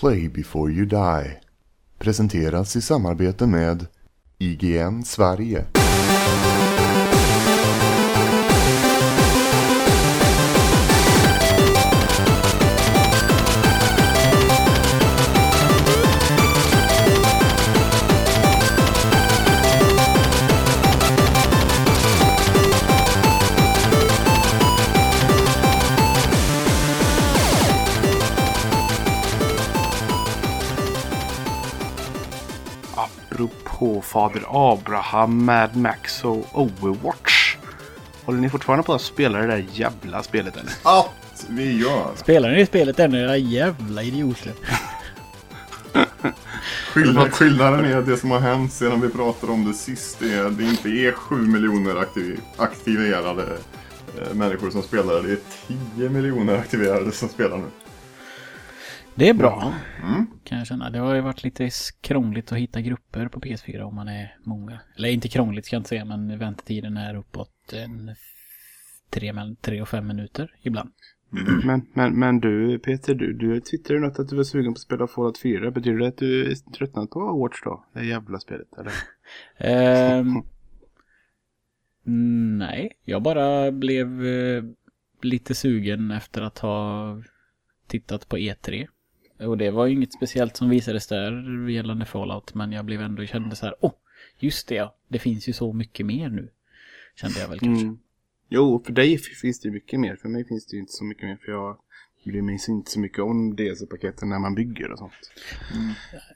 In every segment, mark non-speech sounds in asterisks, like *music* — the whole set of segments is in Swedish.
Play before you die. Presenteras i samarbete med IGN Sverige. Fader Abraham, Mad Max och Overwatch. Håller ni fortfarande på att spela det där jävla spelet eller? Att vi gör! Spelar ni spelet ännu era jävla idioter? *laughs* Skillnad, skillnaden är att det som har hänt sedan vi pratade om det sist är att det inte är 7 miljoner aktiv, aktiverade eh, människor som spelar. Det är 10 miljoner aktiverade som spelar nu. Det är bra. Mm. Kan jag känna. Det har ju varit lite krångligt att hitta grupper på PS4 om man är många. Eller inte krångligt ska jag inte säga men väntetiden är uppåt en tre, mellan tre och fem minuter ibland. Men, men, men du Peter, du, du twittrade något att du var sugen på att spela Fallout 4. Betyder det att du är tröttnat på Overwatch då? Det jävla spelet eller? *laughs* Ehm, nej, jag bara blev eh, lite sugen efter att ha tittat på E3. Och det var ju inget speciellt som visades där gällande Fallout. Men jag blev ändå, kände så här, åh, oh, just det ja, det finns ju så mycket mer nu. Kände jag väl kanske. Mm. Jo, för dig finns det ju mycket mer. För mig finns det ju inte så mycket mer. För jag bryr mig inte så mycket om DLC-paketen när man bygger och sånt.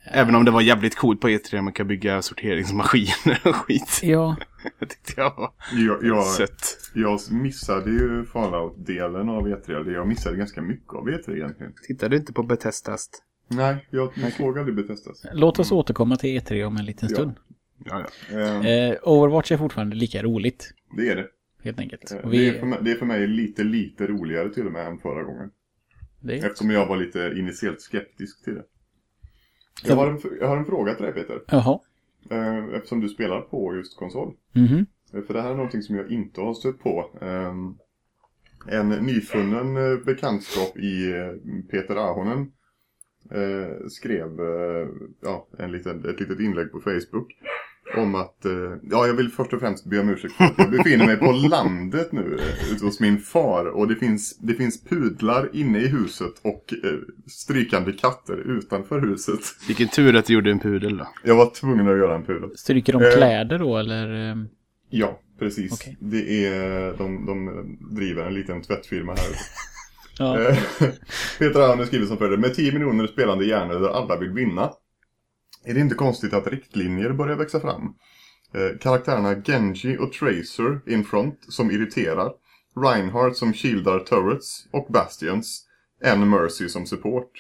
Även om det var jävligt coolt på E3 man kan bygga sorteringsmaskiner och skit. Ja, *laughs* Det tyckte jag var Jag, jag, sött. jag missade ju Fallout-delen av E3. eller Jag missade ganska mycket av E3 egentligen. Tittade du inte på Bethesdas? Nej, jag, jag såg aldrig Bethesdas. låt oss återkomma till E3 om en liten Ja. stund. Ja, ja. Eh, Eh, Overwatch är fortfarande lika roligt, det är det. helt enkelt. Eh, Och Det, är vi, för mig, det är för mig lite, lite roligare till och med än förra gången. Det, Eftersom jag var lite initiellt skeptisk till det. Jag har en, jag har en fråga till dig Peter. jaha. Eh, Eftersom du spelar på just konsol. Mhm. Eh, För det här är någonting som jag inte har stött på. Ehm, En nyfunnen eh, bekantskap i Peter Ahonen skrev ja, en liten, ett litet inlägg på Facebook. Om att, eh, ja jag vill först och främst be om ursäkt för att jag befinner mig på *laughs* landet nu eh, ute hos min far. Och det finns, det finns pudlar inne i huset och eh, strykande katter utanför huset. Vilken tur att du gjorde en pudel då. Jag var tvungen att göra en pudel. Stryker de kläder då eller? Ja, precis. Okej. Det är, de, de driver en liten tvättfirma här. *laughs* Ja. Eh, Peter Arne skriver som följer. Med 10 miljoner spelande hjärnor där alla vill vinna. Är det inte konstigt att riktlinjer börjar växa fram? Eh, karaktärerna Genji och Tracer in front som irriterar. Reinhardt som shieldar turrets och Bastions. En Mercy som support.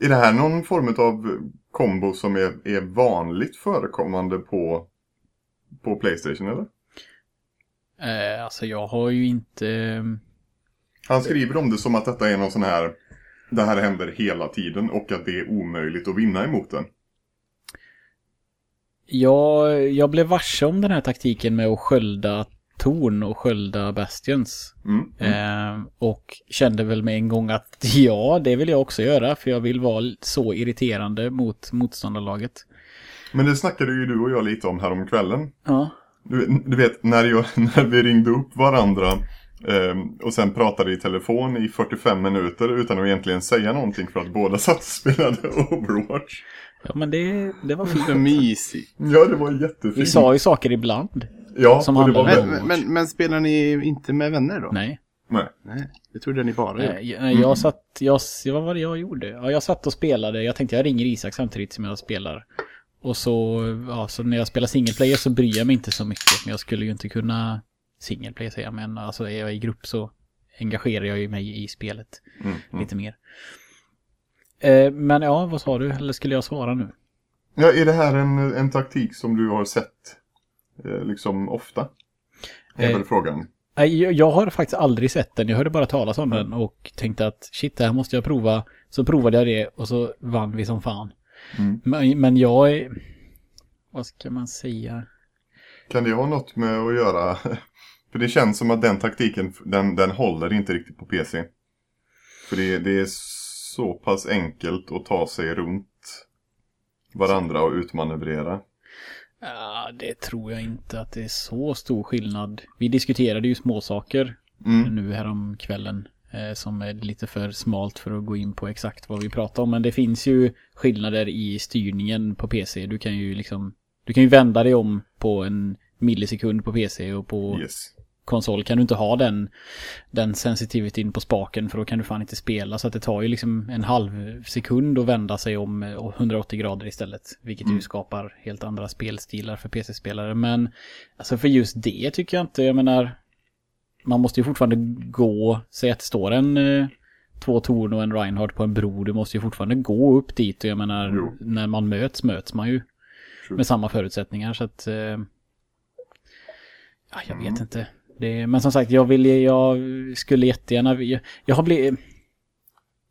Är det här någon form av kombo som är, är vanligt förekommande på, på Playstation eller? Eh, alltså jag har ju inte... ehm, Han skriver om det som att detta är någon sån här Det här händer hela tiden och att det är omöjligt att vinna emot den. Jag, jag blev varse om den här taktiken med att skölda torn och skölda bastions. Mm. Eh, och kände väl med en gång att *laughs* ja, det vill jag också göra. För jag vill vara så irriterande mot motståndarlaget. Men det snackade ju du och jag lite om här om kvällen. Ja. Du, du vet, när, jag, *laughs* när vi ringde upp varandra eh, och sen pratade i telefon i 45 minuter utan att egentligen säga någonting för att båda satt och spelade *laughs* Overwatch. Ja, men det, det var fint. mysigt. Ja, det var jättefint. Vi sa ju saker ibland. ja, som och det var Men, men, men, men spelar ni inte med vänner då? Nej. Nej. Nej. Det trodde ni bara. Nej, jag, jag satt, jag, vad var det jag gjorde? Ja, jag satt och spelade, jag tänkte jag ringer Isak samtidigt som jag spelar. Och så, ja, så när jag spelar single player så bryr jag mig inte så mycket. Men jag skulle ju inte kunna single player säga, men alltså är jag i grupp så engagerar jag ju mig i spelet Mm, mm. lite mer. Eh, men ja, vad sa du? Eller skulle jag svara nu? Ja, är det här en, en taktik som du har sett eh, liksom ofta? Är Eh, väl frågan. Jag, jag har faktiskt aldrig sett den. Jag hörde bara talas om den och tänkte att shit, det här måste jag prova. Så provade jag det och så vann vi som fan. Mm. Men, men jag är... Vad ska man säga? Kan det ha något med att göra? *laughs* För det känns som att den taktiken, den, den håller inte riktigt på PC. För det, det är så pass enkelt att ta sig runt varandra och utmanövrera. Ja, det tror jag inte att det är så stor skillnad. Vi diskuterade ju småsaker Mm. nu här om kvällen. Eh, som är lite för smalt för att gå in på exakt vad vi pratar om. Men det finns ju skillnader i styrningen på PC. Du kan ju liksom... Du kan ju vända dig om på en millisekund på PC och på Yes. Konsol kan du inte ha den, den sensitivityn på spaken för då kan du fan inte spela. Så att det tar ju liksom en halv sekund att vända sig om eh, och 180 grader istället. Vilket ju skapar helt andra spelstilar för PC-spelare. Men alltså för just det tycker jag inte, jag menar man måste ju fortfarande gå, säg att det står en eh, två torn och en Reinhardt på en bro. Du måste ju fortfarande gå upp dit och jag menar Jo. när man möts möts man ju True. med samma förutsättningar så att eh, ja, jag vet inte. Det, men som sagt, jag vill jag skulle jättegärna jag, jag har blivit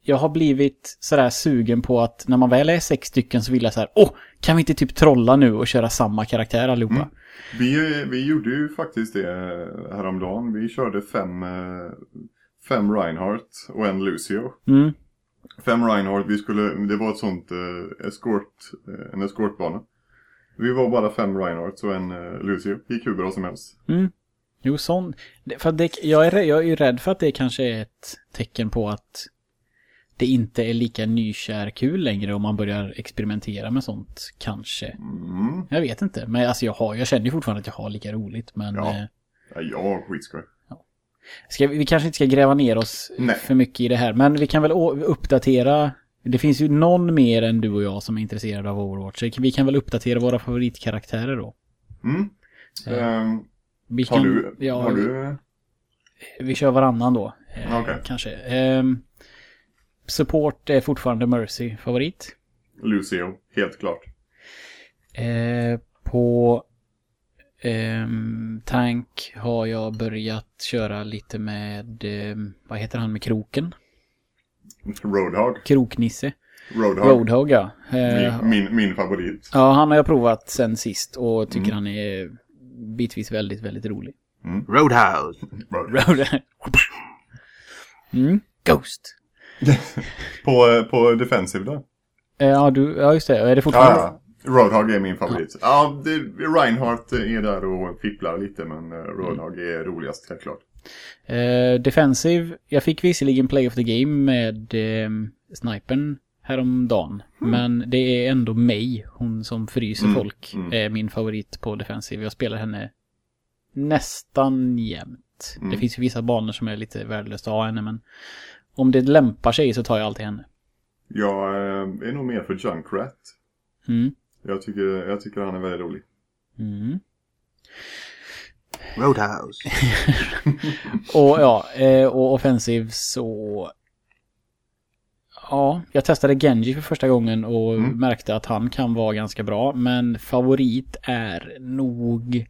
jag har blivit sådär sugen på att när man väl är sex stycken så vill jag så här, åh, kan vi inte typ trolla nu och köra samma karaktär allihopa? Mm. Vi, vi gjorde ju faktiskt det häromdagen. Vi körde fem, eh, fem Reinhardt och en Lucio. Mm. Fem Reinhardt, vi skulle, det var ett sånt eh, escort, eh, en escortbana. Vi var bara fem Reinhardt och en eh, Lucio. Gick hur bra som helst. Mm. Jo, sån. För det, jag, är, jag är ju rädd för att det kanske är ett tecken på att det inte är lika nykär kul längre om man börjar experimentera med sånt. Kanske. Mm. Jag vet inte. Men alltså jag, har, jag känner ju fortfarande att jag har lika roligt. Men Ja. eh, Ja, jag har skitskoj. ska, vi kanske inte ska gräva ner oss Nej. för mycket i det här. Men vi kan väl uppdatera. Det finns ju någon mer än du och jag som är intresserade av Overwatch. Så Vi kan väl uppdatera våra favoritkaraktärer då. Mm. Ehm, Vi har kan, du, ja, har du Vi kör varannan då. Eh, Okej. Kanske. Ehm, support är fortfarande Mercy favorit. Lucio? Helt klart. Eh, på ehm, tank har jag börjat köra lite med, ehm, vad heter han med kroken? Roadhog. Kroknisse. Roadhog. Roadhog ja. Eh, Min, min, min favorit. ja, han har jag provat sen sist och tycker Mm. han är bitvis väldigt, väldigt rolig. Roadhouse. *laughs* Road. mm. Ghost. *laughs* På, på Defensive då? Eh, ja, du, ja, just det. Är det fortfarande? Ja, ja. Roadhog är min favorit. Ja, det, Reinhardt är där och fipplar lite men eh, Roadhog är roligast helt klart. Eh, defensive, jag fick visserligen play of the game med eh, snipern häromdagen. Men det är ändå mig, hon som fryser Mm, folk, mm. är min favorit på defensive. Jag spelar henne nästan jämt. Mm. Det finns ju vissa banor som är lite värdelöst att ha henne, men om det lämpar sig så tar jag alltid henne. Jag eh, är nog mer för Junkrat. Mm. Jag tycker, jag tycker han är väldigt rolig. Mm. Roadhouse. *laughs* *laughs* Och ja, eh, och offensiv så... Ja, jag testade Genji för första gången och Mm. märkte att han kan vara ganska bra. Men favorit är nog...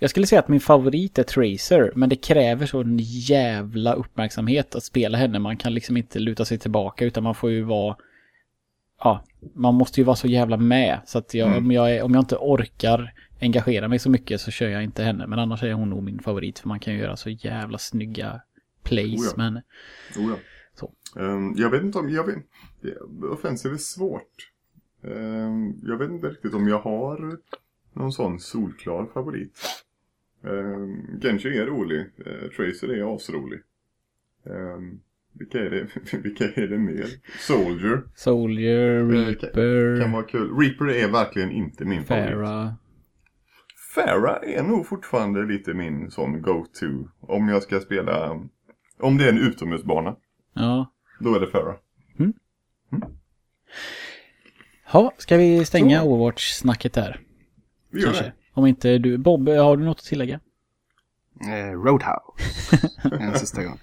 Jag skulle säga att min favorit är Tracer, men det kräver sån jävla uppmärksamhet att spela henne. Man kan liksom inte luta sig tillbaka utan man får ju vara... Ja, man måste ju vara så jävla med. Så att jag, Mm. om, jag är, om jag inte orkar engagera mig så mycket så kör jag inte henne. Men annars är hon nog min favorit för man kan ju göra så jävla snygga plays Oh ja. med henne. Oh. Så. Ehm, jag vet inte om, jag vet, offensive är svårt. Ehm, jag vet inte riktigt om jag har någon sån solklar favorit. Um, Genji är rolig, uh, Tracer är asrolig. Um, vilka är det, *laughs* vilka är det mer? Soldier Soldier, Eh, kan- Reaper, kan vara kul. Reaper är verkligen inte min favorit. Farah. Farah är nog fortfarande lite min sån go-to. Om jag ska spela, om det är en utomhusbana, Ja. då är det Farah. Ja, ska vi stänga Så. Overwatch-snacket där? Vi gör Kanske. det. Om inte du... Bob, har du något att tillägga? Eh, Roadhouse. *laughs* en sista gång.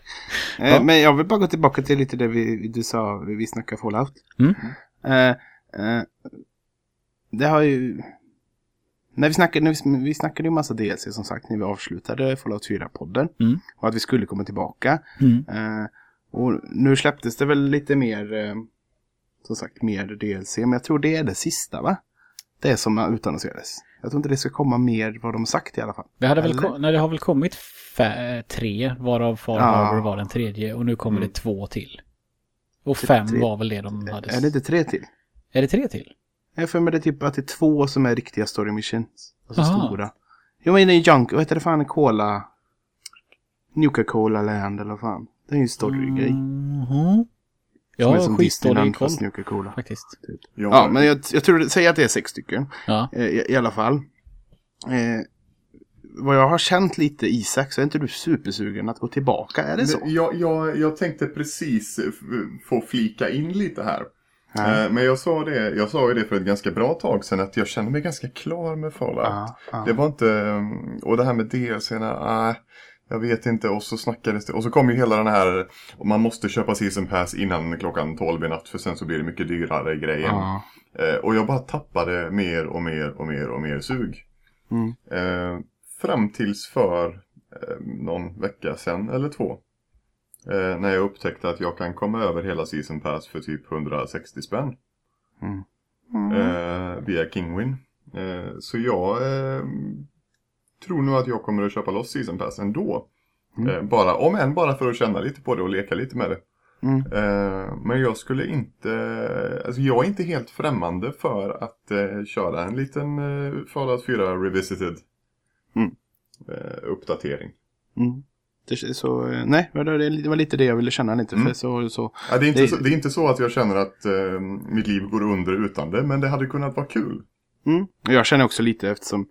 Eh, Ja. Men jag vill bara gå tillbaka till lite det vi, du sa, vi snackade Fallout. Mm. Eh, eh, det har ju... När vi snackade, när vi, vi snackade ju massa DLC som sagt när vi avslutade Fallout 4-podden. Mm. Och att vi skulle komma tillbaka. Mm. Eh, och nu släpptes det väl lite mer, eh, som sagt, mer DLC. Men jag tror det är det sista va? det som utannonserades. Jag tror inte det ska komma mer vad de sagt i alla fall. Det, hade väl kom, nej, det har väl kommit fä- tre, varav Far Ja. Var den tredje. Och nu kommer Mm. det två till. Och fem tre. var väl det de hade. Är det inte tre till? Är det tre till? Jag för mig det typ att det är två som är riktiga story missions. Alltså Aha. stora. Jo men det är Junk, vad heter det fan, Cola? Nuka-Cola Land eller vad fan. Det är ju en story-grej. Mhm. Som Ja, är som skitdålig Disneyland koll Nuka-Cola. faktiskt. Jag, Ja, men jag, jag tror, säg att det är sex stycken. Ja. Eh, I, I alla fall. Eh, vad jag har känt lite Isak så är inte du supersugen att gå tillbaka, är det så? Jag, jag, jag tänkte precis f- få flika in lite här. Eh, Men jag sa, det, jag sa ju det för ett ganska bra tag sedan att jag kände mig ganska klar med Fallout. Ja, ja. Det var inte, mm, och det här med DLCerna, nej, jag vet inte. Och så snackades det, och så kom ju hela den här, man måste köpa season pass innan klockan 12 i natt för sen så blir det mycket dyrare grejen. Ja. Eh, och jag bara tappade mer och mer och mer och mer sug. Mm. Eh, fram tills för någon vecka sedan eller två. Eh, när jag upptäckte att jag kan komma över hela season pass för typ 160 spänn. Mm. Eh, via Kingwin. Eh, så jag eh, tror nog att jag kommer att köpa loss season pass ändå. Mm. Eh, bara, om än bara för att känna lite på det och leka lite med det. Mm. Eh, men jag skulle inte, alltså jag är inte helt främmande för att köra en liten eh, Fallout 4 Revisited Mm. uppdatering. Mm. Det, så, eh, nej, det var- lite det jag ville känna lite. Mm. För så, så, Ja, det, är inte Det- Så, det är inte så att jag känner att eh, mitt liv går under utan det, men det hade kunnat vara kul. mm. Och Jag känner också lite eftersom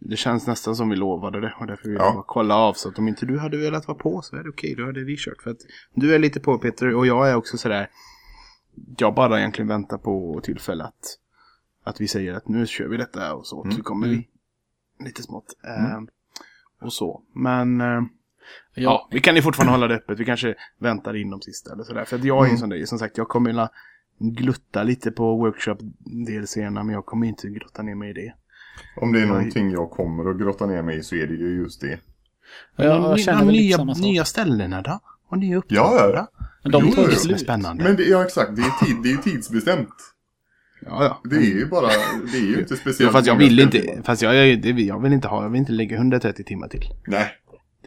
det känns nästan som vi lovade det. Och därför vill Ja. jag bara kolla av. Så att om inte du hade velat vara på så är det okej. Då hade vi kört. För att du är lite på Peter och jag är också sådär. Jag bara egentligen väntar på tillfälle att, att vi säger att nu kör vi detta och så. Mm. Så kommer vi lite smått. Eh, och så. Men... Eh, Ja, Ja. vi kan ju fortfarande hålla det öppet. Vi kanske väntar in de sista eller sådär. För att jag är en Mm. sån där, som sagt, jag kommer glutta lite på workshop-delserna men jag kommer inte grotta ner mig i det. Om det är Ja, någonting jag kommer att grotta ner mig i så är det ju just det. Ja, jag Men känner de väl nya, samma sak. nya ställena då? Och nya uppdrag Ja, ja. Men de tar ju slut. spännande. Men det, ja, exakt. Det är, tid, det är ju tidsbestämt. ja, ja. Det är ju bara, det är ju inte Ja, speciellt fast jag vill inte, fast jag, jag, det- jag vill inte ha, jag vill inte lägga 130 timmar till. Nej.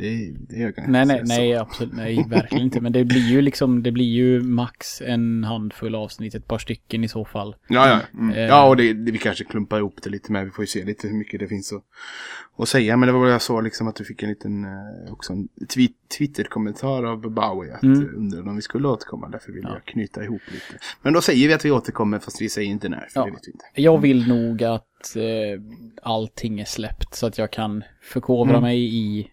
Det, det kan Nej, nej, säga så. nej, absolut, nej, verkligen inte. Men det blir ju liksom, det blir ju max en handfull avsnitt, ett par stycken i så fall. Ja, ja. Mm. Eh, Ja, och det, det, vi kanske klumpar ihop det lite med. Vi får ju se lite hur mycket det finns att, att säga. Men det var vad jag sa liksom att du fick en liten, eh, också en tweet, Twitter-kommentar av Bowie. Att Mm. mm. undrade om vi skulle återkomma. Därför vill Ja. jag knyta ihop lite. Men då säger vi att vi återkommer fast vi säger inte när. För Ja. det vet vi inte. Jag vill nog att eh, allting är släppt så att jag kan förkovra Mm. mig i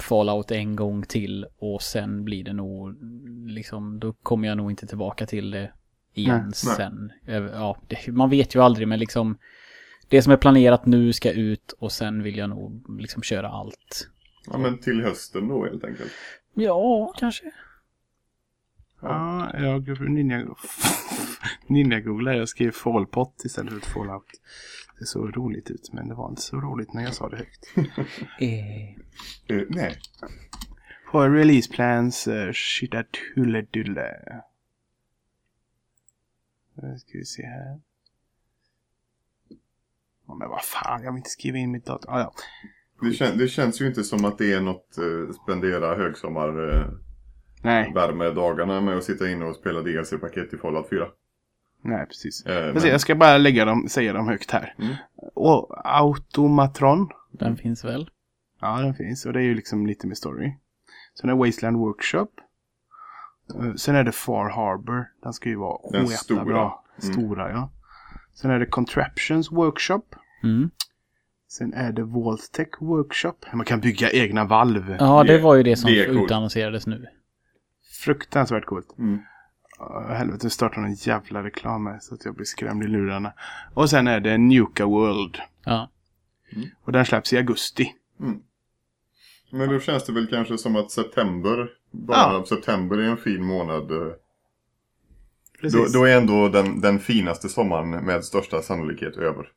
Fallout en gång till och sen blir det nog liksom, då kommer jag nog inte tillbaka till det igen Nej. sen. Ja, det, man vet ju aldrig men liksom det som är planerat nu ska ut och sen vill jag nog liksom köra allt. Ja, men till hösten då helt enkelt. Ja, kanske. Ja, jag ninja, *laughs* ninja-googlar. Jag skrev Fallpot istället för Fallout. Det såg roligt ut men det var inte så roligt när jag sa det högt. *laughs* Eh, Eh, nej. På release plans, uh, shit a dulle Nu ska vi se här. Ja, men vad fan, jag vill inte skriva in mitt datum. Ah, ja. Det, kän, det känns ju inte som att det är något eh, spendera högsommar eh, Nej, värmedagarna med att sitta inne och spela DLC-paket i Fallout 4. Nej precis. Eh, Men... Jag ska bara lägga dem, säga dem högt här. Mm. Och Automatron. den finns väl? Ja, den finns. Och det är ju liksom lite med story. Sen är Wasteland Workshop. Eh, Sen är det Far Harbor. Den ska ju vara Den stora. bra. Mm. Stora, ja. Sen är det Contraptions Workshop. Mm. Sen är det Vaultech Workshop. Man kan bygga egna valv. Ja, det Det- var ju det som det utannonserades nu. Fruktansvärt coolt. Mm. Helvete, nu startar någon jävla reklam här så att jag blir skrämd i lurarna. Och sen är det Nuka World. Ja. Och den släpps i augusti. Men då känns det väl kanske som att september, bara Ja. september är en fin månad. eh, Då, Precis. då är ändå den, den finaste sommaren med största sannolikhet över.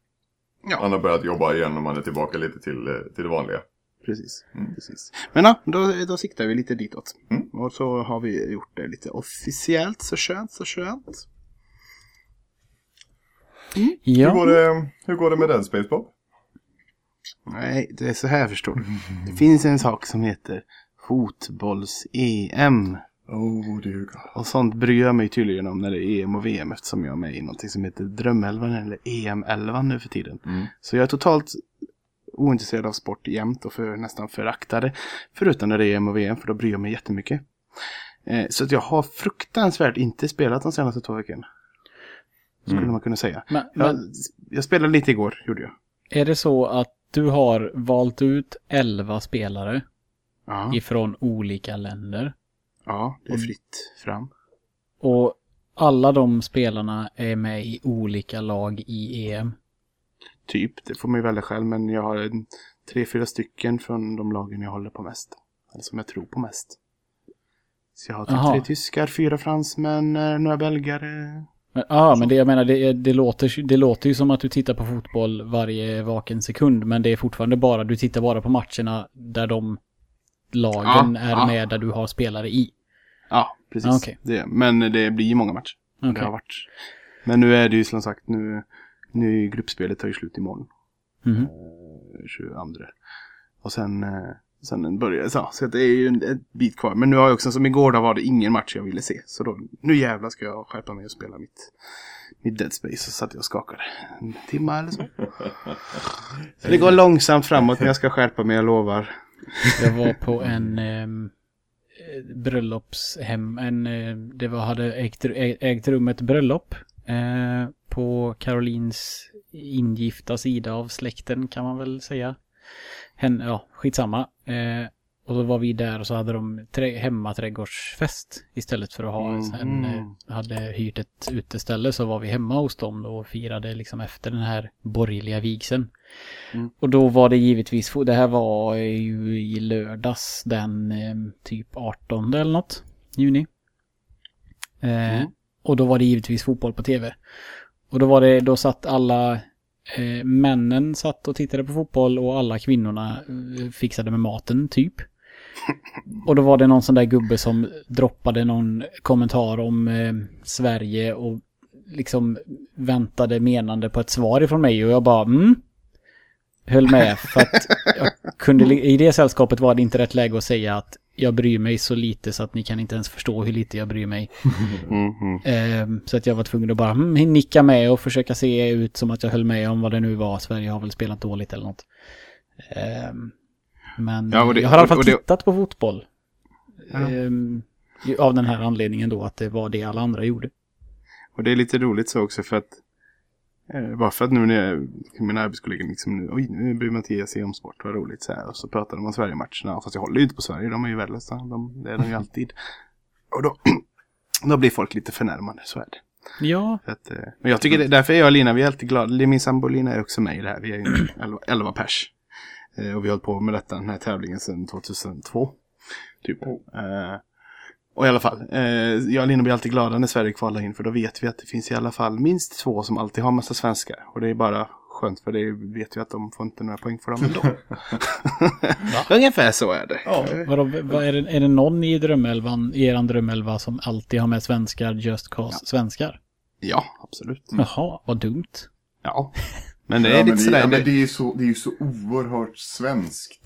Ja. Man har börjat jobba igen och man är tillbaka lite till, eh, till det vanliga. Precis. Mm. Precis. Men ja, då, då siktar vi lite ditåt. Mm. Och så har vi gjort det lite officiellt, så skönt, så skönt. Hur, går det, hur går det med Dead Space Bob? Nej, det är så här förstår du. Det finns en sak som heter fotbolls-EM. Oh dear God. Och sånt bryr jag mig tydligen om när det är EM och VM eftersom jag är med i någonting som heter Drömelvan eller EM11 nu för tiden. Mm. Så jag är totalt ointresserad av sport jämt och för, nästan föraktade. Förutom när det är EM och VM för då bryr jag mig jättemycket. Eh, så att jag har fruktansvärt inte spelat de senaste två veckorna. Skulle Mm. man kunna säga. Men, Jag, men jag spelade lite igår, gjorde jag. är det så att du har valt ut 11 spelare Ja, ifrån olika länder? ja det är fritt fram. Och alla de spelarna är med i olika lag i EM? Typ, det får man ju välja själv. Men jag har en, tre, fyra stycken från de lagen jag håller på mest. Eller som jag tror på mest. Så jag har typ Aha. tre tyskar, fyra fransmän, eh, några belgare. Men, ja, men det jag menar, det, det, låter, det låter ju som att du tittar på fotboll varje vaken sekund, men det är fortfarande bara, du tittar bara på matcherna där de lagen Ja, är ja. med där du har spelare i. Ja, precis. Ah, okej. det, men det blir många matcher. Okej. Det har varit. Men nu är det ju som sagt, nu, nu är gruppspelet tar ju slut imorgon. Mhm. eh, 22. Och sen, eh, sen börjar det så. Så det är ju en ett bit kvar. Men nu har jag också, som igår då var det ingen match jag ville se. Så då, nu jävlar ska jag skärpa mig och spela mitt, mitt Dead Space. Så satt jag och skakade en timme eller så. *laughs* så det går långsamt framåt men jag ska skärpa mig, jag lovar. Jag var på en eh, bröllopshem, en, eh, det var, hade ägt, ägt rum ett bröllop eh, på Carolins ingifta sida av släkten kan man väl säga. Hen, ja, skitsamma. Eh, och då var vi där och så hade de trä, hemmaträdgårdsfest istället för att ha en, en hade hyrt ett uteställe så var vi hemma hos dem då och firade liksom efter den här borgerliga vigseln. Mm. Och då var det givetvis, det här var ju i lördags den eh, typ 18 eller något, juni. Eh, Mm. Och då var det givetvis fotboll på tv. Och då var det, då satt alla eh, männen satt och tittade på fotboll och alla kvinnorna eh, fixade med maten typ. *laughs* Och då var det någon sån där gubbe som droppade någon kommentar om eh, Sverige och liksom väntade menande på ett svar ifrån mig och jag bara mm. Höll med för att jag kunde, i det sällskapet var det inte rätt läge att säga att jag bryr mig så lite så att ni kan inte ens förstå hur lite jag bryr mig. *laughs* Mm, mm. Så att jag var tvungen att bara mm, nicka med och försöka se ut som att jag höll med om vad det nu var. Sverige har väl spelat dåligt eller något. Ehm, men Ja, det- jag har i alla fall det- tittat på fotboll. Ja. Ehm, av den här anledningen då att det var det alla andra gjorde. Och det är lite roligt så också för att eh, bara för att nu när jag, mina arbetskollegor liksom nu, oj nu bryr Mattias sig om sport, vad roligt så här. Och så pratar de om Sverige-matcherna, fast jag håller ju inte på Sverige, de är ju värdelösa, de, det är de ju *laughs* alltid. Och då, *clears throat* då blir folk lite förnärmade, så är det. Ja, att, eh, men jag tycker det, därför är jag och Lina, vi är alltid glada. Min sambo Lina är också med i det här, vi är ju 11, 11 *clears throat* pers. Eh, och vi har hållit på med detta, den här tävlingen sedan 2002. Typ. Eh, och i alla fall, eh, jag och Lina blir alltid glada när Sverige kvalar in för då vet vi att det finns i alla fall minst två som alltid har massa svenskar. Och det är bara skönt för det vet vi att de får inte några poäng för dem ändå. *laughs* *laughs* Ungefär så är det. Ja. vadå, vad är, det, är det någon i drömelvan, i eran drömelva som alltid har med svenskar just cause svenskar? Ja, absolut. Jaha, vad dumt. Ja. Men det är Ja, lite men det, sådär. ja, men det- det är ju så, det är ju så oerhört svenskt.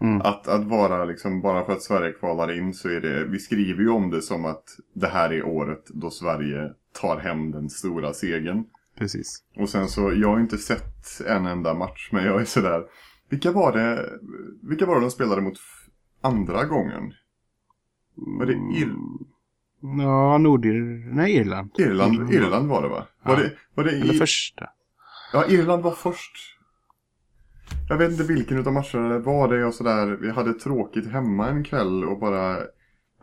Mm. Att, att vara liksom, bara för att Sverige kvalar in så är det, vi skriver ju om det som att det här är året då Sverige tar hem den stora segern. Precis. Och sen så, jag har inte sett en enda match, men jag är sådär, vilka var det, vilka var det de spelade mot andra gången? Var det Ir Ja, Nordir... Nej, Irland. Irland? Irland var det va? Var Ja. det, var det Eller i, första. Ja, Irland var först. Jag vet inte vilken utav matcherna det var det jag sådär, vi hade tråkigt hemma en kväll och bara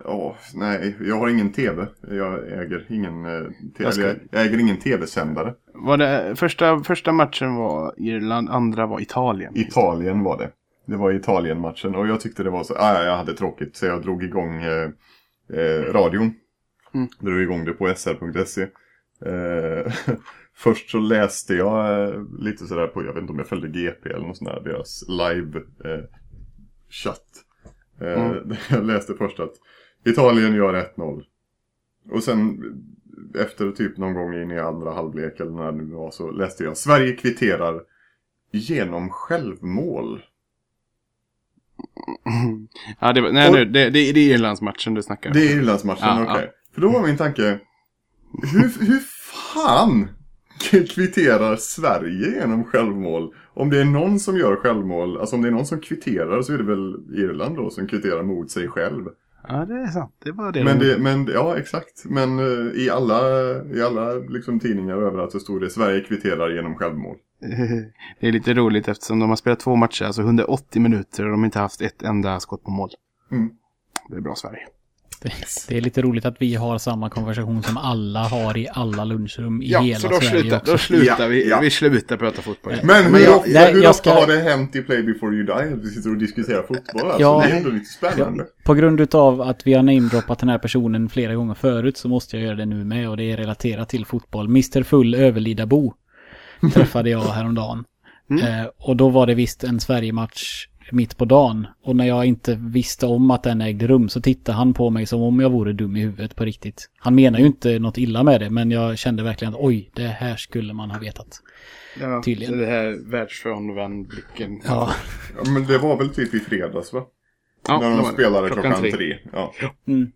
Ja, nej, jag har ingen tv. Jag äger ingen, eh, te- Jag ska- jag äger ingen tv-sändare. Var det, första, första matchen var Irland, andra var Italien. Italien var det. Det var Italien-matchen och jag tyckte det var så, ah, jag hade tråkigt så jag drog igång eh, eh, radion. Mm. Drog igång det på sr.se. Eh, *laughs* först så läste jag eh, lite sådär på, jag vet inte om jag följde GP eller något sånt där, deras live eh. Eh, Mm. *laughs* Jag läste först att Italien gör 1-0. Och sen efter typ någon gång in i andra halvlek eller när det nu var så läste jag Sverige kvitterar genom självmål. *laughs* Ja, det, var, nej, Och- nu, det, det, det är Irlandsmatchen du snackar om. Det är Irlandsmatchen, Ja, okej. För då var min tanke, hur, hur fan kvitterar Sverige genom självmål? Om det är någon som gör självmål, alltså om det är någon som kvitterar så är det väl Irland då som kvitterar mot sig själv. Ja, det är sant. Det var det. Men, de- det, men ja, exakt. Men eh, i alla, i alla liksom, tidningar överallt så stod det Sverige kvitterar genom självmål. *laughs* det är lite roligt eftersom de har spelat två matcher, alltså 180 minuter och de har inte haft ett enda skott på mål. Mm. Det är bra Sverige. Det, det är lite roligt att vi har samma konversation som alla har i alla lunchrum i Ja, hela så då Sverige slutar, då slutar Ja, vi. ja. Vi slutar prata fotboll. Men hur, Men jag- ofta, nej, hur jag ofta ska- har det hänt i Play before you die vi sitter och diskuterar fotboll? Alltså, Ja. det är ändå lite spännande. På grund utav att vi har namedroppat den här personen flera gånger förut så måste jag göra det nu med och det är relaterat till fotboll. Mr Full Överlidabo träffade jag häromdagen. Eh, och då var det visst en Sverige-match mitt på dagen. Och när jag inte visste om att den ägde rum så tittade han på mig som om jag vore dum i huvudet på riktigt. Han menar ju inte något illa med det men jag kände verkligen att oj, det här skulle man ha vetat. Ja, Tydligen. Det här världsfrånvänd-blicken. Ja, men det var väl typ i fredags va? Ja, När de spelade klockan, tre. Ja. Mm.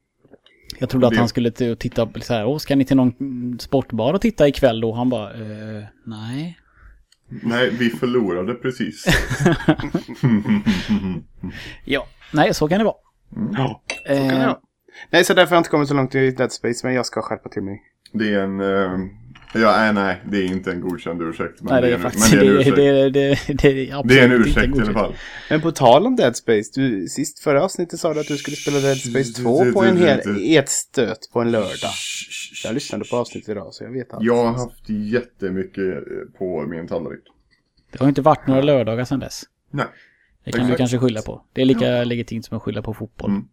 Jag trodde att han skulle titta på så här, åh ska ni till någon sportbar och titta ikväll då? Han bara, eh, nej. Nej, vi förlorade precis. *laughs* Ja, nej så kan det vara. Ja, så kan Eh, det vara. Nej, så därför har jag inte kommit så långt i Dead Space, men jag ska skärpa till mig. Det är en... Eh, ja, nej, nej, det är inte en godkänd ursäkt. Men nej, det är en, faktiskt, men det, det är en det, ursäkt. det, det, det, är absolut Det är en ursäkt i alla fall. Men på tal om Dead Space, du, sist förra avsnittet sa du att du skulle spela Dead Space 2 på en hel, i ett stöt på en lördag. Jag lyssnade på avsnittet idag, så jag vet allt. Jag har haft jättemycket eh, på min tallrik. Det har inte varit några lördagar sedan dess. Nej. Det kan du Exakt. kanske skylla på. Det är lika legitimt som att skylla på fotboll. Mm.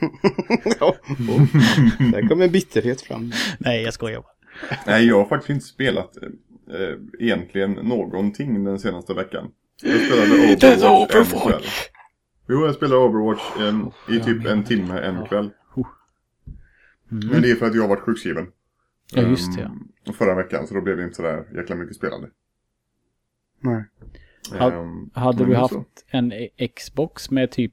*laughs* Ja. *laughs* Där kommer bitterhet fram. *laughs* Nej, jag skojar bara. *laughs* Nej, jag har faktiskt inte spelat eh, eh, egentligen någonting den senaste veckan. Jag spelade *laughs* Overwatch en kväll. Jo, jag spelade Overwatch en, i typ en timme en kväll. Men det är för att jag har varit sjukskriven. Ja, just det, ja. Ehm, Förra veckan, så då blev det inte sådär jäkla mycket spelande. Nej. Ha- Ehm, Hade du haft så. en Xbox med typ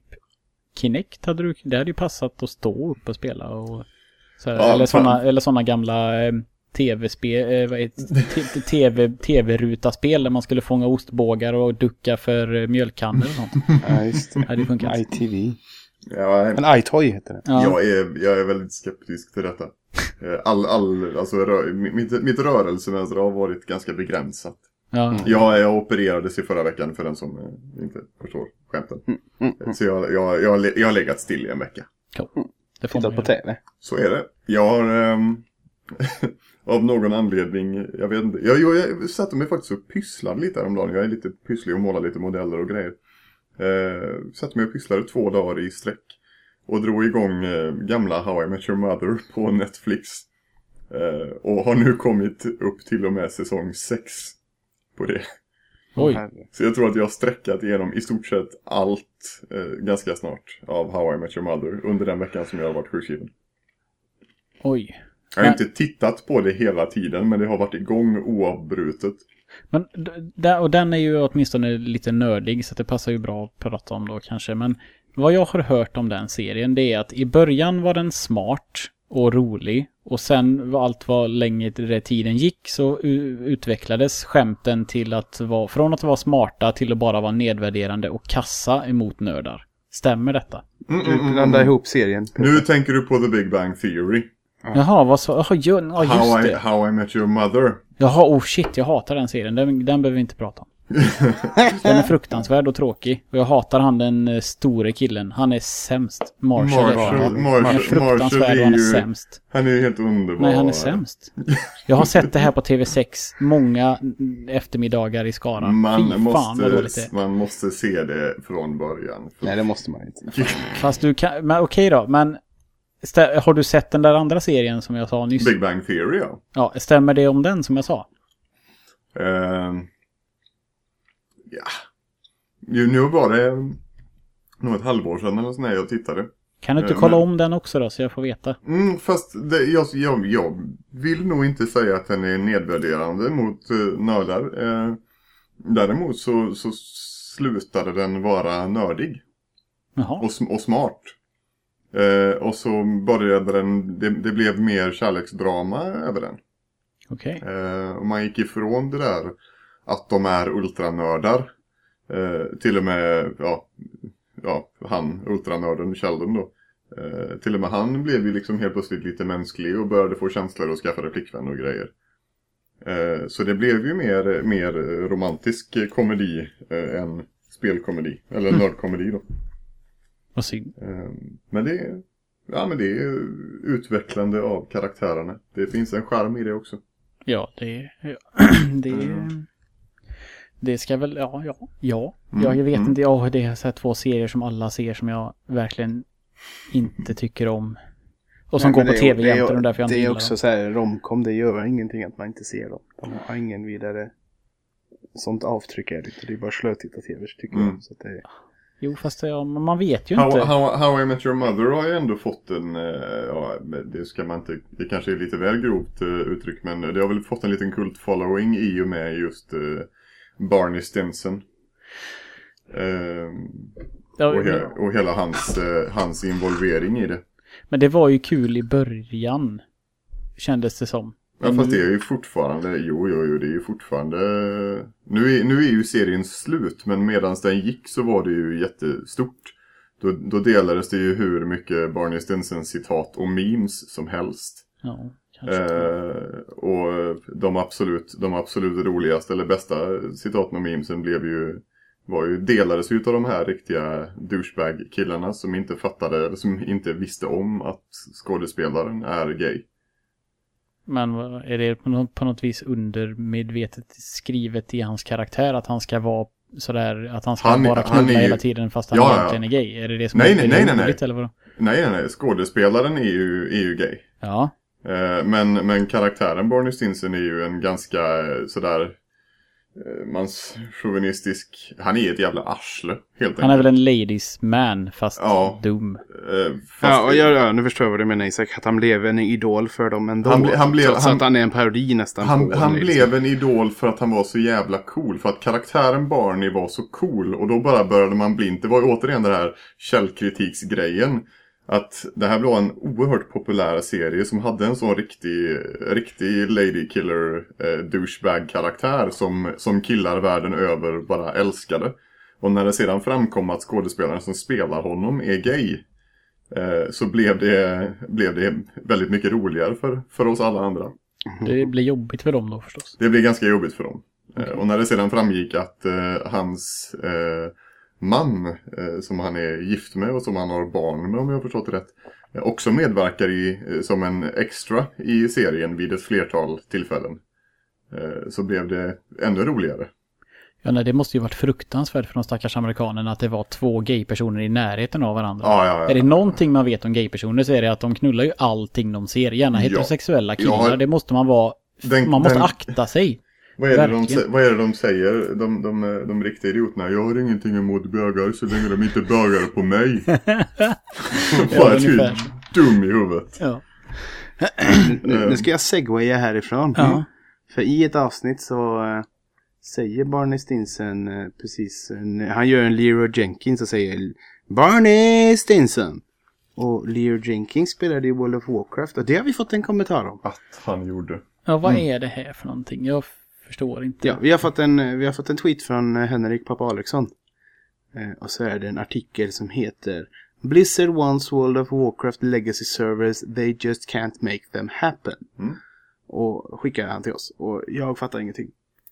Kinect, hade du, det hade ju passat att stå upp och spela och så Ja, eller, såna, eller såna gamla eh, tv-spel, eh, det? TV, tv-ruta-spel där man skulle fånga ostbågar och ducka för mjölkkannor och sånt. Ja, just det. Det hade funkat. ITV. Ja, Men iToy heter det. Ja. jag, är, jag är väldigt skeptisk till detta. Eh, All, all, alltså, rö, mitt, mitt rörelsemönster har varit ganska begränsat. Ja. Jag, jag opererades i förra veckan för den som eh, inte förstår skämten. Mm, Så jag, jag, jag, jag har legat still i en vecka. Cool. Det får Tittat på. TV. Så är det. Jag har ehm, *laughs* av någon anledning, jag vet inte. Jag, jag, jag satte mig faktiskt och pysslade lite häromdagen. Jag är lite pysslig och målar lite modeller och grejer. Eh, satte mig och pysslade två dagar i sträck. Och drog igång eh, gamla How I Met Your Mother *laughs* på Netflix. Eh, och har nu kommit upp till och med säsong 6 på det. Oj. Så jag tror att jag har sträckat igenom i stort sett allt eh, ganska snart av How I Met Your Mother under den veckan som jag har varit sjukskriven. Oj. Jag har Men- inte tittat på det hela tiden men det har varit igång oavbrutet. Men och den är ju åtminstone lite nördig så det passar ju bra att prata om då kanske. Men vad jag har hört om den serien det är att i början var den smart och rolig. Och sen var allt vad längre tiden gick så utvecklades skämten till att vara, från att vara smarta till att bara vara nedvärderande och kassa emot nördar. Stämmer detta? Du blandar ihop serien. Nu tänker du på The Big Bang Theory. Jaha, vad så? Jaha, ju- ja, How, just I, det. How I Met Your Mother. Jaha, oh shit, jag hatar den serien. Den, den behöver vi inte prata om. *laughs* Den är fruktansvärd och tråkig. Och jag hatar han den eh, store killen. Han är sämst. Marshall. är Marshall, han. Marshall, Han är fruktansvärd Marshall och är han är ju- sämst. Han är ju helt underbar. Nej, han är sämst. Jag har sett det här på TV6 många mm, eftermiddagar i Skara. Fy Man det måste, är. man måste se det från början. Nej, det måste man inte. Fast du kan... Men okej då, men... Har du sett den där andra serien som jag sa nyss? Big Bang Theory ja. Ja, stämmer det om den som jag sa? Ehm, ja. Nu var det nog ett halvår sedan eller sånt här jag tittade. Kan du inte Eh, kolla men- om den också då så jag får veta? Mm, fast det, jag, jag, jag vill nog inte säga att den är nedvärderande mot uh, nördar. Eh, däremot så, så slutade den vara nördig Jaha. och, och smart. Eh, och så började den, det, det blev mer kärleksdrama över den. Okej. Eh, och man gick ifrån det där att de är ultranördar. Eh, till och med, ja, ja, han, ultranörden Sheldon då. Eh, till och med han blev ju liksom helt plötsligt lite mänsklig och började få känslor och skaffade flickvän och grejer. Eh, så det blev ju mer, mer romantisk komedi eh, än spelkomedi. Eller nördkomedi då. Vad synd. Eh, men det är, ja, men det är utvecklande av karaktärerna. Det finns en charm i det också. Ja, det... Ja, *clears throat* det... Mm. Det ska väl... Ja, ja. Ja. Mm, Jag vet mm. inte. Ja, det är så här två serier som alla ser som jag verkligen inte tycker om. Och som Nej, går på är- tv det är- jämt och därför jag inte Det är också dem. så här, romcom, det gör ingenting att man inte ser dem. De har ingen vidare sånt avtryck är det inte. Det är bara slötitta-tv tycker Mm. jag. Så att det är... Jo, fast ja, man vet ju How, inte. how, how I Met Your Mother har ju ändå fått en, eh, ja, det ska man inte, det kanske är lite väl grovt uh, uttryck men det har väl fått en liten kult-following i och med just eh, Barney Stinson. Och, he, och hela hans, eh, hans involvering i det. Men det var ju kul i början. Kändes det som. Ja, fast det är ju fortfarande, jo, jo, jo, det är ju fortfarande, nu är, nu är ju serien slut, men medan den gick så var det ju jättestort. Då, då delades det ju hur mycket Barney Stinson citat och memes som helst. Ja, kanske. Eh, och de absolut, de absolut roligaste eller bästa citaten och memesen blev ju, var ju, delades ut av de här riktiga douchebag-killarna som inte fattade, eller som inte visste om att skådespelaren är gay. Men är det på något, på något vis undermedvetet skrivet i hans karaktär att han ska vara sådär, att han ska Han bara knulla ju- hela tiden fast han Ja, egentligen är gay? Är det det som Nej, är, nej, är nej, nej, nej. eller vadå? Nej, nej, nej, skådespelaren är ju, är ju gay. Ja, Eh, men, men karaktären Barney Stinson är ju en ganska eh, sådär manschauvinistisk, han är ett jävla arsle helt enkelt. han är väl en ladies man fast Ja. dum. Eh, fast Ja, och ja, ja, nu förstår jag vad du menar Isak. Att han blev en idol för dem ändå. Han ble- han blev- Trots han- att han är en parodi nästan Han, på han liksom. blev en idol för att han var så jävla cool. För att karaktären Barney var så cool. Och då bara började man blint. Det var ju återigen den här källkritiksgrejen. Att det här var en oerhört populär serie som hade en sån riktig, riktig ladykiller eh, douchebag karaktär som, som killar världen över bara älskade. Och när det sedan framkom att skådespelaren som spelar honom är gay. Eh, så blev det, blev det väldigt mycket roligare för, för oss alla andra. Det blir jobbigt för dem då förstås. Det blir ganska jobbigt för dem. Eh, Och när det sedan framgick att eh, hans eh, man, eh, som han är gift med och som han har barn med om jag har förstått det rätt, eh, också medverkar i, eh, som en extra i serien vid ett flertal tillfällen. Eh, så blev det ännu roligare. Ja, nej, det måste ju varit fruktansvärt för de stackars amerikanerna att det var två gay-personer i närheten av varandra. Ja, ja, Är det ja. någonting man vet om gay-personer så är det att de knullar ju allting de ser. Gärna Ja. heterosexuella killar. Ja. Det måste man vara... Den- man måste den- akta sig. Vad är, det de, vad är det de säger, de, de, de, de riktiga idioterna? Jag har ingenting emot bögar så länge de inte bögar på mig. *laughs* Bara ungefär typ dum i huvudet. Ja. Nu, nu ska jag segwaya härifrån. Ja. För i ett avsnitt så eh, säger Barney Stinson eh, precis, en, han gör en Leroy Jenkins och säger Barney Stinson. Och Leroy Jenkins spelade i World of Warcraft och det har vi fått en kommentar om. Att han gjorde. Ja, vad Mm. är det här för någonting? Jag förstår inte. Ja, vi har fått en, eh, vi har fått en tweet från eh, Henrik Pappa Alexson. Eh, och så är det en artikel som heter Blizzard wants World of Warcraft legacy servers, they just can't make them happen. Mm. Och skickar han till oss. Och jag fattar ingenting.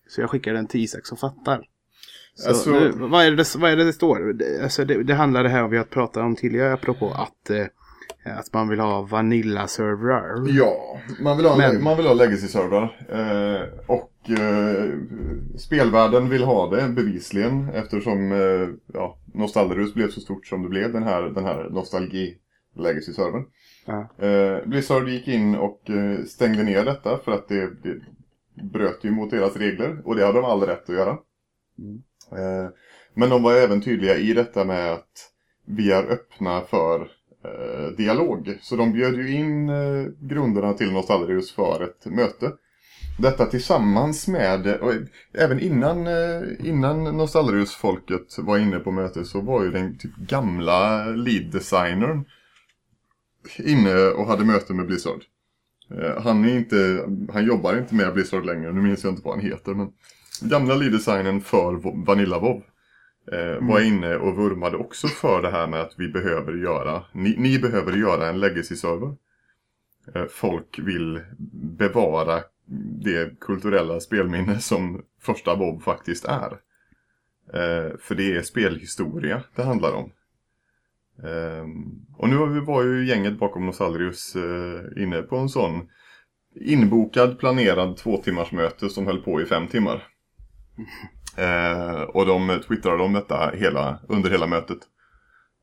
Så jag skickar den till Isak som fattar. Så, Alltså- nu, vad, är det, vad är det det står? Det, alltså det, det handlar det här om vi har pratat om tidigare apropå att, eh, att man vill ha vanilla-servrar. Ja, man vill ha, Men- man vill ha legacy-servrar. Eh, och eh, spelvärlden vill ha det bevisligen eftersom eh, ja, Nostalrus blev så stort som det blev, den här, den här nostalgi-legacy-servern. Ja. Eh, Blizzard gick in och eh, stängde ner detta för att det, det bröt ju mot deras regler och det hade de all rätt att göra. Eh, men de var även tydliga i detta med att vi är öppna för eh, dialog. Så de bjöd ju in eh, grunderna till Nostalrius för ett möte. Detta tillsammans med, och även innan, eh, innan Nostalrius-folket var inne på mötet så var ju den typ gamla lead-designern inne och hade möte med Blizzard. Eh, Han är inte, han jobbar inte med Blizzard längre, nu minns jag inte vad han heter men Gamla lead-designern för Vanilla WoW eh, var inne och vurmade också för det här med att vi behöver göra, ni, ni behöver göra en legacy-server. Folk vill bevara det kulturella spelminne som första bob faktiskt är. Eh, för det är spelhistoria det handlar om. Eh, och nu var ju gänget bakom Nosalrius eh, inne på en sån inbokad, planerad två timmars möte som höll på i fem timmar. Eh, och de twittrade om detta hela, under hela mötet.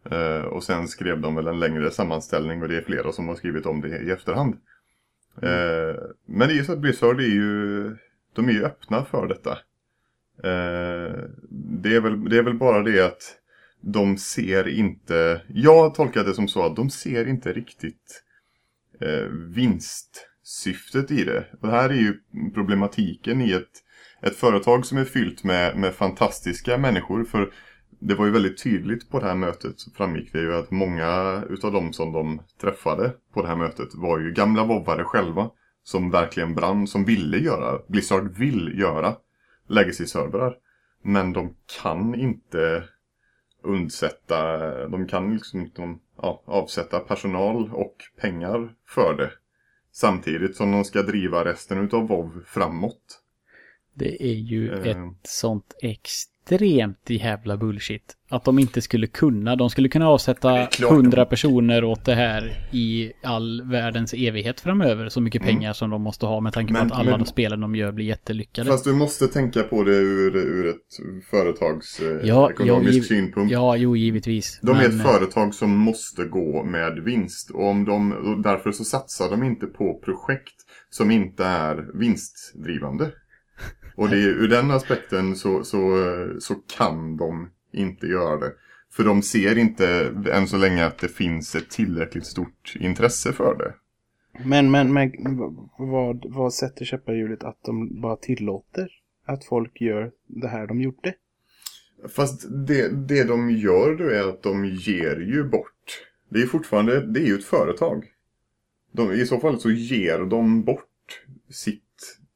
Eh, och sen skrev de väl en längre sammanställning och det är flera som har skrivit om det i efterhand. Mm. Eh, men det är ju så att Blizzard är ju, de är ju öppna för detta. Eh, det, är väl, det är väl bara det att de ser inte, jag har tolkat det som så att de ser inte riktigt eh, vinstsyftet i det. Och det här är ju problematiken i ett, ett företag som är fyllt med, med fantastiska människor. För det var ju väldigt tydligt på det här mötet framgick det ju att många utav dem som de träffade på det här mötet var ju gamla vovvare själva. Som verkligen brann, som ville göra, Blizzard vill göra legacy-servrar. Men de kan inte undsätta, de kan liksom inte ja, avsätta personal och pengar för det. Samtidigt som de ska driva resten utav WoW framåt. Det är ju Eh. ett sånt extremt jävla bullshit. Att de inte skulle kunna. De skulle kunna avsätta är klart 100 de- personer åt det här i all världens evighet framöver. Så mycket pengar som de måste ha med tanke på Mm. Men- att alla men- de spelen de gör blir jättelyckade. Fast du måste tänka på det ur, ur ett företags eh, ja, ekonomisk synpunkt. Ja, jo, givetvis. De är Men, ett företag som måste gå med vinst och, om de, och därför så satsar de inte på projekt som inte är vinstdrivande. Och det är, ur den aspekten så, så, så kan de inte göra det. För de ser inte än så länge att det finns ett tillräckligt stort intresse för det. Men, men, men vad, vad sätter käppar i hjulet att de bara tillåter att folk gör det här de gjorde? Fast det, det de gör då är att de ger ju bort. Det är fortfarande, det är ju ett företag. De, I så fall så ger de bort sitt,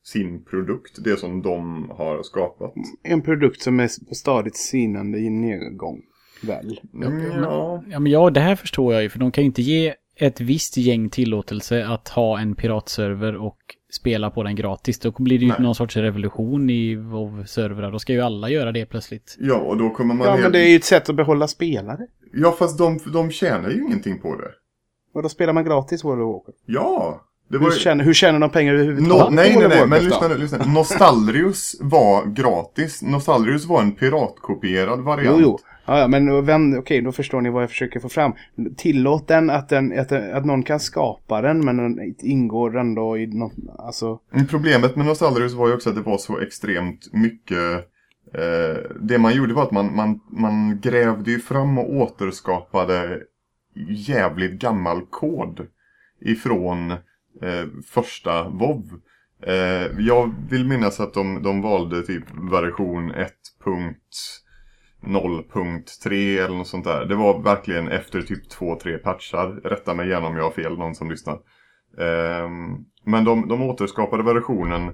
sin produkt, det som de har skapat. En produkt som är på stadigt sinande i nedgång. Väl? Mm, ja. Ja, men ja, det här förstår jag ju. För de kan ju inte ge ett visst gäng tillåtelse att ha en piratserver och spela på den gratis. Då blir det ju Nej. någon sorts revolution i WoW-servrar. Då ska ju alla göra det plötsligt. ja, och då kommer man Ja, helt... men det är ju ett sätt att behålla spelare. Ja, fast de, de tjänar ju ingenting på det. Och då spelar man gratis World of Warcraft. Ja! Var Hur ju... tjänar, hur tjänar de pengar No, överhuvudtaget? nej, på nej, of nej, men lyssna nu, lyssna. Nostalrius var gratis. Nostalrius var en piratkopierad variant. Jo, jo. Ja, ja, men vem, okej, då förstår ni vad jag försöker få fram. Tillåt den att, den, att, att någon kan skapa den, men den ingår ändå i något, alltså... Problemet med Nostalrius var ju också att det var så extremt mycket eh, Det man gjorde var att man, man, man grävde ju fram och återskapade jävligt gammal kod ifrån eh, första WoW. Eh, jag vill minnas att de, de valde typ version 1.0.3 eller något sånt där. Det var verkligen efter typ 2-3 patchar. Rätta mig igen om jag har fel, någon som lyssnar. Eh, men de, de återskapade versionen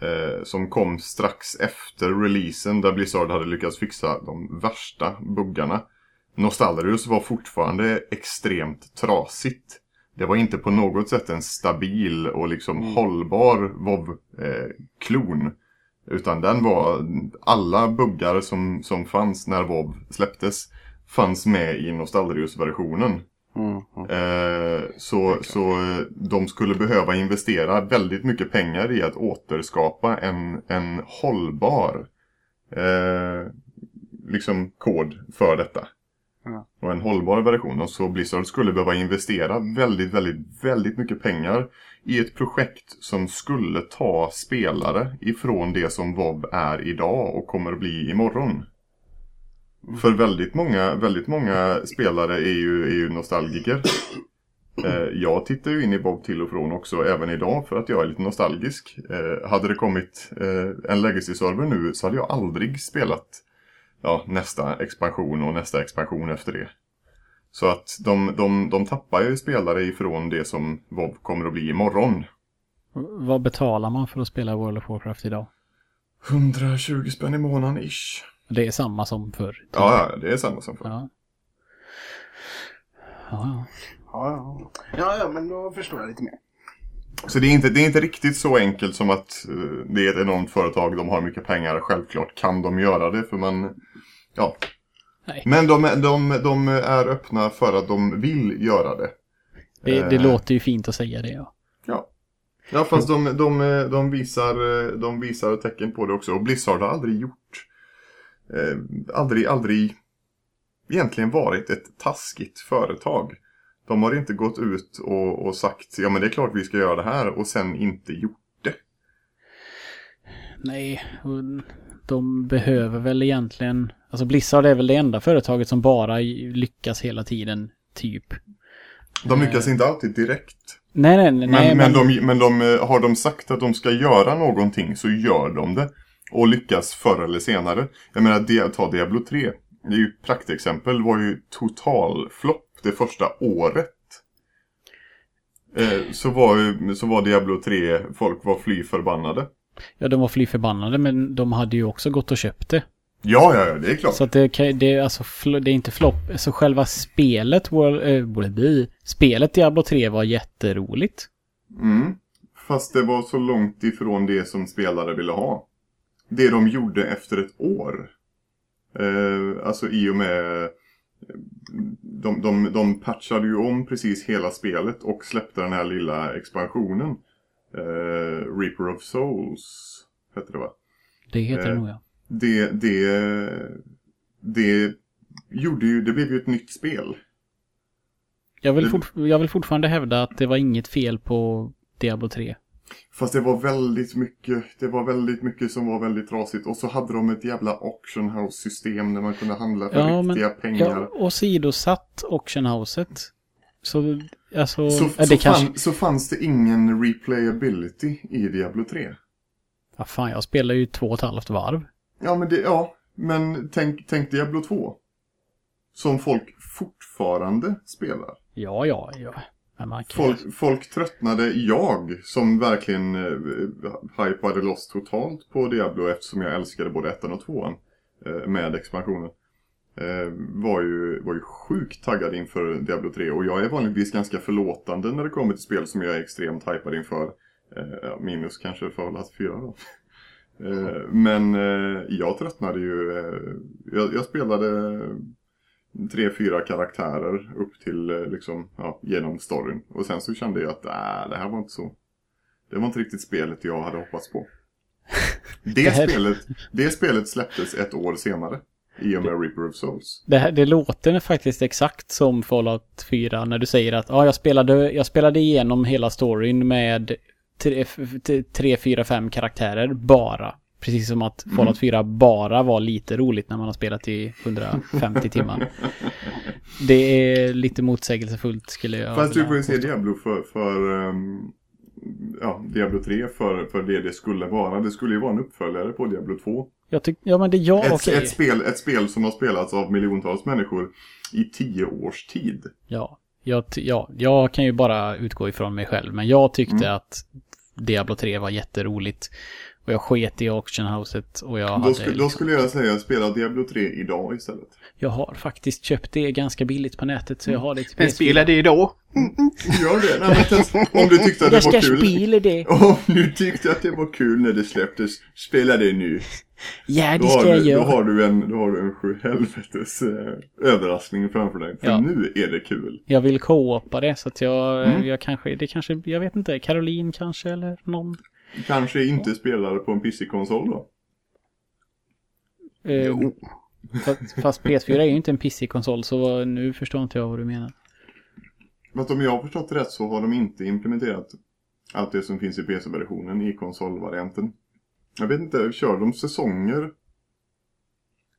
eh, som kom strax efter releasen där Blizzard hade lyckats fixa de värsta buggarna. Nostalrius var fortfarande extremt trasigt. Det var inte på något sätt en stabil och liksom hållbar WoW-klon. Utan den var, alla buggar som, som fanns när WoW släpptes fanns med i Nostalrius-versionen. Mm, mm. Eh, så, så eh, de skulle behöva investera väldigt mycket pengar i att återskapa en, en hållbar eh, liksom kod för detta. Och en hållbar version. Och så Blizzard skulle behöva investera väldigt, väldigt, väldigt mycket pengar i ett projekt som skulle ta spelare ifrån det som WoW är idag och kommer att bli imorgon. För väldigt många, väldigt många spelare är ju, är ju nostalgiker. *coughs* Eh, jag tittar ju in i Bob till och från också även idag för att jag är lite nostalgisk. Eh, hade det kommit eh, en legacy-server nu så hade jag aldrig spelat ja, nästa expansion och nästa expansion efter det. Så att de, de, de tappar ju spelare ifrån det som WoW kommer att bli imorgon. Vad betalar man för att spela World of Warcraft idag? 120 spänn i månaden ish. Det är samma som förr. Ja, ja, det är samma som förr. Ja. Ja, Ja, ja. men då förstår jag lite mer. Så det är, inte, det är inte riktigt så enkelt som att eh, det är ett enormt företag, de har mycket pengar, självklart kan de göra det för man, ja. Nej. Men de, är- de, de är öppna för att de vill göra det. det, det Eh. låter ju fint att säga det ja. Ja. Ja, fast de, de, de, visar, de visar tecken på det också. Och Blizzard har aldrig gjort, eh, aldrig, aldrig egentligen varit ett taskigt företag. De har inte gått ut och, och sagt, ja men det är klart vi ska göra det här och sen inte gjort det. Nej, de behöver väl egentligen... Alltså Blizzard är väl det enda företaget som bara lyckas hela tiden, typ. De lyckas inte alltid direkt. Nej, nej, nej. Men, nej, men, de, men de, eh, har de sagt att de ska göra någonting så gör de det. Och lyckas förr eller senare. Jag menar, det, ta Diablo 3. Det är ju ett praktexempel. var ju total flopp det första året. Eh, så, var så var Diablo 3, folk var fly förbannade. Ja, de var fly förbannade, men de hade ju också gått och köpt det. Ja, ja, ja, det är klart. Så att det, det, är alltså, det är inte flopp. Så själva spelet, World, äh, spelet Diablo 3 var jätteroligt. Mm. Fast det var så långt ifrån det som spelare ville ha. Det de gjorde efter ett år. Eh, alltså i och med... De, de, de patchade ju om precis hela spelet och släppte den här lilla expansionen. Eh, Reaper of Souls hette det va? Det heter det Eh. nog ja. Det, det, det gjorde ju, det blev ju ett nytt spel. Jag vill, det- jag vill fortfarande hävda att det var inget fel på Diablo 3. Fast det var väldigt mycket, det var väldigt mycket som var väldigt trasigt. Och så hade de ett jävla auction house system där man kunde handla för Ja, men- riktiga pengar. Ja, och sidosatt auctionhouset. Så, alltså, så, så, det kanske... fann, så fanns det ingen replayability i Diablo 3. Ja, fan, jag spelar ju två och ett halvt varv. Ja, men det, ja. Men tänk, tänk Diablo 2. Som folk fortfarande spelar. Ja, ja, ja. Folk, folk tröttnade, jag som verkligen eh, hypade loss totalt på Diablo eftersom jag älskade både ettan och tvåan eh, med expansionen. Eh, var, ju, var ju sjukt taggad inför Diablo 3 och jag är vanligtvis ganska förlåtande när det kommer till spel som jag är extremt hypad inför. Eh, minus kanske Fallout 4 då. Eh, men jag tröttnade ju. Jag, jag spelade tre, fyra karaktärer upp till liksom, ja, genom storyn. Och sen så kände jag att äh, det här var inte så. Det var inte riktigt spelet jag hade hoppats på. *laughs* Det, Det spelet, det spelet släpptes ett år senare. I och med Reaper of Souls. Det, här, det låter faktiskt exakt som Fallout 4 när du säger att ja, jag, spelade, jag spelade igenom hela storyn med tre, f- t- tre, fyra, fem karaktärer bara. Precis som att Fallout 4 bara var lite roligt när man har spelat i 150 timmar. Det är lite motsägelsefullt skulle jag Fast du får ju se. Diablo för, för ehm, ja, Diablo 3 för, för det det skulle vara. Det skulle ju vara en uppföljare på Diablo 2. Jag tyck, ja men det, ja Ett, okej. ett, spel, ett spel som har spelats av miljontals människor i tio års tid. Ja, jag, ja, jag kan ju bara utgå ifrån mig själv. Men jag tyckte Mm. att Diablo 3 var jätteroligt. Och jag sket i auctionhouset och jag Då, hade... sku, då skulle jag säga spela Diablo 3 idag istället. Jag har faktiskt köpt det ganska billigt på nätet så jag har det till Men PS4. spelar det då? Gör det. Nej, men om du tyckte att det Jag var ska kul. spela det. *laughs* Om du tyckte att det var kul när det släpptes, spela det nu. Ja, Då det har, ska jag du, då göra. har du en, då har du en sju helvetes eh, överraskning framför dig. För Ja. nu är det kul. Jag vill co-opa det så att jag, Mm. jag kanske, det kanske, jag vet inte, Caroline kanske eller någon. Kanske inte spelar på en pissig konsol då. Eh, fast, fast PS4 är ju inte en pissig konsol så nu förstår inte jag vad du menar. Fast om jag har förstått det rätt så har de inte implementerat allt det som finns i PC-versionen i konsolvarianten. Jag vet inte, kör de säsonger?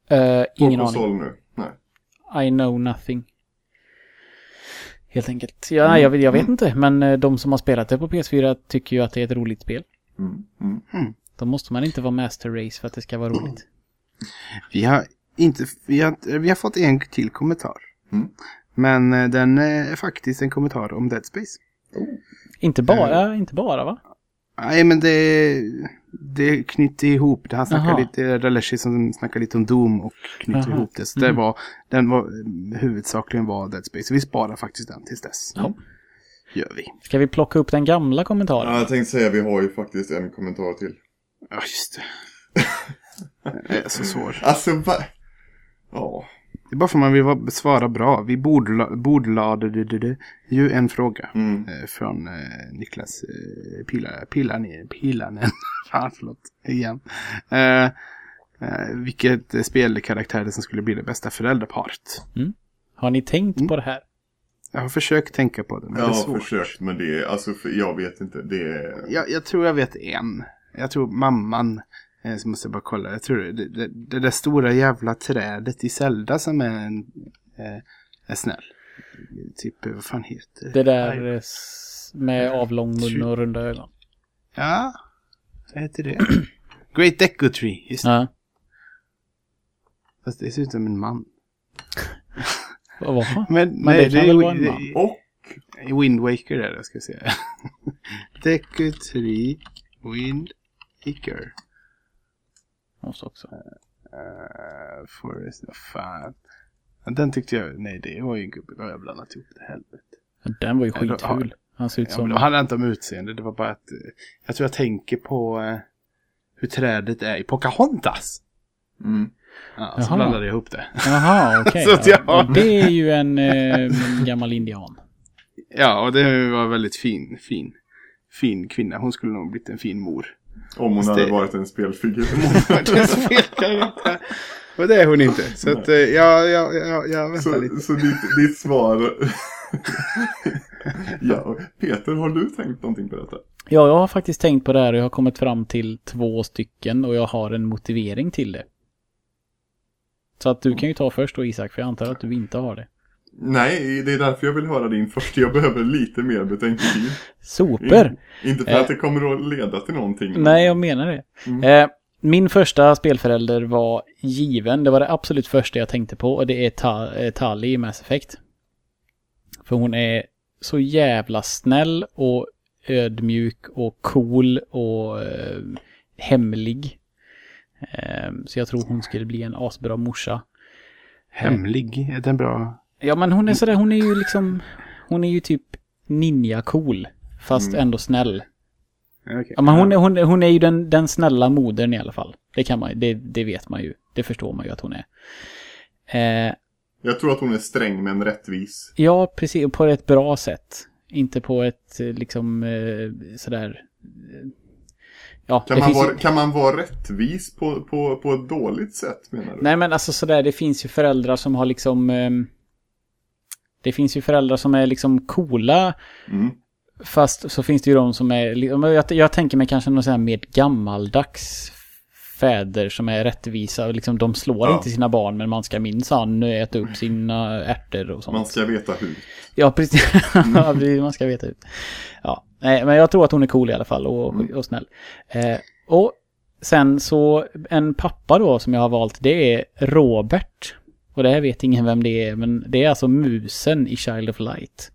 Eh, På ingen aning. konsol nu. Nej. I know nothing. Helt enkelt. Ja, jag, vet- jag vet inte, men eh, de som har spelat det på PS4 tycker ju att det är ett roligt spel. Mm. Mm. Då måste man inte vara master race för att det ska vara roligt. Vi har, inte, vi har, vi har fått en till kommentar. Mm. Men eh, den är faktiskt en kommentar om Dead Space. Inte bara, inte bara va? Nej, men det, det knyter ihop det. Han snackar Jaha. lite, Raleshi som snackar lite om Doom och knyter Jaha. ihop det. Så Mm. det var, den var huvudsakligen var Dead Space. Vi sparar faktiskt den tills dess. Ja. Gör vi. Ska vi plocka upp den gamla kommentaren? Ja, jag tänkte säga vi har ju faktiskt en kommentar till. Ja, just det. *laughs* Den är så svår. Alltså, va? Ja. Det är bara för att man vill vara- svara bra. Vi bordla- bordlade det, det, det, ju en fråga. Mm. eh, Från eh, Niklas eh, Pila- Pilanen. Pilanen. *laughs* Fan, förlåt. Igen. Eh, eh, vilket spelkaraktär det som skulle bli det bästa föräldraparet. Har ni tänkt Mm. på det här? Jag har försökt tänka på det, men Jag det är har svårt. försökt men det är, alltså för, jag vet inte. Det är... Jag, jag tror jag vet en. Jag tror mamman. Eh, så måste jag bara kolla. Jag tror det, det, det där stora jävla trädet i Zelda som är en... Eh, är snäll. Typ, eh, vad fan heter Det där eh, med avlång mun och runda ögon. Ja, vad heter det? *clears throat* Great Deco Tree, just det. Ja. Fast det ser ut som en man. Vad? Men, Men det kan väl vara en? Och det- Wind Waker är det, ska jag säga. Deco Tree, Wind Waker. Måste också. Uh, Forest, fan. Ja, Den tyckte jag, nej det var ju en gubbe, då har jag blandat ihop det helvete. Den var ju Ja, skitful. Han ser ut Ja, som... handlar det inte om utseende, det var bara att eh, jag tror jag tänker på hur trädet är i Pocahontas. mm. Ja, så Jaha. blandade jag ihop det. Jaha, *laughs* okej. Jag- ja. Det är ju en eh, gammal indian. Ja, och det var väldigt fin, fin, fin kvinna. Hon skulle nog blivit en fin mor. om hon Fast hade det- varit en spelfigur. Det spelar inte. Och det är hon inte. Så att eh, jag, jag, jag, jag väntar lite. så så ditt, ditt svar... *laughs* ja, Peter, har du tänkt någonting på detta? Ja, jag har faktiskt tänkt på det här och jag har kommit fram till två stycken och jag har en motivering till det. Så att du kan ju ta först då Isak, för jag antar att du inte har det. Nej, det är därför jag vill höra din först. Jag behöver lite mer betänketid. Super! Inte för Eh. att det kommer att leda till någonting. Nej, jag menar det. Mm. Eh, min första spelförälder var given. Det var det absolut första jag tänkte på och det är Ta- eh, Tali i Mass Effect. För hon är så jävla snäll och ödmjuk och cool och eh, hemlig. Eh, så jag tror hon skulle bli en asbra morsa. Hemlig, är den bra? Ja men hon är sådär, hon är ju liksom, hon är ju typ ninja-cool. Fast Mm. ändå snäll. Okay. Ja, men hon, är- hon, är- hon är ju den, den snälla modern i alla fall. Det kan man det, det vet man ju. Det förstår man ju att hon är. Eh, Jag tror att hon är sträng men rättvis. ja, precis. På ett bra sätt. Inte på ett eh, liksom eh, sådär... eh, Ja, Kan man, vara, ju... kan man vara rättvis på, på, på ett dåligt sätt menar du? Nej men alltså sådär, det finns ju föräldrar som har liksom... ehm, det finns ju föräldrar som är liksom coola Mm. Fast så finns det ju de som är, jag, jag tänker mig kanske någon sån här mer gammaldags fäder som är rättvisa. Liksom, de slår Ja. inte sina barn men man ska minsann äta upp sina ärtor och sånt. Man ska veta hur. Ja, precis. *laughs* Precis, man ska veta. Ja, nej, men jag tror att hon är cool i alla fall och, Mm. och snäll. Eh, och sen så en pappa då som jag har valt, det är Robert. Och det här vet ingen vem det är, men det är alltså musen i Child of Light.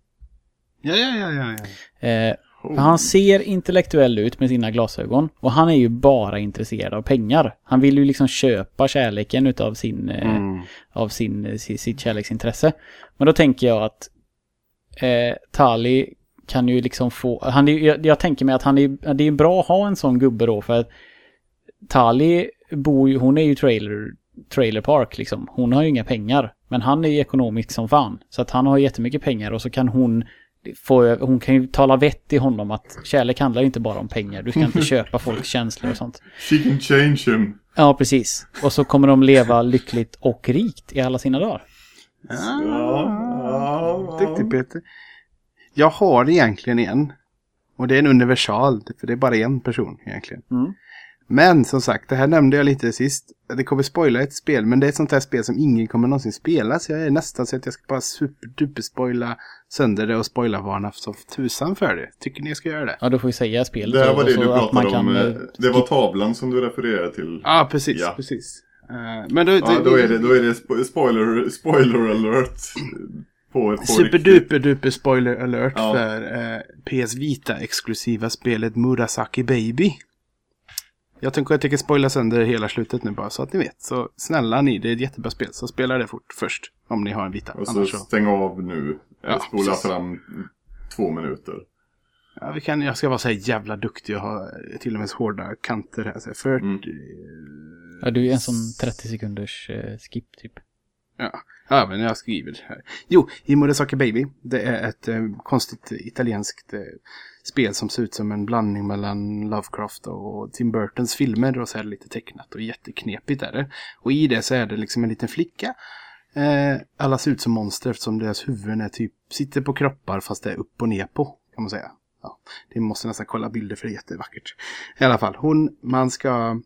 Ja, ja, ja, ja. ja. Eh, för han ser intellektuell ut med sina glasögon. Och han är ju bara intresserad av pengar. Han vill ju liksom köpa kärleken utav sin, eh, Mm. av sin, si- sitt kärleksintresse. Men då tänker jag att eh, Tali kan ju liksom få, han är, jag, jag tänker mig att han är, det är bra att ha en sån gubbe då för att Tali bor ju, hon är ju trailer, trailer park liksom. Hon har ju inga pengar. Men han är ju ekonomisk som fan. Så att han har jättemycket pengar och så kan hon få, hon kan ju tala vett till honom att kärlek handlar inte bara om pengar. Du ska inte *laughs* köpa folks känslor och sånt. She can change him. Ja, precis. Och så kommer de leva lyckligt och rikt i alla sina dagar. Ja, ja, Duktig Peter. Jag har egentligen en. Och det är en universal, för det är bara en person egentligen. Mm. Men som sagt, det här nämnde jag lite sist. Det kommer spoila ett spel, men det är ett sånt här spel som ingen kommer någonsin spela. Så jag är nästan så att jag ska bara superduper spoila sönder det och spoilervarna som tusan för det. Tycker ni jag ska göra det? Ja, då får vi säga spelet. Det här var det du pratade om. kan, eh, eh, Det var tavlan som du refererade till. Ja, precis, Ja. precis. Eh, men då, Ja, då är det, då är det spo- spoiler, spoiler alert. På, på Superduper duper spoiler alert Ja. för eh, PS Vita exklusiva spelet Murasaki Baby. Jag tänker jag tänker spoila sönder hela slutet nu bara så att ni vet. Så snälla ni, det är ett jättebra spel. Så spela det fort först. Om ni har en Vita. Och så så. stäng av nu. Ja, Spola precis. fram två minuter. Ja, vi kan, jag ska vara så här jävla duktig och ha till och med så hårda kanter här. Så här, för, Mm. Ja, du är en sån 30 sekunders eh, skip typ. Ja. ja, men jag skriver det här. Jo, i Baby. Det är ett eh, konstigt italienskt eh, spel som ser ut som en blandning mellan Lovecraft och Tim Burtons filmer. Och så är det lite tecknat och jätteknepigt är det. Och i det så är det liksom en liten flicka. Eh, alla ser ut som monster eftersom deras huvuden är typ, sitter på kroppar fast det är upp och ner på. Kan man säga. Ja, det måste nästan kolla bilder för det är jättevackert. I alla fall, hon, man ska,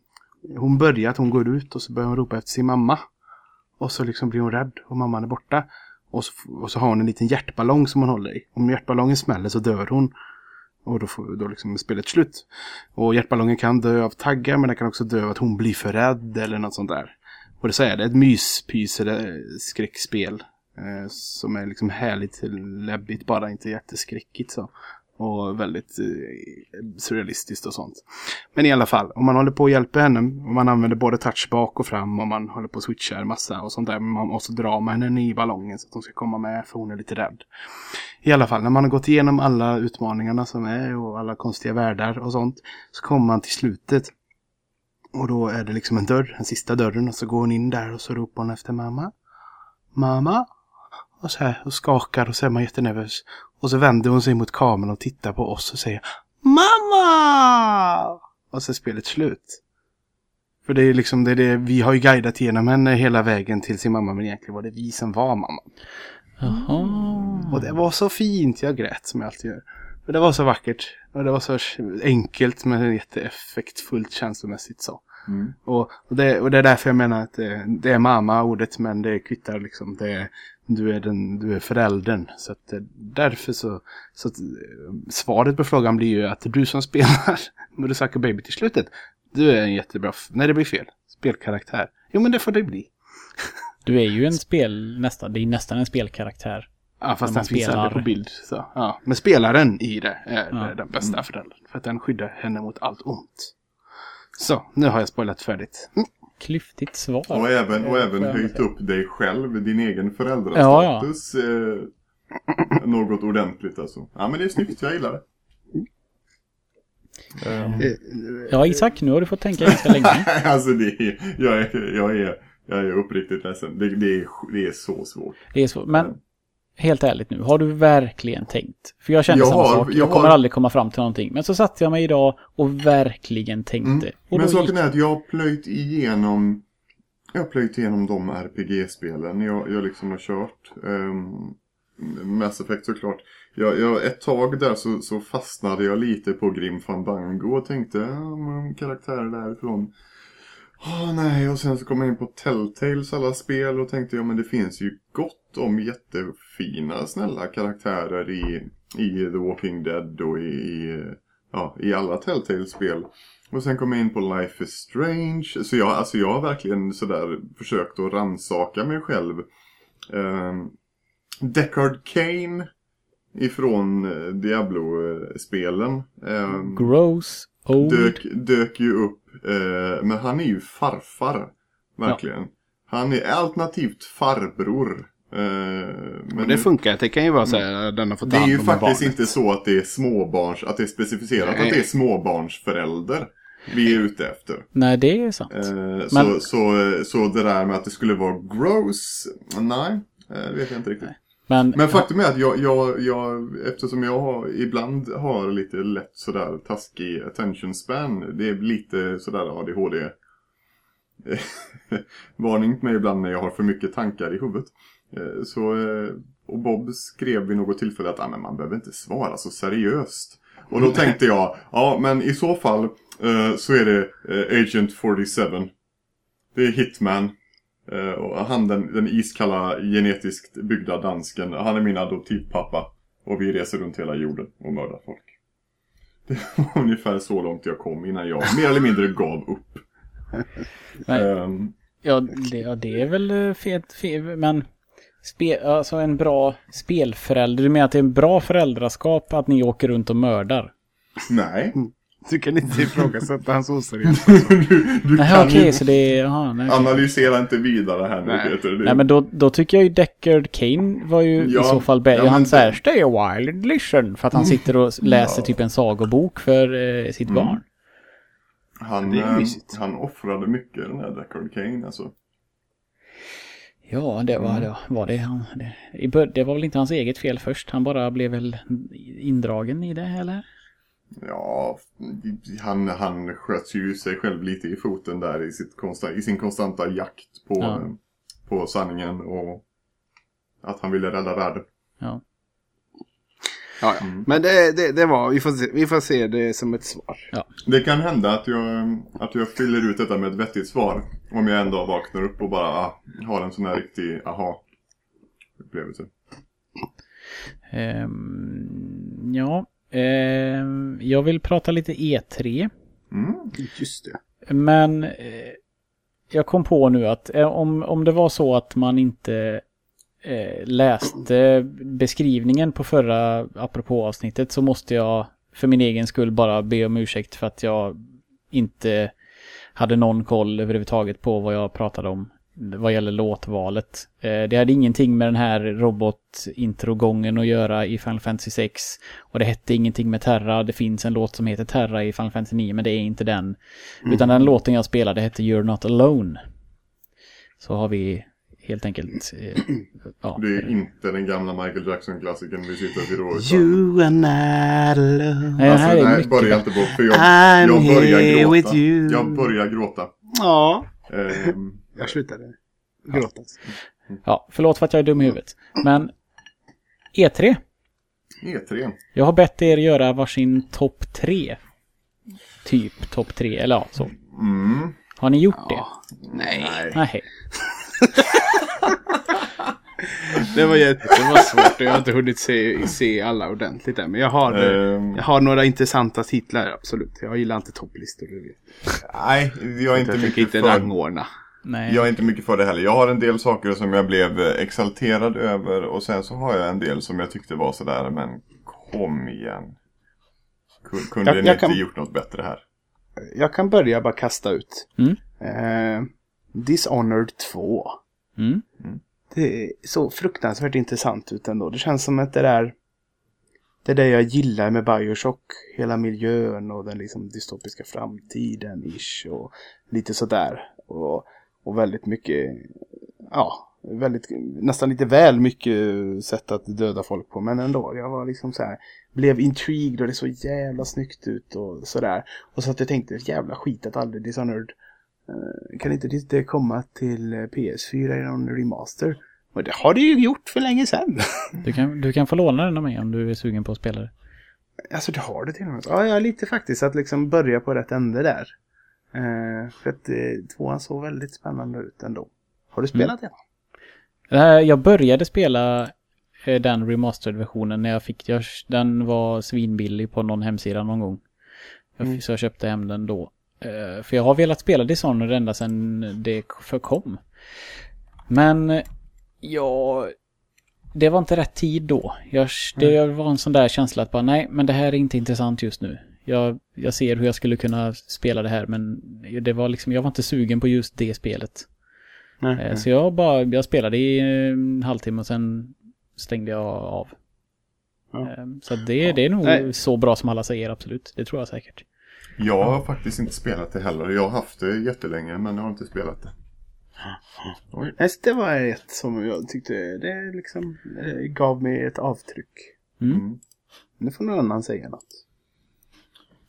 hon börjar att hon går ut och så börjar hon ropa efter sin mamma. Och så liksom blir hon rädd och mamman är borta. Och så, och så har hon en liten hjärtballong som hon håller i. Om hjärtballongen smäller så dör hon. Och då får då liksom spelet slut. Och hjärtballongen kan dö av taggar men den kan också dö av att hon blir för rädd eller något sånt där. Och det så är det ett eller skräckspel. Eh, som är liksom härligt läbbigt bara inte jätteskräckigt så. Och väldigt eh, surrealistiskt och sånt. Men i alla fall, om man håller på och hjälper henne, om man använder både touch bak och fram och man håller på och switchar massa och sånt där. Och man måste dra med henne i ballongen så att hon ska komma med för hon är lite rädd. I alla fall, när man har gått igenom alla utmaningarna som är och alla konstiga världar och sånt. Så kommer man till slutet. Och då är det liksom en dörr, den sista dörren och så går hon in där och så ropar hon efter mamma. Mamma? Och så här och skakar och så är man jättenervös. Och så vänder hon sig mot kameran och tittar på oss och säger Mamma! Och så är spelet slut. För det är liksom det, är det vi har ju guidat igenom henne hela vägen till sin mamma men egentligen var det vi som var mamma. Jaha. Och det var så fint, jag grät som jag alltid gör. För det var så vackert. Och det var så enkelt men jätteeffektfullt känslomässigt så. Mm. Och, och, det, och det är därför jag menar att det, det är mamma ordet men det kvittar liksom. Det du, är den, du är föräldern. Så att det, därför så, så att, eh, svaret på frågan blir ju att du som spelar *laughs* Murasaki Baby till slutet. Du är en jättebra, nej det blir fel, spelkaraktär. Jo men det får det bli. Du är ju en spel, nästan, det är nästan en spelkaraktär. Ja, fast den finns spelar. aldrig på bild. Så, ja. Men spelaren i det är Ja. den bästa föräldern. För att den skyddar henne mot allt ont. Så, nu har jag spoilat färdigt. Mm. Klyftigt svar. Och även, och även höjt upp dig själv, din egen föräldrastatus. Eh, något ordentligt alltså. Ja men det är snyggt, jag gillar det. Ja, Isak, nu har du fått tänka ganska länge. *laughs* alltså det är, jag är, jag är, jag är uppriktigt ledsen. Det, det, är, det är så svårt. Det är så. Men helt ärligt nu, har du verkligen tänkt? För jag känner Jag samma har- sak. Jag, jag kommer har- aldrig komma fram till någonting. Men så satte jag mig idag och verkligen tänkte. Och Men saken gick... är att jag har plöjt igenom Jag har plöjt igenom de RPG-spelen jag, jag liksom har kört. Um, Mass Effect såklart. Jag, jag, ett tag där så, så fastnade jag lite på Grim Fandango och tänkte ja, men karaktärer därifrån. Åh nej, och sen så kom jag in på Telltales alla spel och tänkte ja men det finns ju gott om jättefina snälla karaktärer i, i The Walking Dead och i, i, ja, i alla Telltale-spel. Och sen kom jag in på Life is Strange. Så jag, alltså jag har verkligen sådär försökt att ransaka mig själv. Um, Deckard Kane ifrån eh, Diablo-spelen. Um, Gross, old. dök, dök ju upp. Eh, men han är ju farfar. Verkligen. Han är alternativt farbror. Eh, men Men det funkar. Det kan ju vara så här, den har fått det är ju faktiskt barnet. inte så att det är småbarns, att det är specificerat Nej. att det är småbarnsförälder vi är ute efter. Nej, det är sant. Eh, så, Men- så, så det där med att det skulle vara gross, nej, eh, det vet jag inte riktigt. Men, Men faktum är att jag, jag, jag eftersom jag har, ibland har lite lätt sådär taskig attention span, det är lite sådär ADHD. *laughs* Varning på mig ibland när jag har för mycket tankar i huvudet. Eh, Så, eh, och Bob skrev vid något tillfälle att ah, men man behöver inte svara så seriöst. Och då tänkte jag, ja men i så fall eh, så är det eh, Agent 47. Det är Hitman. Eh, och han den, den iskalla genetiskt byggda dansken. Han är min adoptivpappa. Och vi reser runt hela jorden och mördar folk. *laughs* Det var ungefär så långt jag kom innan jag mer eller mindre gav upp. Ehm, Ja, det, ja, det är väl fet, fet men spe, alltså en bra spelförälder. Du menar att det är en bra föräldraskap att ni åker runt och mördar? nej. Du kan inte ifrågasätta hans oseriösa. *laughs* du du Nej, kan okej, ju så det är... Jaha, nej, okej. analysera inte vidare här nu. Peter. Det, Nej men då, då tycker jag ju Deckard Kane var ju Ja, i så fall bättre. ja, han säger stay a while and listen. För att han sitter och läser Ja. typ en sagobok för eh, sitt Mm. barn. han, eh, han offrade mycket den här Deckard Kane alltså. Ja, det var, Mm. det var det han... Det, det var väl inte hans eget fel först. Han bara blev väl indragen i det, eller? Ja, han, han sköt ju sig själv lite i foten där i, sitt konsta, i sin konstanta jakt på, Ja. på sanningen och att han ville rädda världen. Ja. Ja, ja. Mm. Men det, det, det var, vi får, se, vi får se det som ett svar. Det kan hända att jag, att jag fyller ut detta med ett vettigt svar. Om jag en dag vaknar upp och bara ah, har en sån här riktig aha-upplevelse. Ehm, ja. Ehm, jag vill prata lite E3. Mm. Just det. Men eh, jag kom på nu att eh, om, om det var så att man inte eh, läste beskrivningen på förra apropå avsnittet så måste jag för min egen skull bara be om ursäkt för att jag inte hade någon koll överhuvudtaget på vad jag pratade om vad gäller låtvalet. Eh, det hade ingenting med den här robotintrogången att göra i Final Fantasy 6. Och det hette ingenting med Terra. Det finns en låt som heter Terra i Final Fantasy 9 men det är inte den. Utan den låten jag spelade hette You're Not Alone. Så har vi helt enkelt... Eh, *clears throat* ja. Det är inte den gamla Michael Jackson-klassikern vi sitter vid då. utan- You are not alone. Nej, här Alltså, är nej, mycket börja bättre. inte på för jag, I'm jag börjar here gråta. with you. Jag börjar gråta. Ja. Ehm, Jag slutade gråta. Ja, förlåt för att jag är dum i huvudet. Men E3. E3. Jag har bett er göra varsin topp tre. Typ topp tre, eller ja, så. Mm. Har ni gjort det? Ja. Nej. Nej. Nej. Det var, det var svårt och jag har inte hunnit se, se alla ordentligt än. Men jag har, Ehm, jag har några intressanta titlar, absolut. Jag gillar inte topplistor. du vet. nej, jag är inte Jag mycket inte för... rangordna. Nej. Jag är inte mycket för det heller. Jag har en del saker som jag blev eh, exalterad över och sen så har jag en del som jag tyckte var sådär, men kom igen. Kun- Kunde Jag- ni jag inte kan- gjort något bättre här? Jag kan börja bara kasta ut. Mm. Eh, Dishonored 2. Mm. Det är så fruktansvärt intressant ut ändå. Det känns som att det där... Det är det jag gillar med Bioshock. Hela miljön och den liksom dystopiska framtiden ish. Och lite sådär. Och, och väldigt mycket... Ja, väldigt, nästan lite väl mycket sätt att döda folk på. Men ändå, jag var liksom så här. Blev intrigued och det såg jävla snyggt ut och sådär. Och så att jag tänkte, jävla skit att aldrig Dishonored kan inte det komma till eh, PS4 i någon remaster? Och det har det ju gjort för länge sedan. *laughs* Du, kan, du kan få låna den av mig om du är sugen på att spela det. alltså det har det till och med. Ja, ja, lite faktiskt att liksom börja på rätt ände där. Eh, för att eh, tvåan såg väldigt spännande ut ändå. Har du spelat den? Eh, Jag började spela eh, den remastered-versionen när jag fick jag, Den var svinbillig på någon hemsida någon gång. Jag, Mm. Så jag köpte hem den då. Eh, För jag har velat spela Dishonored ända sedan det förkom. Men ja, det var inte rätt tid då. Jag, det var en sån där känsla att bara nej, men det här är inte intressant just nu. Jag, jag ser hur jag skulle kunna spela det här men det var liksom, jag var inte sugen på just det spelet. Eh, Så jag bara, jag spelade i eh, en halvtimme och sen stängde jag av. Ja. Eh, Så det, det är nog Nej. så bra som alla säger, absolut. Det tror jag säkert. Jag har faktiskt inte spelat det heller. Jag har haft det jättelänge men jag har inte spelat det. Nej, så det var ett som jag tyckte det liksom eh, gav mig ett avtryck. Mm. Mm. Nu får någon annan säga något.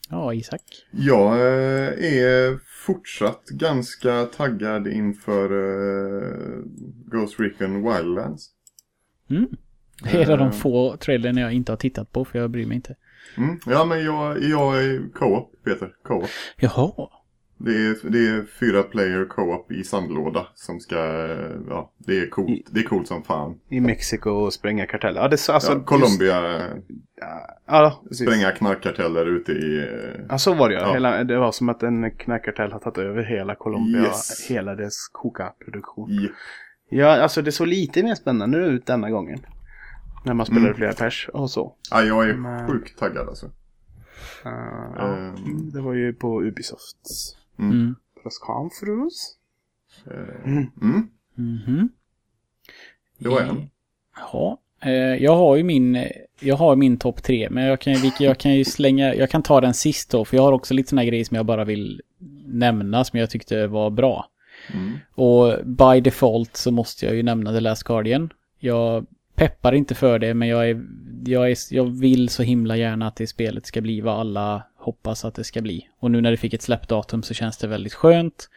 Ja, Isak. Jag eh, är fortsatt ganska taggad inför eh, Ghost Recon Wildlands. Mm. Det är en av de få trailern jag inte har tittat på för jag bryr mig inte. Mm. Ja, men jag, jag är co-op, Peter. Co-op. Jaha. Det är, det är fyra player co-op i sandlåda som ska, ja, det är coolt. Det är coolt som fan. I Mexiko och spränga karteller. Ja, det alltså, ja, Colombia, Ja, precis. spränga knarkkarteller ute i... eh, Ja, så var det Ja. ja. Hela, det var som att en knarkkartell har tagit över hela Colombia. Yes. Hela dess koka-produktion. i Ja, alltså det såg lite mer spännande ut denna gången. När man spelade Mm. flera pers och så. ja, jag är Men- sjukt taggad alltså. Uh. Ehm. Det var ju på Ubisofts Mm. presskonferens. Eh, Mm. Mm. Mhm. Det var en. Ja. Eh, jag har ju min, jag har min topp tre, men jag kan, jag kan ju slänga, jag kan ta den sist då, för jag har också lite såna här grejer som jag bara vill nämna som jag tyckte var bra. Mm. Och by default så måste jag ju nämna The Last Guardian. Jag peppar inte för det, men jag, är, jag, är, jag vill så himla gärna att det spelet ska bli vad alla hoppas att det ska bli. Och nu när det fick ett släppdatum så känns det väldigt skönt.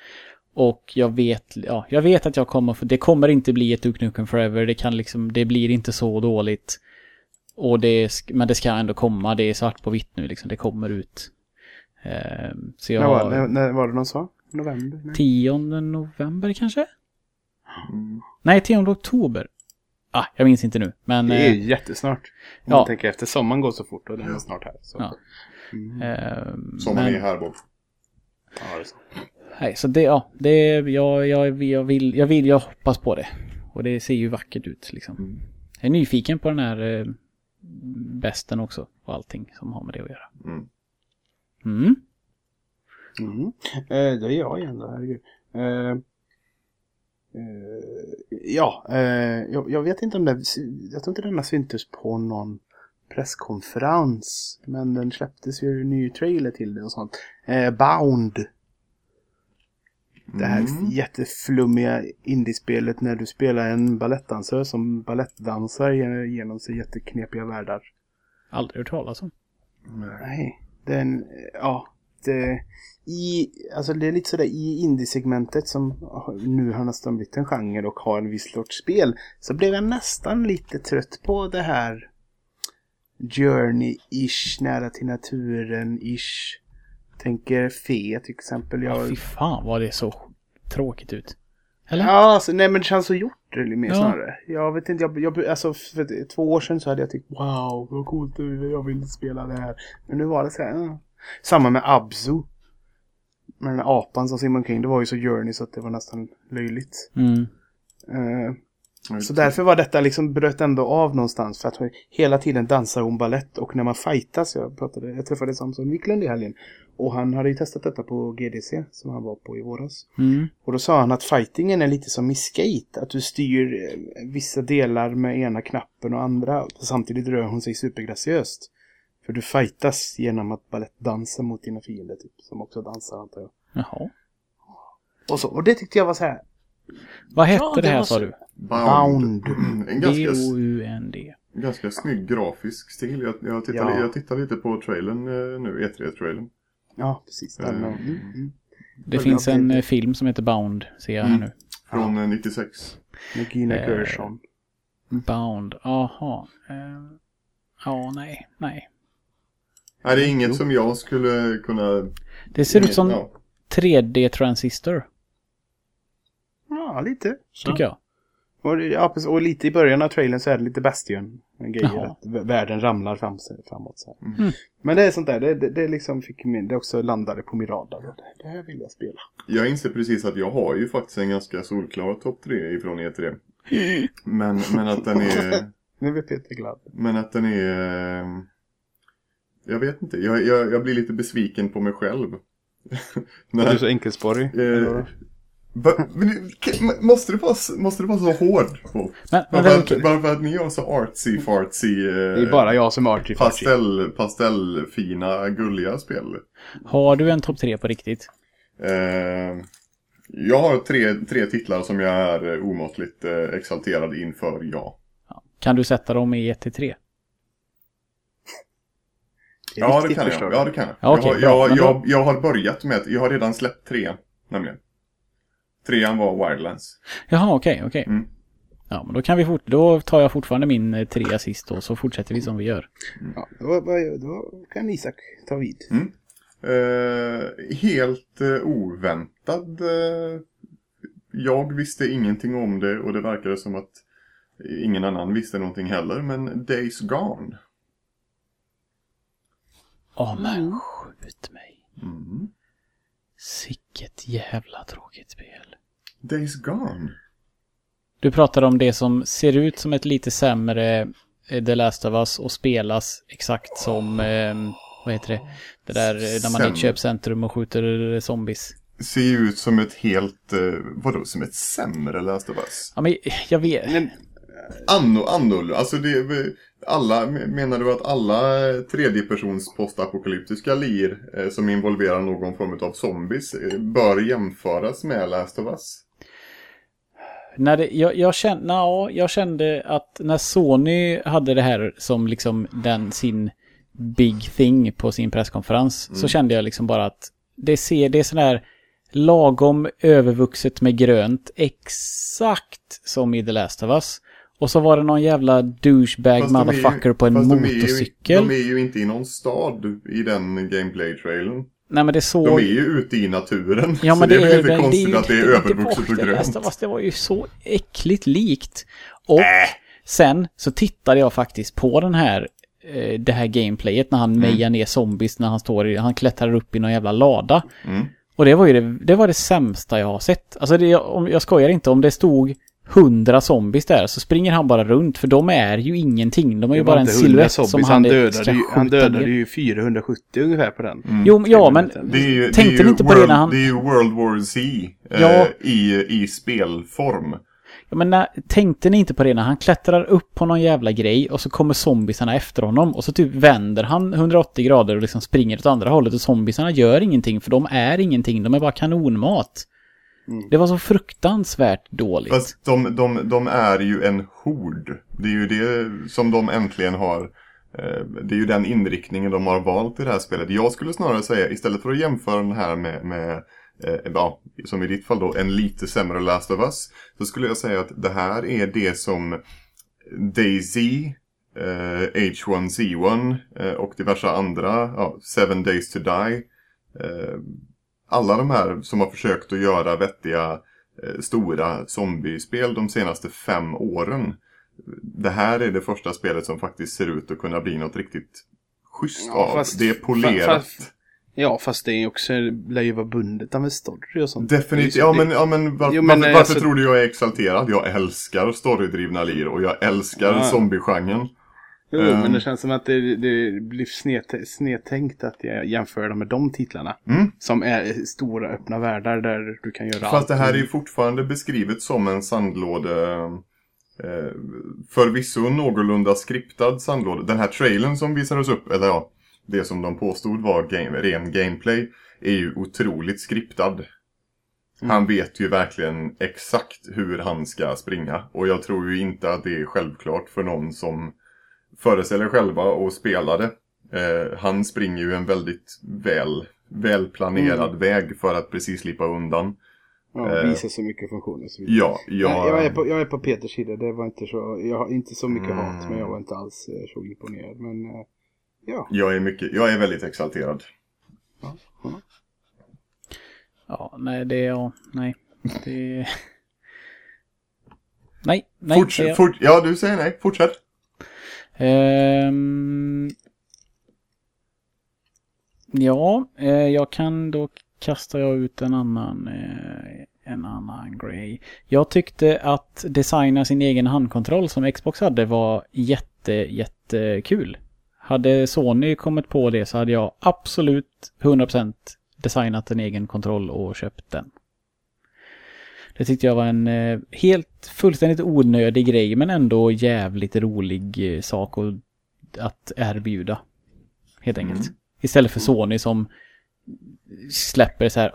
Och jag vet, ja, jag vet att jag kommer, det kommer inte bli ett Duke Nukem Forever, det kan liksom, det blir inte så dåligt. Och det, men det ska ändå komma, det är svart på vitt nu liksom, det kommer ut. Ehm, så jag När, var, har... när, när var det de sa? November? Nej. 10 november kanske? Mm. Nej, 10 oktober. Ah, jag minns inte nu. Men... Det är eh, ju jättesnart. Om ja. man tänker efter sommaren går så fort och den är snart här. Så. Ja. Mm. eh, Som man men, är här Bob. Ja, det är så. Nej, så det, ja, det, jag, jag, jag, vill, jag vill, jag hoppas på det. Och det ser ju vackert ut liksom. Mm. Jag är nyfiken på den här eh, besten också. Och allting som har med det att göra. Mm. Mm. Mm. Eh, det är jag igen då, herregud. Eh, eh, ja, eh, jag, jag vet inte om det, jag tror inte denna syntes på någon presskonferens. Men den släpptes ju en ny trailer till det och sånt. Eh, Bound. Det här Mm. jätteflummiga indiespelet när du spelar en balettdansör som balettdansar ge- genom sig jätteknepiga världar. Aldrig hört talas om. Nej, den, ja, i, alltså det är lite sådär i indie-segmentet som nu har nästan blivit en genre och har en viss sorts spel. Så blev jag nästan lite trött på det här Journey-ish, nära till naturen-ish. Tänker Fe till exempel. Ja. Jag, Fy fan vad det så tråkigt ut. Eller? Ja, alltså, nej men det känns så gjort det mer Ja. snarare. Jag vet inte, jag, jag, alltså för två år sedan så hade jag tyckt wow, vad coolt, jag vill spela det här. Men nu var det så här, ja. Samma med Abzu. Med den här apan som simmar omkring, det var ju så journey så att det var nästan löjligt. Mm. Eh, så därför var detta liksom bröt ändå av någonstans för att hela tiden dansar hon ballett och när man fightas, jag pratade, jag träffade Samson Wiklund i helgen och han hade ju testat detta på GDC som han var på i våras. Mm. Och då sa han att fightingen är lite som i skate. Att du styr eh, vissa delar med ena knappen och andra. Samtidigt rör hon sig supergraciöst. För du fightas genom att balettdansa mot dina fiender typ. Som också dansar antar jag. Jaha. Och, så, och det tyckte jag var så här. Vad hette Ja, det, det här sa så- du? Bound. En ganska, B-O-U-N-D. ganska snygg grafisk stil. Jag, jag, tittar, Ja. jag tittar lite på trailern eh, nu, E3-trailern. Ja, precis. Den, Mm. mm, mm. Det finns en lite. eh, film som heter Bound, ser jag här Mm. nu. Från eh, 96. Med Gina Eh, Gershon. Bound, aha. Eh, Ja, nej, nej. Nej, det är inget Jo. som jag skulle kunna... Det ser ut som Ja. 3D-transistor, Ja, lite. Så. tycker jag. Och, ja, och lite i början av trailern så är det lite Bastion. Grejer att världen ramlar fram, framåt. Så här. Mm. Men det är sånt där, det, det, det liksom fick min, det också landade på min radar. Det, det här vill jag spela. Jag inser precis att jag har ju faktiskt en ganska solklar topp 3 ifrån E3. *laughs* Men, men att den är... Nu blir Peter glad. Men att den är... Jag vet inte. Jag, jag, jag blir lite besviken på mig själv. *laughs* Du är så enkelspårig. Eh, men, måste, det vara, så- måste det vara så hård? På? Men, men Bara, för vem, att, ni har så artsy fartsy eh, Det är bara jag som är arty farty. pastell, pastellfina gulliga spel. har du en topp 3 på riktigt? Eh, jag har tre, tre titlar som jag är omåttligt eh, exalterad inför, ja. Kan du sätta dem i 1 till 3? Ja, det kan jag. Ja, det kan jag. Ja, okej, jag, har- jag, då- jag, jag har börjat med, jag har redan släppt tre, nämligen. Trean var Wildlands. Jaha, okej, okej. Mm. Ja, men då kan vi fort, då tar jag fortfarande min eh, trea sist och så fortsätter vi som vi gör. Ja, då, då, då kan Isak ta vid. Mm. Eh, helt eh, oväntad. Eh, jag visste ingenting om det och det verkade som att ingen annan visste någonting heller. Men Days Gone. Åh men skjut mig. Mm. Sicket jävla tråkigt spel. Days Gone? Du pratade om det som ser ut som ett lite sämre eh, The Last of Us och spelas exakt som, eh, vad heter det, det där eh, när man är i ett köpcentrum och skjuter zombies. Ser ju ut som ett helt, eh, vadå, som ett sämre Last of Us? Ja men jag vet, Men, Anno, anno, alltså det, alla, menar du att alla eh, tredjepersons postapokalyptiska lir eh, som involverar någon form av zombies eh, bör jämföras med Last of Us? när det, jag, jag, kände, ja, jag kände att när Sony hade det här som liksom den, sin big thing på sin presskonferens så kände jag liksom bara att det ser, det är sådär lagom övervuxet med grönt exakt som i The Last of Us. Och så var det någon jävla douchebag Fast är ju- motherfucker på en fast de är ju- motorcykel. De är ju inte i någon stad i den gameplay-trailern. Nej men det såg... De är ju ute i naturen. Ja, så men det är det, väl är, inte det, konstigt är att det är inte- övervuxet och grönt. Det, var, det var ju så äckligt likt. Och sen så tittade jag faktiskt på den här eh, det här gameplayet när han Mm. mejar ner zombies när han står i, han klättrar upp i någon jävla lada. Mm. Och det var ju det, det var det sämsta jag har sett. Alltså det, om, jag skojar inte, om det stod hundra zombies där så springer han bara runt för de är ju ingenting. De är ju bara en inte 100 silhuett som han, dödade, ju, han dödade ner. ju 470 ungefär på den. Jo, ja men Det är ju, det Tänkte är ju ni inte på det när han- Det är ju World War Z eh, Ja. i, i spelform. Ja, men när, tänkte ni inte på det när han klättrar upp på någon jävla grej och så kommer zombiesarna efter honom och så typ vänder han 180 grader och liksom springer åt andra hållet och zombiesarna gör ingenting för de är ingenting, de är bara kanonmat. Det var så fruktansvärt dåligt. Fast de, de, de är ju en hord. Det är ju det som de äntligen har. eh, Det är ju den inriktningen de har valt i det här spelet. Jag skulle snarare säga, istället för att jämföra den här med, med eh, ja, som i ditt fall då, en lite sämre Last of Us. Så skulle jag säga att det här är det som Daisy, eh, H1Z1 eh, och diverse andra, ja, Seven Days to Die. Alla de här som har försökt att göra vettiga eh, stora zombiespel de senaste fem åren. Det här är det första spelet som faktiskt ser ut att kunna bli något riktigt schysst Ja, av. fast- det är polerat. fast- Ja, fast det är också, lär ju vara bundet av en story och sånt. Definitivt. Ja men, ja, men, var, Jo, men, varför, varför alltså- tror du jag är exalterad? Jag älskar storydrivna lir och jag älskar Ja. zombiegenren. Jo, Ehm. men det känns som att det, det blir sned, snedtänkt att jag jämför dem med de titlarna. Mm. Som är stora öppna världar där du kan göra allt. Fast det här är ju fortfarande beskrivet som en sandlåde. Eh, förvisso någorlunda skriptad sandlåda. Den här trailern som visades upp, eller ja, det som de påstod var game, ren gameplay, är ju otroligt skriptad. Han vet ju verkligen exakt hur han ska springa. Och jag tror ju inte att det är självklart för någon som föreställer själva och spelade. Eh, han springer ju en väldigt väl, välplanerad väg för att precis slippa undan. Ja, eh, visa så mycket funktioner. och Så vidare. Ja, Jag, jag, är jag... på, jag är på Peters sida. Det var inte så, jag har inte så mycket Mm. hat, men jag var inte alls eh, så imponerad. Men eh, ja. Jag är, mycket, jag är väldigt exalterad. Ja, nej, det är... Ja, nej. Det... *laughs* Nej, nej. Forts, det är- fort, ja, du säger nej. Fortsätt. Ehm, ja, eh, jag kan då kasta jag ut en annan, eh, en annan grej. Jag tyckte att designa sin egen handkontroll som Xbox hade var jätte, jättekul. Hade Sony kommit på det så hade jag absolut 100% designat en egen kontroll och köpt den. Det tyckte jag var en eh, helt fullständigt onödig grej men ändå jävligt rolig eh, sak att, erbjuda. Helt enkelt. Istället för Sony som släpper så här,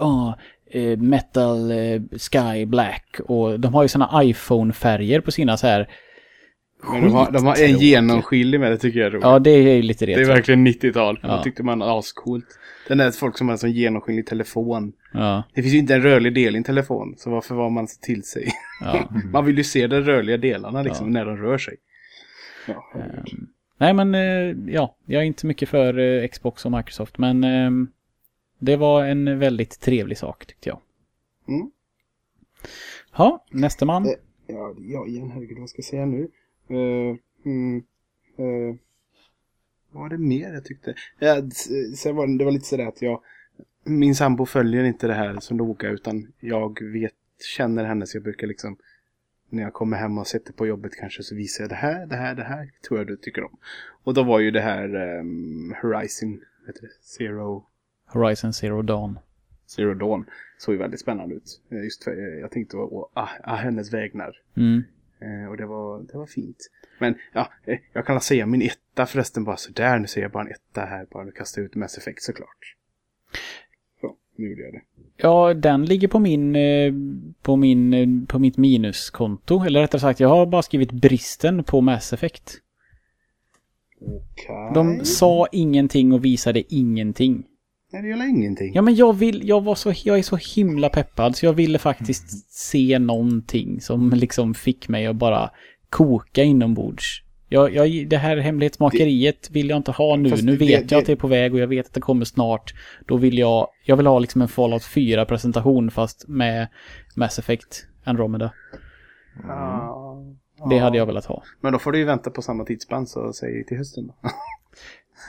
eh, metal sky black och de har ju såna iPhone-färger på sina så här Men de har, de har en genomskinlig med det tycker jag är roligt. Ja, det är ju lite det är retro. verkligen 90-tal. Ja. Det tyckte man var ascoolt. Den där folk som har en sån genomskinlig telefon. Ja, Det finns ju inte en rörlig del i en telefon. Så varför var man så till sig? ja. *laughs* Man vill ju se de rörliga delarna liksom Ja. när de rör sig. Ja, Ehm, Nej men eh, ja, jag är inte mycket för eh, Xbox och Microsoft men ehm, det var en väldigt trevlig sak tyckte jag. Mm. Ja, nästa man. Eh. Ja, ja igen, herregud, vad ska jag säga nu? Uh, mm, eh, vad var det mer jag tyckte? Ja, sen var det, det var lite sådär att jag, min sambo följer inte det här så noga utan jag vet, känner henne så jag brukar liksom, när jag kommer hem och sätter på jobbet kanske så visar jag det här, det här, det här, tror jag du tycker om. Och då var ju det här um, Horizon, vet du, Zero, Horizon Zero Dawn. Zero Dawn, såg ju väldigt spännande ut. Eh, Just för, jag tänkte å, ah, ah, hennes vägnar. Mm. Eh, och det var, det var fint. Men ja, eh, jag kan säga min etta förresten bara sådär. Nu säger jag bara en etta här. Bara nu kastar jag ut Mass Effect såklart. Så, nu gjorde jag det. Ja, den ligger på min, eh, på min, på mitt minuskonto. Eller rättare sagt, jag har bara skrivit bristen på Mass Effect. Okej. De sa ingenting och visade ingenting. Nej, det gör ingenting. Ja men jag vill, jag var så, jag är så himla peppad så jag ville faktiskt se någonting som liksom fick mig att bara koka inombords. Jag, jag, det här hemlighetsmakeriet vill jag inte ha nu. Nu det- vet det- jag att det är på väg och jag vet att det kommer snart. Då vill jag, jag vill ha liksom en Fallout 4 presentation fast med Mass Effect Andromeda. Ja, Det ja. hade jag velat ha. Men då får du ju vänta på samma tidsspann så säg till hösten då. *laughs*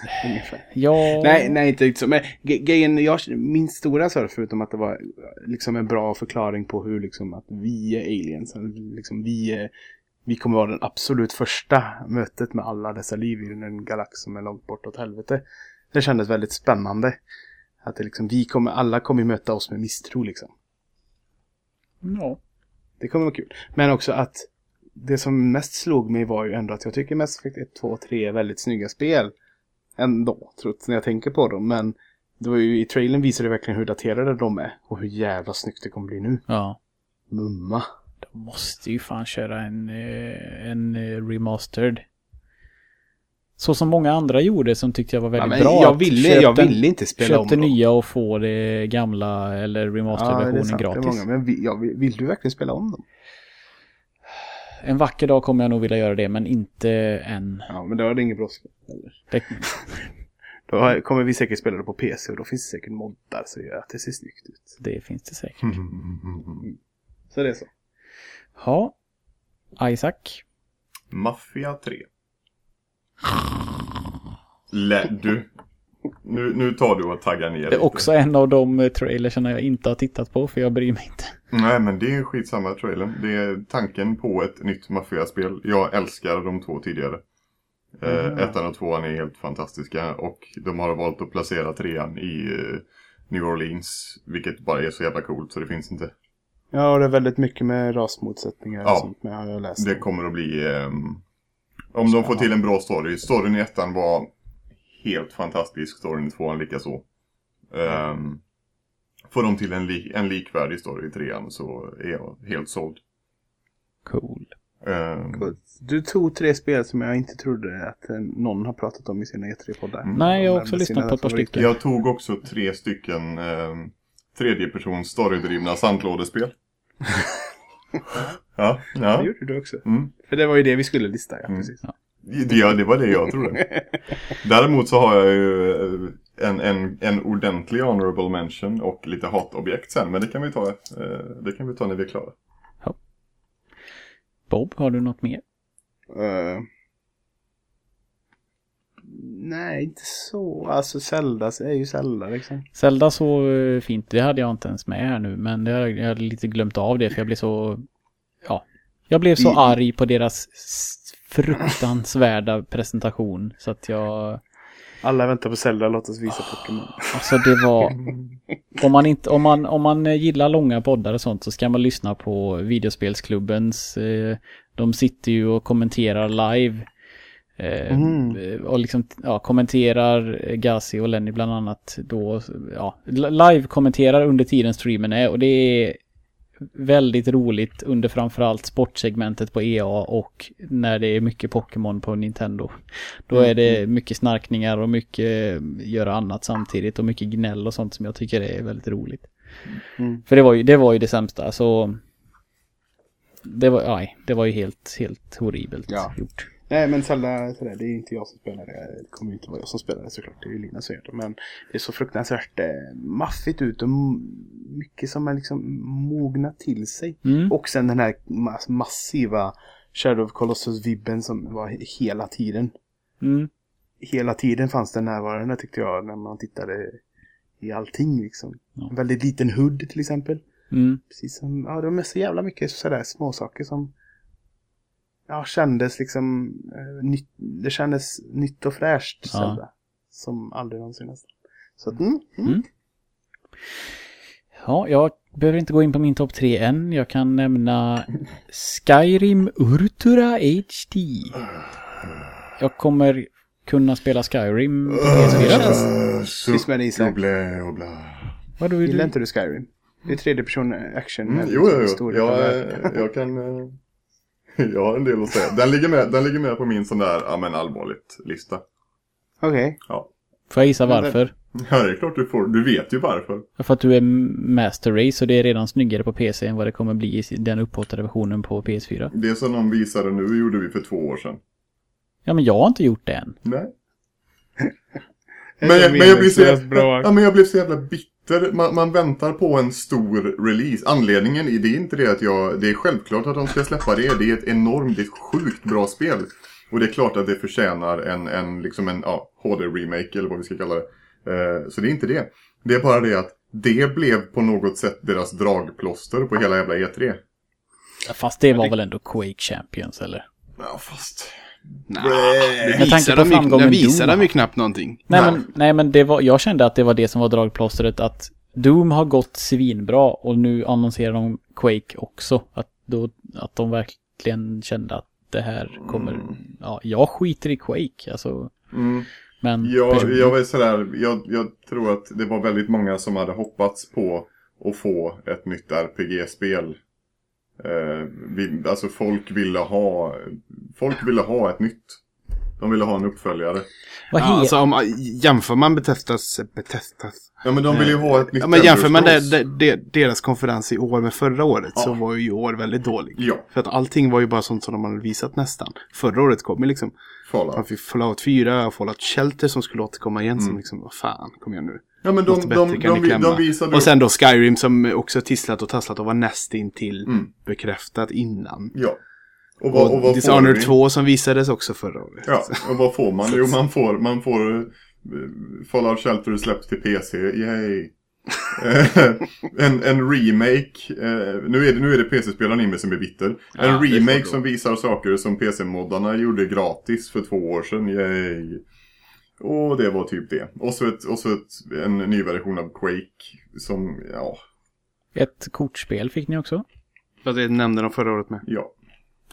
*laughs* Ungefär. Ja, Nej, nej, inte riktigt så. Men grejen, jag, min stora sak förutom att det var liksom en bra förklaring på hur liksom att vi är aliens. Liksom vi, är, vi kommer vara den absolut första mötet med alla dessa liv i en galax som är långt bort åt helvete. Det kändes väldigt spännande. Att det liksom, vi kommer, alla kommer möta oss med misstro liksom. ja. Det kommer vara kul. Men också att det som mest slog mig var ju ändå att jag tycker Mass Effect 1, 2 och 3 är väldigt snygga spel. Ändå, trots när jag tänker på dem. Men det var ju, i trailern visade det verkligen hur daterade de är. Och hur jävla snyggt det kommer bli nu. ja. Mumma. De måste ju fan köra en, eh, en eh, remastered. Så som många andra gjorde som tyckte jag var Ja, väldigt men bra. jag ville, jag ville inte spela om det dem. nya och få det gamla eller Ja, det är gratis. många. Men vi, ja, vill, vill du verkligen spela om dem? En vacker dag kommer jag nog vilja göra det, men inte än. Ja, men då är det ingen brådska. Det, *laughs* Då kommer vi säkert spela det på PC och då finns det säkert moddar som gör att det ser snyggt ut. det finns det säkert. *laughs* Så det är så. Ja. Isaac. Mafia 3. Lä, du. Nu, nu tar du och taggar ner Det är lite. också en av de trailersarna jag inte har tittat på, för jag bryr mig inte. Nej, men det är skitsamma trailern. Det är tanken på ett nytt Mafia-spel. Jag älskar de två tidigare. Eh, ettan och tvåan är helt fantastiska. Och de har valt att placera trean i eh, New Orleans. Vilket bara är så jävla coolt så det finns inte. Ja, och det är väldigt mycket med rasmotsättningar och Ja. sånt med har jag läst. Det kommer att bli... ehm, om de får till en bra story. Storyn i ettan var helt fantastisk. Storyn i tvåan likaså. Um, får de till en, li- en likvärdig story i trean så är jag helt såld. Cool. Ehm, Coolt. Du tog tre spel som jag inte trodde att eh, någon har pratat om i sina E3-poddar. Mm. Nej, jag har också lyssnat på ett par stycken. Jag tog också tre stycken um, tredjepersons storydrivna sandlådespel. *laughs* ja, Det ja. gjorde du också. Mm. För det var ju det vi skulle lista, ja. Mm. Precis. Det, ja, det var det jag trodde. *laughs* Däremot så har jag ju eh, en, en, en ordentlig honorable mention och lite hatobjekt sen. Men det kan vi ta, eh, det kan vi ta när vi är klara. Bob, har du något mer? Eh, nej, inte så. Alltså Zelda är ju Zelda liksom. Zelda så eh, fint, det hade jag inte ens med här nu, men det har, jag hade lite glömt av det för jag blev så... Ja. Jag blev så I- arg på deras fruktansvärda presentation så att jag... Alla väntar på Zelda, låt oss visa Pokémon. Alltså det var... *laughs* Om man, inte, om, man, om man eh, gillar långa poddar och sånt så ska man lyssna på videospelsklubbens. Eh, de sitter ju och kommenterar live. Eh, Mm. Och liksom ja, kommenterar Gazi och Lenny bland annat då. Ja, li- live kommenterar under tiden streamen är och det är väldigt roligt under framförallt sportsegmentet på EA och när det är mycket Pokémon på Nintendo. Då är det mycket snarkningar och mycket göra annat samtidigt och mycket gnäll och sånt som jag tycker är väldigt roligt. Mm. För det var ju det, var ju det sämsta så det var, nej, det var ju helt, helt horribelt Ja. gjort. Nej men Zelda, sådär, det är inte jag som spelar det. Det kommer inte vara jag som spelar det såklart. Det är ju Lina som gör det. Men det är så fruktansvärt eh, maffigt ut och mycket som är liksom mognat till sig. Mm. Och sen den här ma- massiva Shadow of Colossus-vibben som var he- hela tiden. Mm. Hela tiden fanns den närvarande tyckte jag när man tittade i allting liksom. Ja. En väldigt liten hood till exempel. Mm. Precis som, ja det var så jävla mycket sådär småsaker som Ja, kändes liksom eh, nytt, Det kändes nytt och fräscht Ja. Zelda. Som aldrig någonsin nästan. Så att, mm, mm. Mm. Ja, jag behöver inte gå in på min topp tre än. Jag kan nämna Skyrim Urtura HD. Jag kommer kunna spela Skyrim på PS4. Tyst med dig, Isak. Vadå vill Gillar du? inte du Skyrim? Det är tredje person action. Mm, med jo, jo, jo. historia Jag, eh, jag kan... *laughs* Jag har en del att säga. Den ligger med, den ligger med på min sån där, ja men allvarligt, lista. Okej. Ja. Får jag gissa varför? Ja, det är klart du får. Du vet ju varför. För att du är Master Race och det är redan snyggare på PC än vad det kommer bli i den upphottade versionen på PS4. Det som de visade nu gjorde vi för två år sedan. Ja, men jag har inte gjort det än. Nej. *laughs* Men, jag- men, jag blir så, bra. ja, men jag blev så jävla bitter. Man, man väntar på en stor release. Anledningen är det är inte det att jag... Det är självklart att de ska släppa det. Det är ett enormt, det är ett sjukt bra spel. Och det är klart att det förtjänar en, en, liksom en ja, HD-remake eller vad vi ska kalla det. Eh, så det är inte det. Det är bara det att det blev på något sätt deras dragplåster på hela jävla E3. Fast det var väl ändå Quake Champions, eller? Ja, fast... Det tanke visar på de, ju- framgången det visar Doom. de ju knappt någonting. Nej, Nej. men, nej, men det var, jag kände att det var det som var dragplåstret. Att Doom har gått svinbra och nu annonserar de Quake också. Att, då, att de verkligen kände att det här kommer... Ja, jag skiter i Quake, alltså. Mm. Men Jag, personligen- jag, var sådär, jag, jag tror att det var väldigt många som hade hoppats på att få ett nytt RPG-spel. Eh, vi, alltså folk ville ha Folk ville ha ett nytt. De ville ha en uppföljare. vad Ja, alltså om jämför man Bethesdas, Bethesdas. Ja men de ville ju ha ett nytt Ja, men jämför man det, det, det, deras konferens i år med förra året så Ja. var ju i år väldigt dålig. Ja, För att allting var ju bara sånt som de hade visat nästan. Förra året kom ju liksom, man Fallout. fick Fallout 4 och Fallout Shelter som skulle återkomma igen Mm. som liksom, vad fan, kom igen nu. Ja men de, de, de, de, de visade Och sen då Skyrim som också tisslat och tasslat och var nästintill Mm. bekräftat innan. Ja. Och vad, och Och Dishonored vi? 2 som visades också förra året. Ja, och vad får man? Jo, man får, man får eh, Fallout Shelter släpps till PC, yay! Eh, *laughs* en, en remake, eh, nu är det, nu är det PC-spelaren i mig som är bitter. En Ja, remake som visar saker som PC-moddarna gjorde gratis för två år sedan, yay! Och det var typ det. Och så, ett, och så ett, en ny version av Quake som, ja, Ett kortspel fick ni också? Det nämnde de förra året med. ja.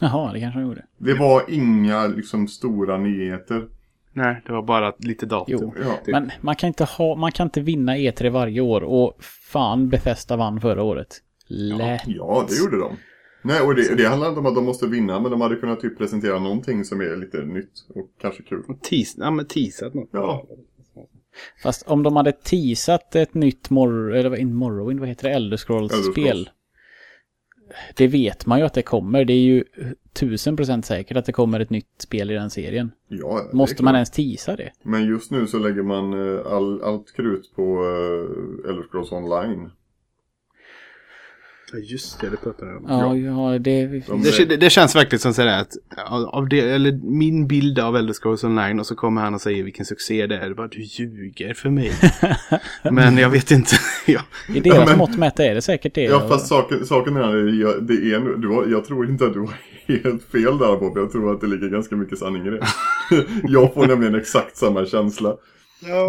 Jaha, det kanske de gjorde. Det var inga liksom stora nyheter. Nej, det var bara lite datum. Jo. Ja. Men man kan inte ha, man kan inte vinna E3 varje år och fan Bethesda vann förra året. Lätt. Ja, det gjorde de. Nej, och det, det handlar inte om att de måste vinna, men de hade kunnat typ presentera någonting som är lite nytt och kanske kul. Teas, ja, men teasat något. Ja. Fast om de hade teasat ett nytt Mor eller inte Morrowind, vad heter det? Elder Elder Scrolls-spel. Scrolls. Det vet man ju att det kommer. Det är ju tusen procent säkert att det kommer ett nytt spel i den serien. Ja, Måste man ens teasa det? Men just nu så lägger man eh, all, allt krut på uh, Elder Scrolls Online. Ja, just det, det pratade jag om. Ja, ja, det... De- Det, det, det känns verkligen som sådär att av det, eller min bild av Elder Scrolls Online och så kommer han och säger vilken succé det är. Det bara, du ljuger för mig. *laughs* men jag vet inte. *laughs* ja. I deras Ja, men- mått mätt är det säkert det. Ja, fast saken, saken är, jag, det är du har, jag tror inte att du har helt fel där Bob. Jag tror att det ligger ganska mycket sanning i det. *laughs* jag får nämligen exakt samma känsla.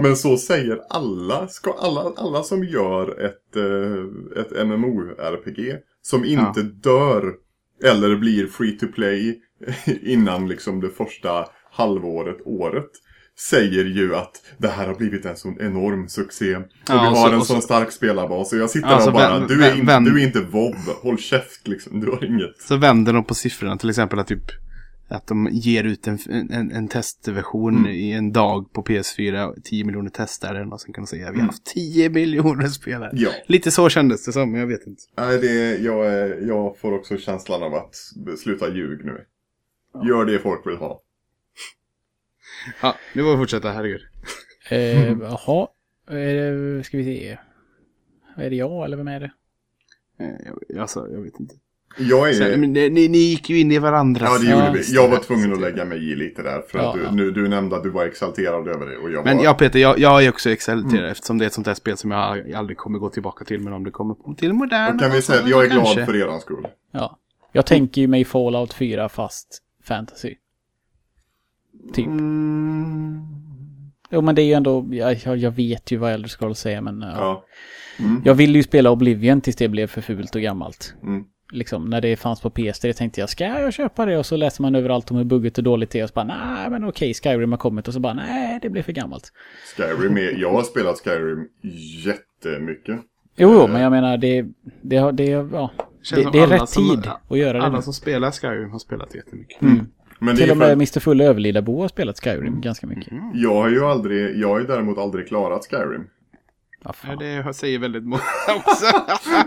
Men så säger alla, ska alla, alla som gör ett, eh, ett MMO-RPG som inte dör eller blir free to play *laughs* innan liksom det första halvåret, året. säger ju att det här har blivit en sån enorm succé. Och Ja, vi har så- en sån stark spelarbas. Och jag sitter Ja, där så och bara, vän- du, är in, vän- du är inte WoW, håll käft liksom. Du har inget. Så vänder de på siffrorna till exempel att typ att de ger ut en, en, en testversion Mm. i en dag på PS4, 10 miljoner testare och sen kan de säga vi har Mm. haft 10 miljoner spelare. Ja. Lite så kändes det som, men jag vet inte. Nej, det, jag, är- jag får också känslan av att sluta ljug nu. Gör det folk vill ha. Ja, nu får vi fortsätta, herregud. Eh, *laughs* Jaha, eh, ska vi se. Är det jag eller vem är det? Eh, Jag, alltså, jag vet inte. Jag är... Sen, ni, ni gick ju in i varandra. Ja, det Ja, gjorde vi. Jag var tvungen att lägga mig i lite där. För Ja, att du, ja. nu, du nämnde att du var exalterad över det. Och jag Men var... ja, Peter, jag, jag är också exalterad Mm. eftersom det är ett sånt där spel som jag aldrig kommer gå tillbaka till. Men om det kommer på till modern. Då kan vi säga att jag är glad kanske. för eran skull. Ja. Jag tänker ju mig Fallout 4 fast fantasy. Typ. Mm. Jo men det är ju ändå, jag, jag- vet ju vad Elder Scrolls säger men ja. Ja. Mm. Jag ville ju spela Oblivion tills det blev för fult och gammalt. Mm. Liksom när det fanns på PS3 tänkte jag, ska jag köpa det? Och så läser man överallt om hur buggigt och dåligt det är och så bara, nej men okej, Skyrim har kommit och så bara, nej det blev för gammalt. Skyrim är... Jag har spelat Skyrim jättemycket. Jo, jo, men jag menar det, det, har, det, ja, det, det är rätt som- tid att göra det nu. Alla som spelar Skyrim har spelat jättemycket. Mm. Men det Till och för med att Mr. Full Överlidabo har spelat Skyrim ganska mycket. jag har ju aldrig... Jag har ju däremot aldrig klarat Skyrim. Ja, det säger väldigt många *laughs* också.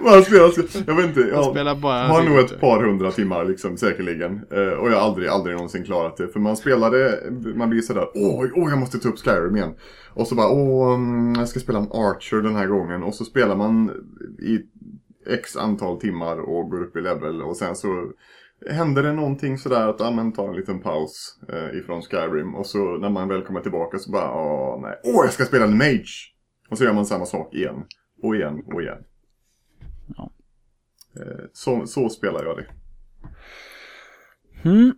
Man har spelat... Jag vet inte. Jag spelar har nog ett par hundra timmar liksom säkerligen. Eh, och jag har aldrig, aldrig någonsin klarat det. För man spelade, man blir sådär, åh, åh jag måste ta upp Skyrim igen. Och så bara, åh, mm, jag ska spela en Archer den här gången. Och så spelar man i x antal timmar och går upp i level. Och sen så händer det någonting sådär att, ja men ta en liten paus eh, ifrån Skyrim. Och så när man väl kommer tillbaka så bara, åh nej, åh jag ska spela en Mage. Och så gör man samma sak igen. Och igen och igen. Ja. Eh, Så, så spelar jag det. Mm.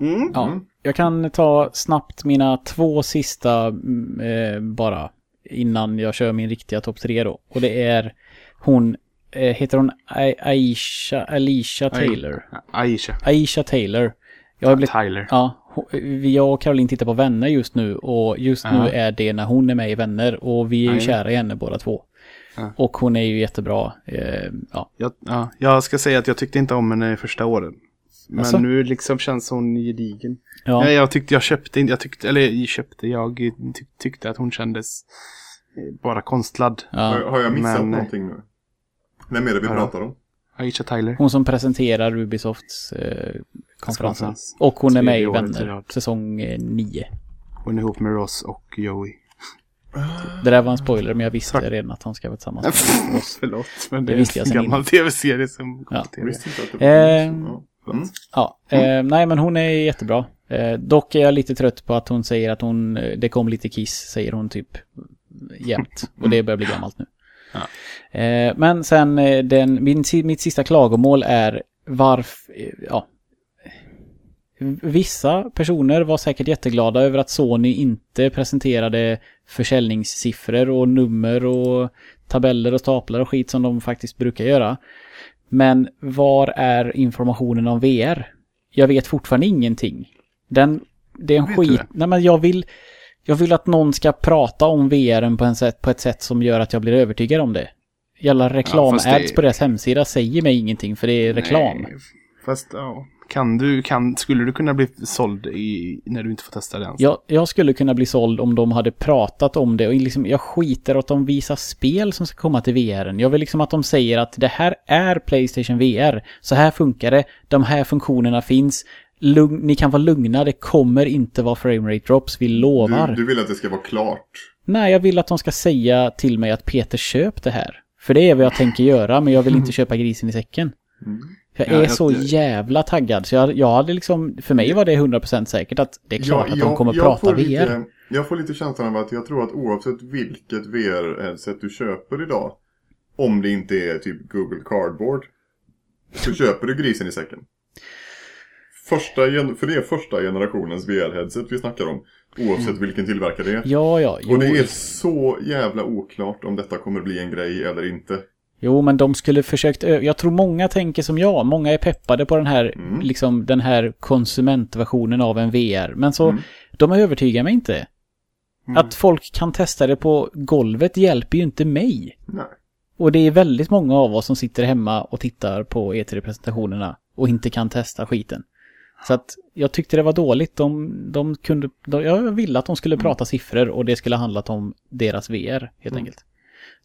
Mm. Ja, Mm. jag kan ta snabbt mina två sista mm, eh, bara innan jag kör min riktiga topp tre då. Och det är hon, eh, heter hon A- Aisha, Alicia Taylor? Aisha. Aisha Taylor. Jag har blivit, Tyler. ja, jag och Caroline tittar på Vänner just nu och just nu Ja. är det när hon är med i Vänner och vi är ju Ja, kära i henne båda två. Ja. Och hon är ju jättebra. Eh, ja. Jag, ja, jag ska säga att jag tyckte inte om henne i första åren. Men Asså? nu liksom känns hon gedigen. Ja. Nej, jag tyckte jag köpte inte, jag tyckte, eller jag köpte, jag tyck, tyckte att hon kändes eh, bara konstlad. Har, ja. har jag missat Men- någonting nu? Vem är det vi pratar om? Aisha Tyler. Hon som presenterar Ubisofts eh, konferensen. Konferens. Och hon är med i Vänner, säsong eh, nio. Hon är ihop med Ross och Joey. Det där var en spoiler, men jag visste Svart. redan att han ska vara tillsammans *laughs* med oss. Förlåt, men Det det, visste en gammal tv-serie som kom Ja. tv. Eh, mm. Ja, eh, nej men hon är jättebra. Eh, dock är jag lite trött på att hon säger att hon, eh, det kom lite kiss, säger hon typ jämt. *laughs* Och det börjar bli gammalt nu. Ja. Eh, men sen, eh, den, min, mitt sista klagomål är varför, ja. Vissa personer var säkert jätteglada över att Sony inte presenterade försäljningssiffror och nummer och tabeller och staplar och skit som de faktiskt brukar göra. Men var är informationen om VR? Jag vet fortfarande ingenting. Den, det är en Vet skit. Nej men jag vill, jag vill att någon ska prata om VR på, en sätt, på ett sätt som gör att jag blir övertygad om det. Jävla reklam-ads det- på deras hemsida säger mig ingenting för det är reklam. Nej, fast ja. Kan du, kan, skulle du kunna bli såld i, när du inte får testa den? Jag, jag skulle kunna bli såld om de hade pratat om det och liksom, jag skiter att de visar spel som ska komma till VR. Jag vill liksom att de säger att det här är Playstation VR. Så här funkar det. De här funktionerna finns. Lugn, ni kan vara lugna, det kommer inte vara framerate drops, vi lovar. Du, du vill att det ska vara klart. Nej, jag vill att de ska säga till mig att Peter köp det här. För det är vad jag tänker göra, men jag vill inte *laughs* köpa grisen i säcken. Mm. Jag Ja, är jag- så jävla taggad, så jag, jag hade liksom, för mig var det 100% säkert att det är klart att de kommer prata VR. lite, jag får lite känslan av att jag tror att oavsett vilket VR-headset du köper idag, om det inte är typ Google Cardboard, så *laughs* köper du grisen i säcken. Första, för det är första generationens VR-headset vi snackar om, oavsett vilken tillverkare det är. Ja, ja, jo, Och det är så jävla oklart om detta kommer bli en grej eller inte. Jo, men de skulle försökt, jag tror många tänker som jag, många är peppade på den här, Mm. liksom den här konsumentversionen av en VR, men så, Mm. de övertygar mig inte. Att folk kan testa det på golvet hjälper ju inte mig. Nej. Och det är väldigt många av oss som sitter hemma och tittar på E3-presentationerna och inte kan testa skiten. Så att jag tyckte det var dåligt. De, de kunde, de, jag ville att de skulle prata siffror och det skulle handlat om deras VR helt enkelt.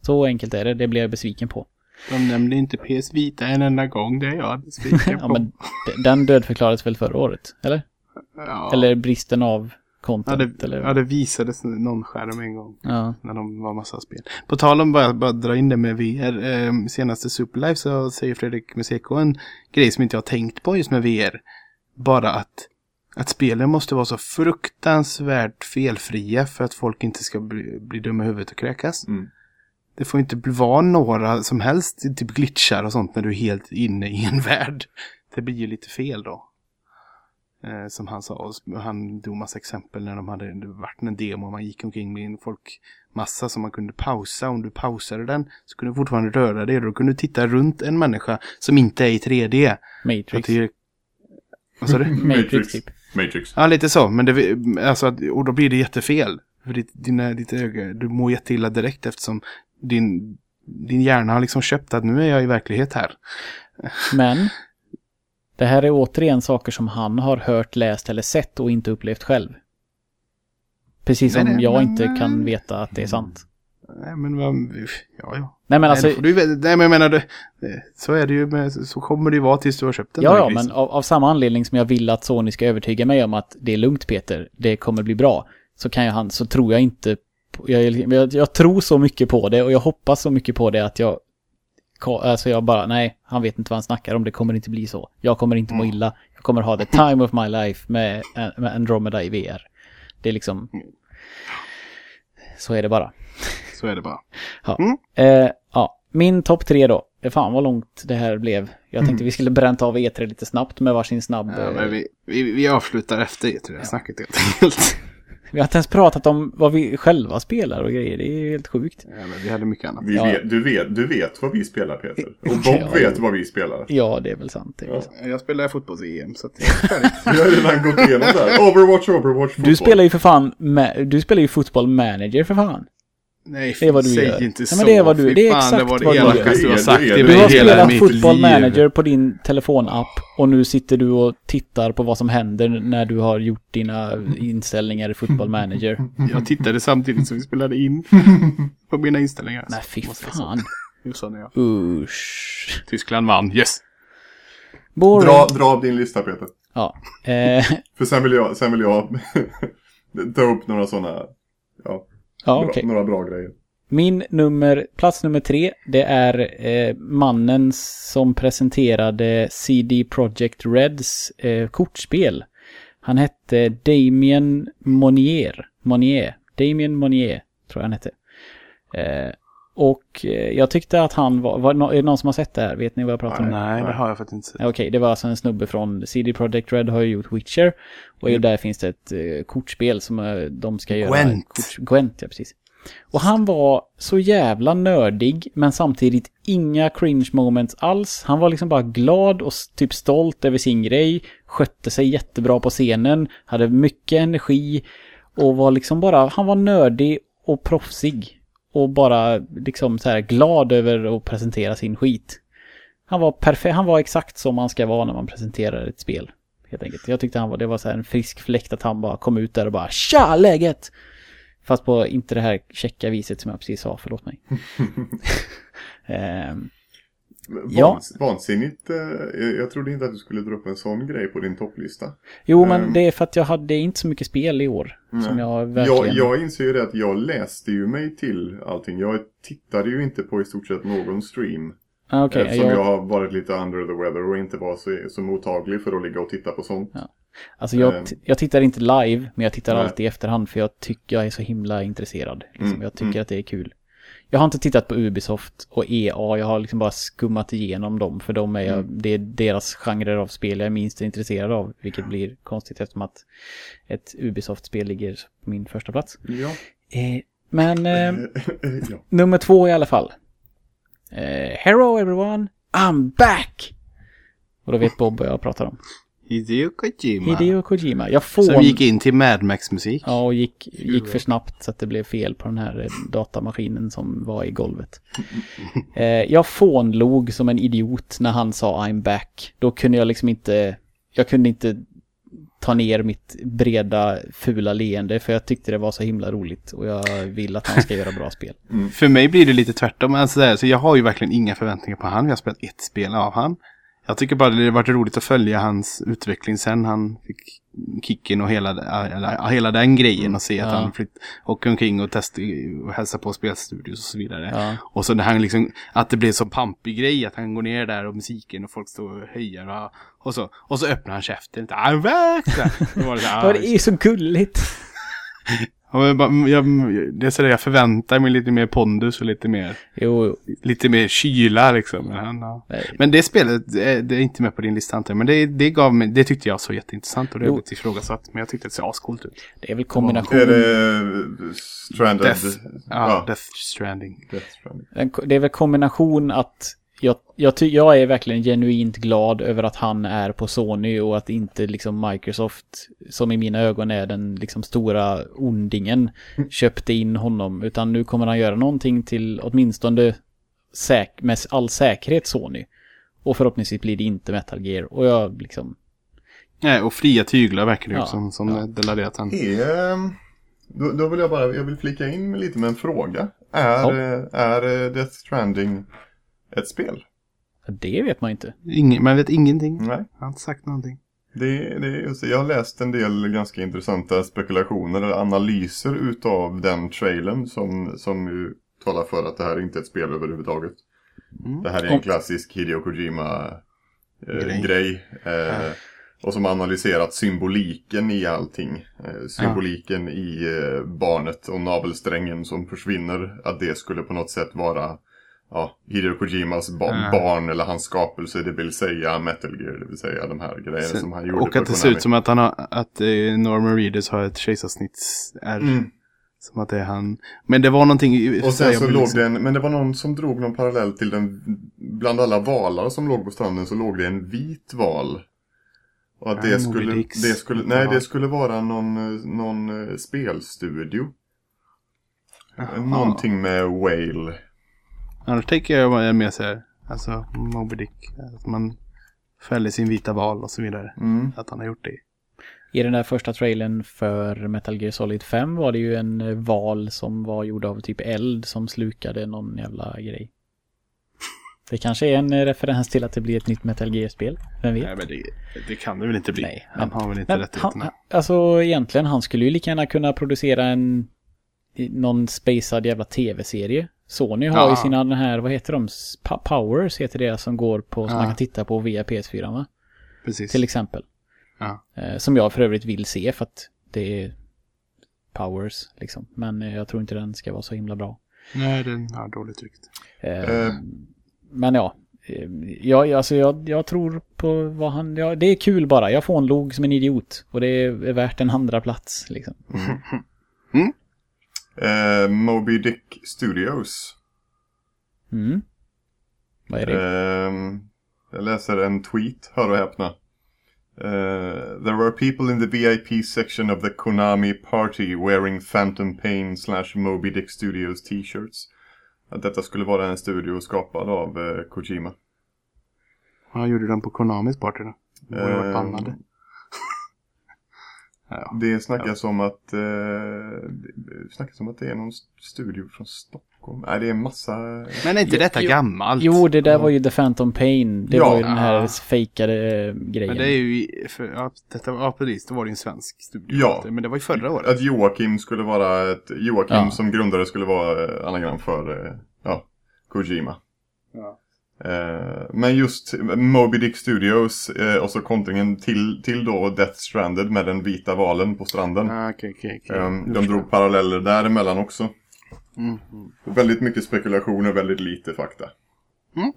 Så enkelt är det, det blev jag besviken på. De nämnde inte PS Vita en enda gång, det är jag besviken *laughs* på. Ja, men den dödförklarades väl förra året, eller? ja. Eller bristen av ja, content, det, eller? ja, det visades någon skärm en gång. Ja. När de var massa spel. På tal om bara, bara dra in det med VR. Eh, senaste Superlife så säger Fredrik Museko en grej som inte jag har tänkt på just med VR. Bara att, att spelen måste vara så fruktansvärt felfria för att folk inte ska bli, bli dumma i huvudet och kräkas. Mm. Det får inte bli- vara några som helst typ glitchar och sånt när du är helt inne i en *laughs* värld. Det blir ju lite fel då. Eh, som han sa, han tog massa exempel när de hade det varit en demo och man gick omkring med en folkmassa som man kunde pausa. Om du pausade den så kunde du fortfarande röra dig och då kunde du titta runt en människa som inte är i 3D. Så att Matrix. det, vad sa du? *laughs* Matrix typ. Matrix. Ja, lite så. Men det, alltså, och då blir det jättefel. För ditt, dina, ditt öga, du mår jätteilla direkt eftersom din, din hjärna har liksom köpt att nu är jag i verklighet här. Men det här är återigen saker som han har hört, läst eller sett och inte upplevt själv. Precis som Nej, nej, jag men- inte kan veta att det är sant. Nej, men vad, ja, ja. Nej men Nej, alltså, får du, nej, men jag menar, det, så är det ju med, så kommer det ju vara tills du har köpt den. ja ja, men av, av samma anledning som jag vill att Sony ska övertyga mig om att det är lugnt Peter, det kommer bli bra. Så kan jag han, så tror jag inte, jag, jag, jag tror så mycket på det och jag hoppas så mycket på det att jag Alltså jag bara, nej, han vet inte vad han snackar om, det kommer inte bli så. Jag kommer inte må illa, jag kommer ha the time of my life med, med Andromeda i VR. Det är liksom... Så är det bara. Så är det bara. *laughs* Ja. Mm. Eh, ja. Min topp tre då. Eh, Fan vad långt det här blev. Jag tänkte vi skulle bränt av E3 lite snabbt med varsin snabb... Ja, eh, men vi, vi, vi avslutar efter det, tror jag, snacket helt enkelt. *laughs* Vi har inte ens pratat om vad vi själva spelar och grejer. Det är ju helt sjukt. Ja, men vi hade mycket annat. Vi Ja. vet, du, vet, du vet vad vi spelar Peter. Och Bob Ja, vet vad vi spelar. Ja, det är väl sant. Det är väl Ja. sant. Jag spelar fotbolls-EM, så att det är *laughs* färdigt. Vi har redan gått igenom det här. Overwatch, Overwatch, fotboll. Du spelar ju för fan... Du spelar ju fotboll manager för fan. Nej, Det är vad du säg gör. inte så. men det är vad du- det är exakt det var det vad du gör. du har sagt det Du har spelat liv. manager på din telefonapp och nu sitter du och tittar på vad som händer när du har gjort dina inställningar i fotboll manager. *laughs* Jag tittade samtidigt som vi spelade in *laughs* på mina inställningar. Nej, fy fan. *laughs* Sa jag? Usch. Tyskland vann, yes! Boring. Dra, dra av din lista Peter. Ja. Eh, För sen vill jag, sen vill jag ta upp några sådana, ja, ja, bra, okej. några bra grejer. Min nummer, plats nummer tre, det är eh, mannen som presenterade CD Projekt Reds eh, kortspel. Han hette Damien Monier. Monier. Damien Monier, tror jag han hette. Eh, och eh, jag tyckte att han var, var, är det någon som har sett det här? Vet ni vad jag pratar om? Nej, det har jag faktiskt inte sett. Okej, det var alltså en snubbe från CD Projekt Red har ju gjort Witcher. Och Mm. där finns det ett eh, kortspel som eh, de ska göra. Gwent. Kort, Gwent, ja precis. Och han var så jävla nördig, men samtidigt inga cringe moments alls. Han var liksom bara glad och typ stolt över sin grej. Skötte sig jättebra på scenen, hade mycket energi. Och var liksom bara, han var nördig och proffsig. Och bara liksom så här glad över att presentera sin skit. Han var perfekt, han var exakt som man ska vara när man presenterar ett spel. Helt enkelt. Jag tyckte han var, det var så här en frisk fläkt att han bara kom ut där och bara Tja, läget! Fast på inte det här checka viset som jag precis sa, förlåt mig. *laughs* Ehm, Ja. Vans, Vansinnigt, eh, jag- trodde inte att du skulle dra upp en sån grej på din topplista. jo, men Ehm. det är för att jag hade inte så mycket spel i år. Som jag verkligen... Jag, jag inser ju det att jag läste ju mig till allting. Jag tittade ju inte på i stort sett någon stream. Ah, Okej, eftersom jag, jag har varit lite under the weather och inte var så, så mottaglig för att ligga och titta på sånt. alltså jag, ehm. jag tittar inte live, men jag tittar Nej. alltid i efterhand för jag tycker jag är så himla intresserad. Liksom. Mm, Jag tycker mm. att det är kul. Jag har inte tittat på Ubisoft och EA, jag har liksom bara skummat igenom dem för de är, jag, Mm. det är deras genrer av spel jag är minst intresserad av. Vilket blir konstigt eftersom att ett Ubisoft-spel ligger på min första plats. Ja. Eh, men *laughs* eh, ja. nummer två i alla fall. Eh, Hello everyone, I'm back! Och då vet Bob vad jag pratar om. Hideo Kojima. Hideo Kojima. Jag får... Som gick in till Mad Max-musik. Ja, och gick, gick för snabbt så att det blev fel på den här eh, datamaskinen som var i golvet. *laughs* Eh, jag fånlog som en idiot när han sa I'm back. Då kunde jag liksom inte, jag kunde inte ta ner mitt breda fula leende för jag tyckte det var så himla roligt och jag vill att han ska göra bra spel. *laughs* För mig blir det lite tvärtom. Alltså, så jag har ju verkligen inga förväntningar på han. Jag har spelat ett spel av han. Jag tycker bara det varit roligt att följa hans utveckling sen han fick kicken och hela, hela den grejen och se att Ja. han flytt, åker omkring och testar och hälsar på spelstudios och så vidare. Ja. Och så när han liksom, att det blev så pampig grej att han går ner där och musiken och folk står och höjer och, och så. Och så öppnar han käften. Här. Då var det så här, *laughs* Ja, det är så gulligt. Ja, men bara- jag, det är så där jag förväntar mig lite mer pondus och lite mer, Jo, lite mer kyla liksom. Men, han, ja. Men det spelet, det är, det är inte med på din lista antar jag. Men det, det gav mig, det tyckte jag så jätteintressant och det Jo. blivit ifrågasatt. Men jag tyckte det såg ascoolt ut. det är väl kombination. Är det Stranded? Death, ja, Death Stranding. Death Stranding. Det är väl kombination att jag, jag, ty, jag är verkligen genuint glad över att han är på Sony och att inte liksom Microsoft, som i mina ögon är den liksom stora ondingen, köpte in honom. Utan nu kommer han göra någonting till åtminstone säk, med all säkerhet Sony. Och förhoppningsvis blir det inte Metal Gear. Och jag liksom, Nej, och fria tyglar verkar det Ja, som, som ja. det lär att han... Är, ehm, då, då vill jag bara, jag vill flika in med lite med en fråga. Är, Ja. eh, är eh, Death Stranding ett spel? det vet man inte. Ingen, man vet ingenting. Nej. Han har inte sagt någonting. Det, det är just det. Jag har läst en del ganska intressanta spekulationer eller analyser utav den trailern som, som ju talar för att det här inte är ett spel överhuvudtaget. Mm. Det här är en klassisk Hideo Kojima-grej. Grej. grej. Eh, Och som har analyserat symboliken i allting. Eh, symboliken i eh, barnet och navelsträngen som försvinner. Att det skulle på något sätt vara ja, Hideo Kojimas ba- Ja. barn eller hans skapelse. Det vill säga Metal Gear. Det vill säga de här grejerna Sen- som han gjorde och att det ser ut som att han har, att eh, Norman Reedus har ett kejsarsnitts R. Mm. Som att det är han. Men det var någonting... Och sen så låg liksom- det en, men det var någon som drog någon parallell till den, bland alla valar som låg på stranden så låg det en vit val. Och att Ja, det Moby skulle, det skulle, nej det skulle vara någon, eh, någon eh, spelstudio. Jaha. Någonting med Whale. Annars tänker jag mer så här, alltså Moby Dick, att man fäller sin vita val och så vidare. Mm. Att han har gjort det. I den där första trailern för Metal Gear Solid 5 var det ju en eh, val som var gjord av typ eld som slukade någon jävla grej. Det kanske är en eh, referens till att det blir ett nytt Metal Gear-spel. Vem vet? Nej men det, det kan det väl inte bli. Nej, han men- har väl inte rättigheterna. han, alltså egentligen, han skulle ju lika gärna kunna producera en någon spacad jävla tv-serie. Sony har Ja. ju sina den här, vad heter de? Pa- Powers heter det som går på, som Ja. man kan titta på via PS4 va? Precis. Till exempel. Ja. Eh, som jag för övrigt vill se för att det är Powers liksom. Men eh, jag tror inte den ska vara så himla bra. Nej, den har dåligt rykte. Eh, Eh. Men ja. Jag, alltså jag, jag tror på vad han... Ja, det är kul bara. Jag får en log som en idiot. Och det är, är värt en andra plats liksom. *laughs* Eh, Moby Dick Studios. Mm. Vad är det? Ehm, jag läser en tweet, hör och häpna. Eh, there were people in the VIP section of the Konami party wearing Phantom Pain slash Moby Dick Studios t-shirts. Att detta skulle vara en studio skapad av eh, Kojima. Vad gjorde de på Konamis party då? De borde ha varit Ehm, bannade. Ja. Det snackas om att eh, det snackas om att det är någon studio från Stockholm. Nej, det är en massa... Men är inte detta jo. gammalt? Jo, det där var ju The Phantom Pain. Det Ja. var ju den här Ja. fejkade eh, grejen. Men det är ju, för, ja, detta, ja precis, då var det ju en svensk studio. Ja. Men det var ju förra året. Att Joakim skulle vara ett... Joakim Ja. som grundare skulle vara eh, anagram för eh, ja, Kojima. Ja. Eh, men just Moby Dick Studios eh, och så kontringen till, till då Death Stranded med den vita valen på stranden. Ah, okej. Eh, Nu de drog paralleller däremellan också. Mm. Mm. Väldigt mycket spekulationer, väldigt lite fakta.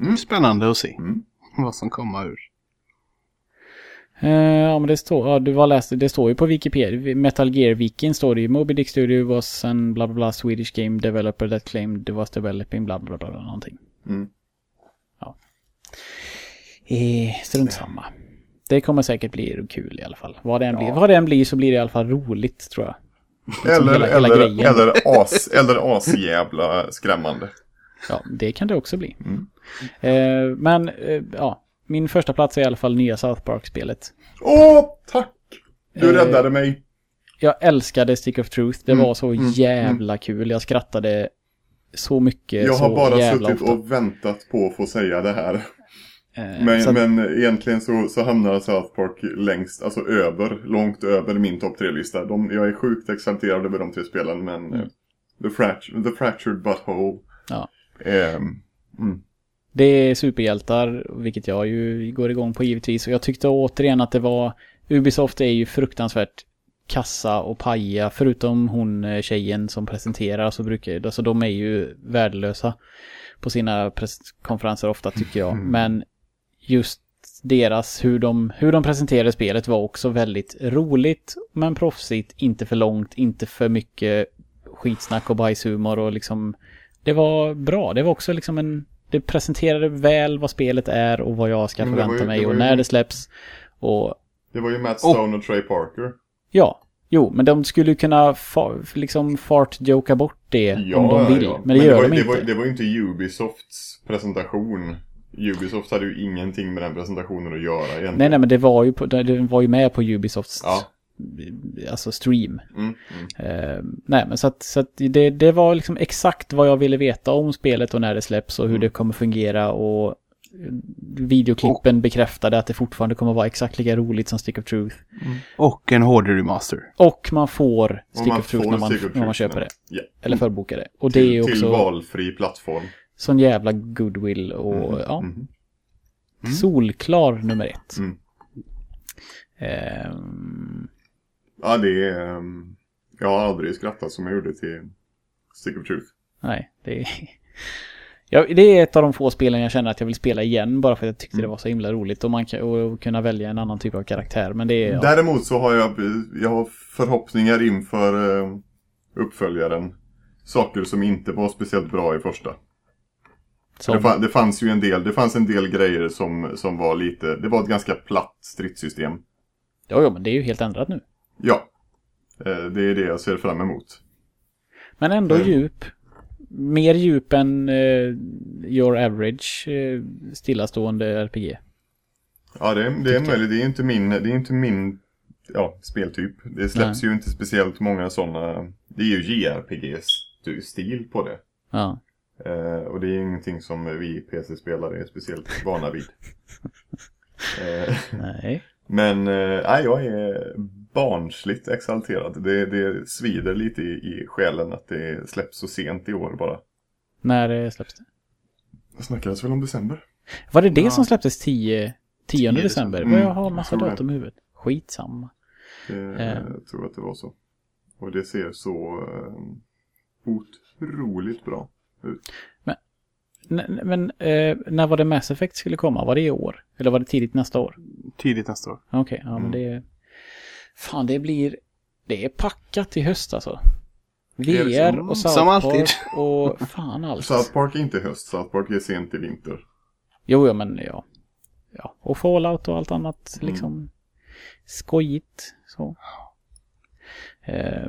Mm. Spännande att se Mm. vad som kommer ur. Eh, ja, men det står, ja, du var läst, det står ju på Wikipedia, Metal Gear Viking står det ju, Moby Dick Studio was an bla bla bla Swedish game developer that claimed it was developing bla bla, bla någonting. Mm. Eh, strunt samma. det kommer säkert bli kul i alla fall. Vad det än blir, vad det än blir så blir det i alla fall roligt tror jag. Eller, hela- hela eller, grejen. eller, as, eller asjävla skrämmande. Ja, det kan det också bli. Mm. Eh, men eh, ja, min första plats är i alla fall nya South Park-spelet. Åh, tack! Du Eh, räddade mig. Jag älskade Stick of Truth. Det Mm, var så mm, jävla kul. Jag skrattade så mycket. Jag har så bara suttit ofta. och väntat på att få säga det här. Eh, Men, att- men egentligen så, så hamnar South Park längst, alltså över, långt över min topp tre-lista. Jag är sjukt exalterad över de tre spelen, men Mm. eh, the, Fractured, the Fractured Butthole. Ja. ehm, mm. Det är superhjältar, vilket jag ju går igång på givetvis. Och jag tyckte återigen att det var... Ubisoft är ju fruktansvärt kassa och paja. Förutom hon eh, tjejen som presenterar så brukar... Alltså de är ju värdelösa på sina presskonferenser ofta tycker jag. Men just deras, hur de, hur de presenterade spelet var också väldigt roligt. Men proffsigt, inte för långt, inte för mycket skitsnack och bajshumor och liksom... Det var bra. Det var också liksom en... Det presenterade väl vad spelet är och vad jag ska förvänta ju- mig och ju- när det släpps. Och Det var ju Matt Stone och Trey Parker. Ja, jo, men de skulle kunna fa liksom fart-joka bort det Ja, om de vill. ja. Men det gör var, de det inte. Var, det var inte Ubisofts presentation. Ubisoft hade ju ingenting med den presentationen att göra egentligen. Nej, nej, men det var ju, på, det det var ju med på Ubisofts Ja. alltså stream. Mm, mm. Eh, nej, men så att, så att det, det var liksom exakt vad jag ville veta om spelet och när det släpps och hur Mm. det kommer fungera och videoklippen bekräftade att det fortfarande kommer vara exakt lika roligt som Stick of Truth. Och en HD remaster. Och man får Stick man of Truth när man, of när man Truth köper det. Ja. Eller förbokar det. Och det till, är ju till också valfri plattform. sån jävla goodwill och ja, Mhm. solklar nummer ett. Mm. Ehm, Ja, det är... ehm, jag har aldrig skrattat som jag gjorde till Stick of Truth. nej, det är... Ja, det är ett av de få spelen jag känner att jag vill spela igen bara för att jag tyckte det var så himla roligt och man kan och kunna välja en annan typ av karaktär. Men det är... Ja, Däremot så har jag, jag har förhoppningar inför eh, uppföljaren. Saker som inte var speciellt bra i första. som, Det, fann, det fanns ju en del, det fanns en del grejer som, som var lite, det var ett ganska platt stridssystem. ja, ja, men det är ju helt ändrat nu. Ja. Eh, det är det jag ser fram emot. Men ändå Mm. djup. Mer djup än eh, your average eh, stillastående RPG. Ja, det, är- det är möjligt. Det är inte min, det är inte min ja, speltyp. Det släpps ju inte speciellt många sådana. Det är ju JRPG-stil på det. Ja. Eh, och det är ingenting som vi PC-spelare är speciellt vana vid. *laughs* Eh, *laughs* Nej. men nej, jag är barnsligt exalterad. Det, det svider lite i, i själen att det släpps så sent i år bara. När eh, släpps det? Det snackades väl om december? Var det det Ja. som släpptes 10, 10 december? december. Mm. Jag har massa datum i huvudet. Skitsamma. Det, Eh. Jag tror att det var så. Och det ser så eh, otroligt bra ut. N- men eh, när var det Mass Effect skulle komma? Var det i år? Eller var det tidigt nästa år? Tidigt nästa år. Okej, ja men Mm. det... Fan, det blir... Det är packat i höst alltså. VR som- och South som Park alltid. och fan *laughs* allt. South Park är inte höst, South Park är sent i vinter. Jo, ja, men ja. ja. Och Fallout och allt annat Mm. liksom skojigt. Så. Eh,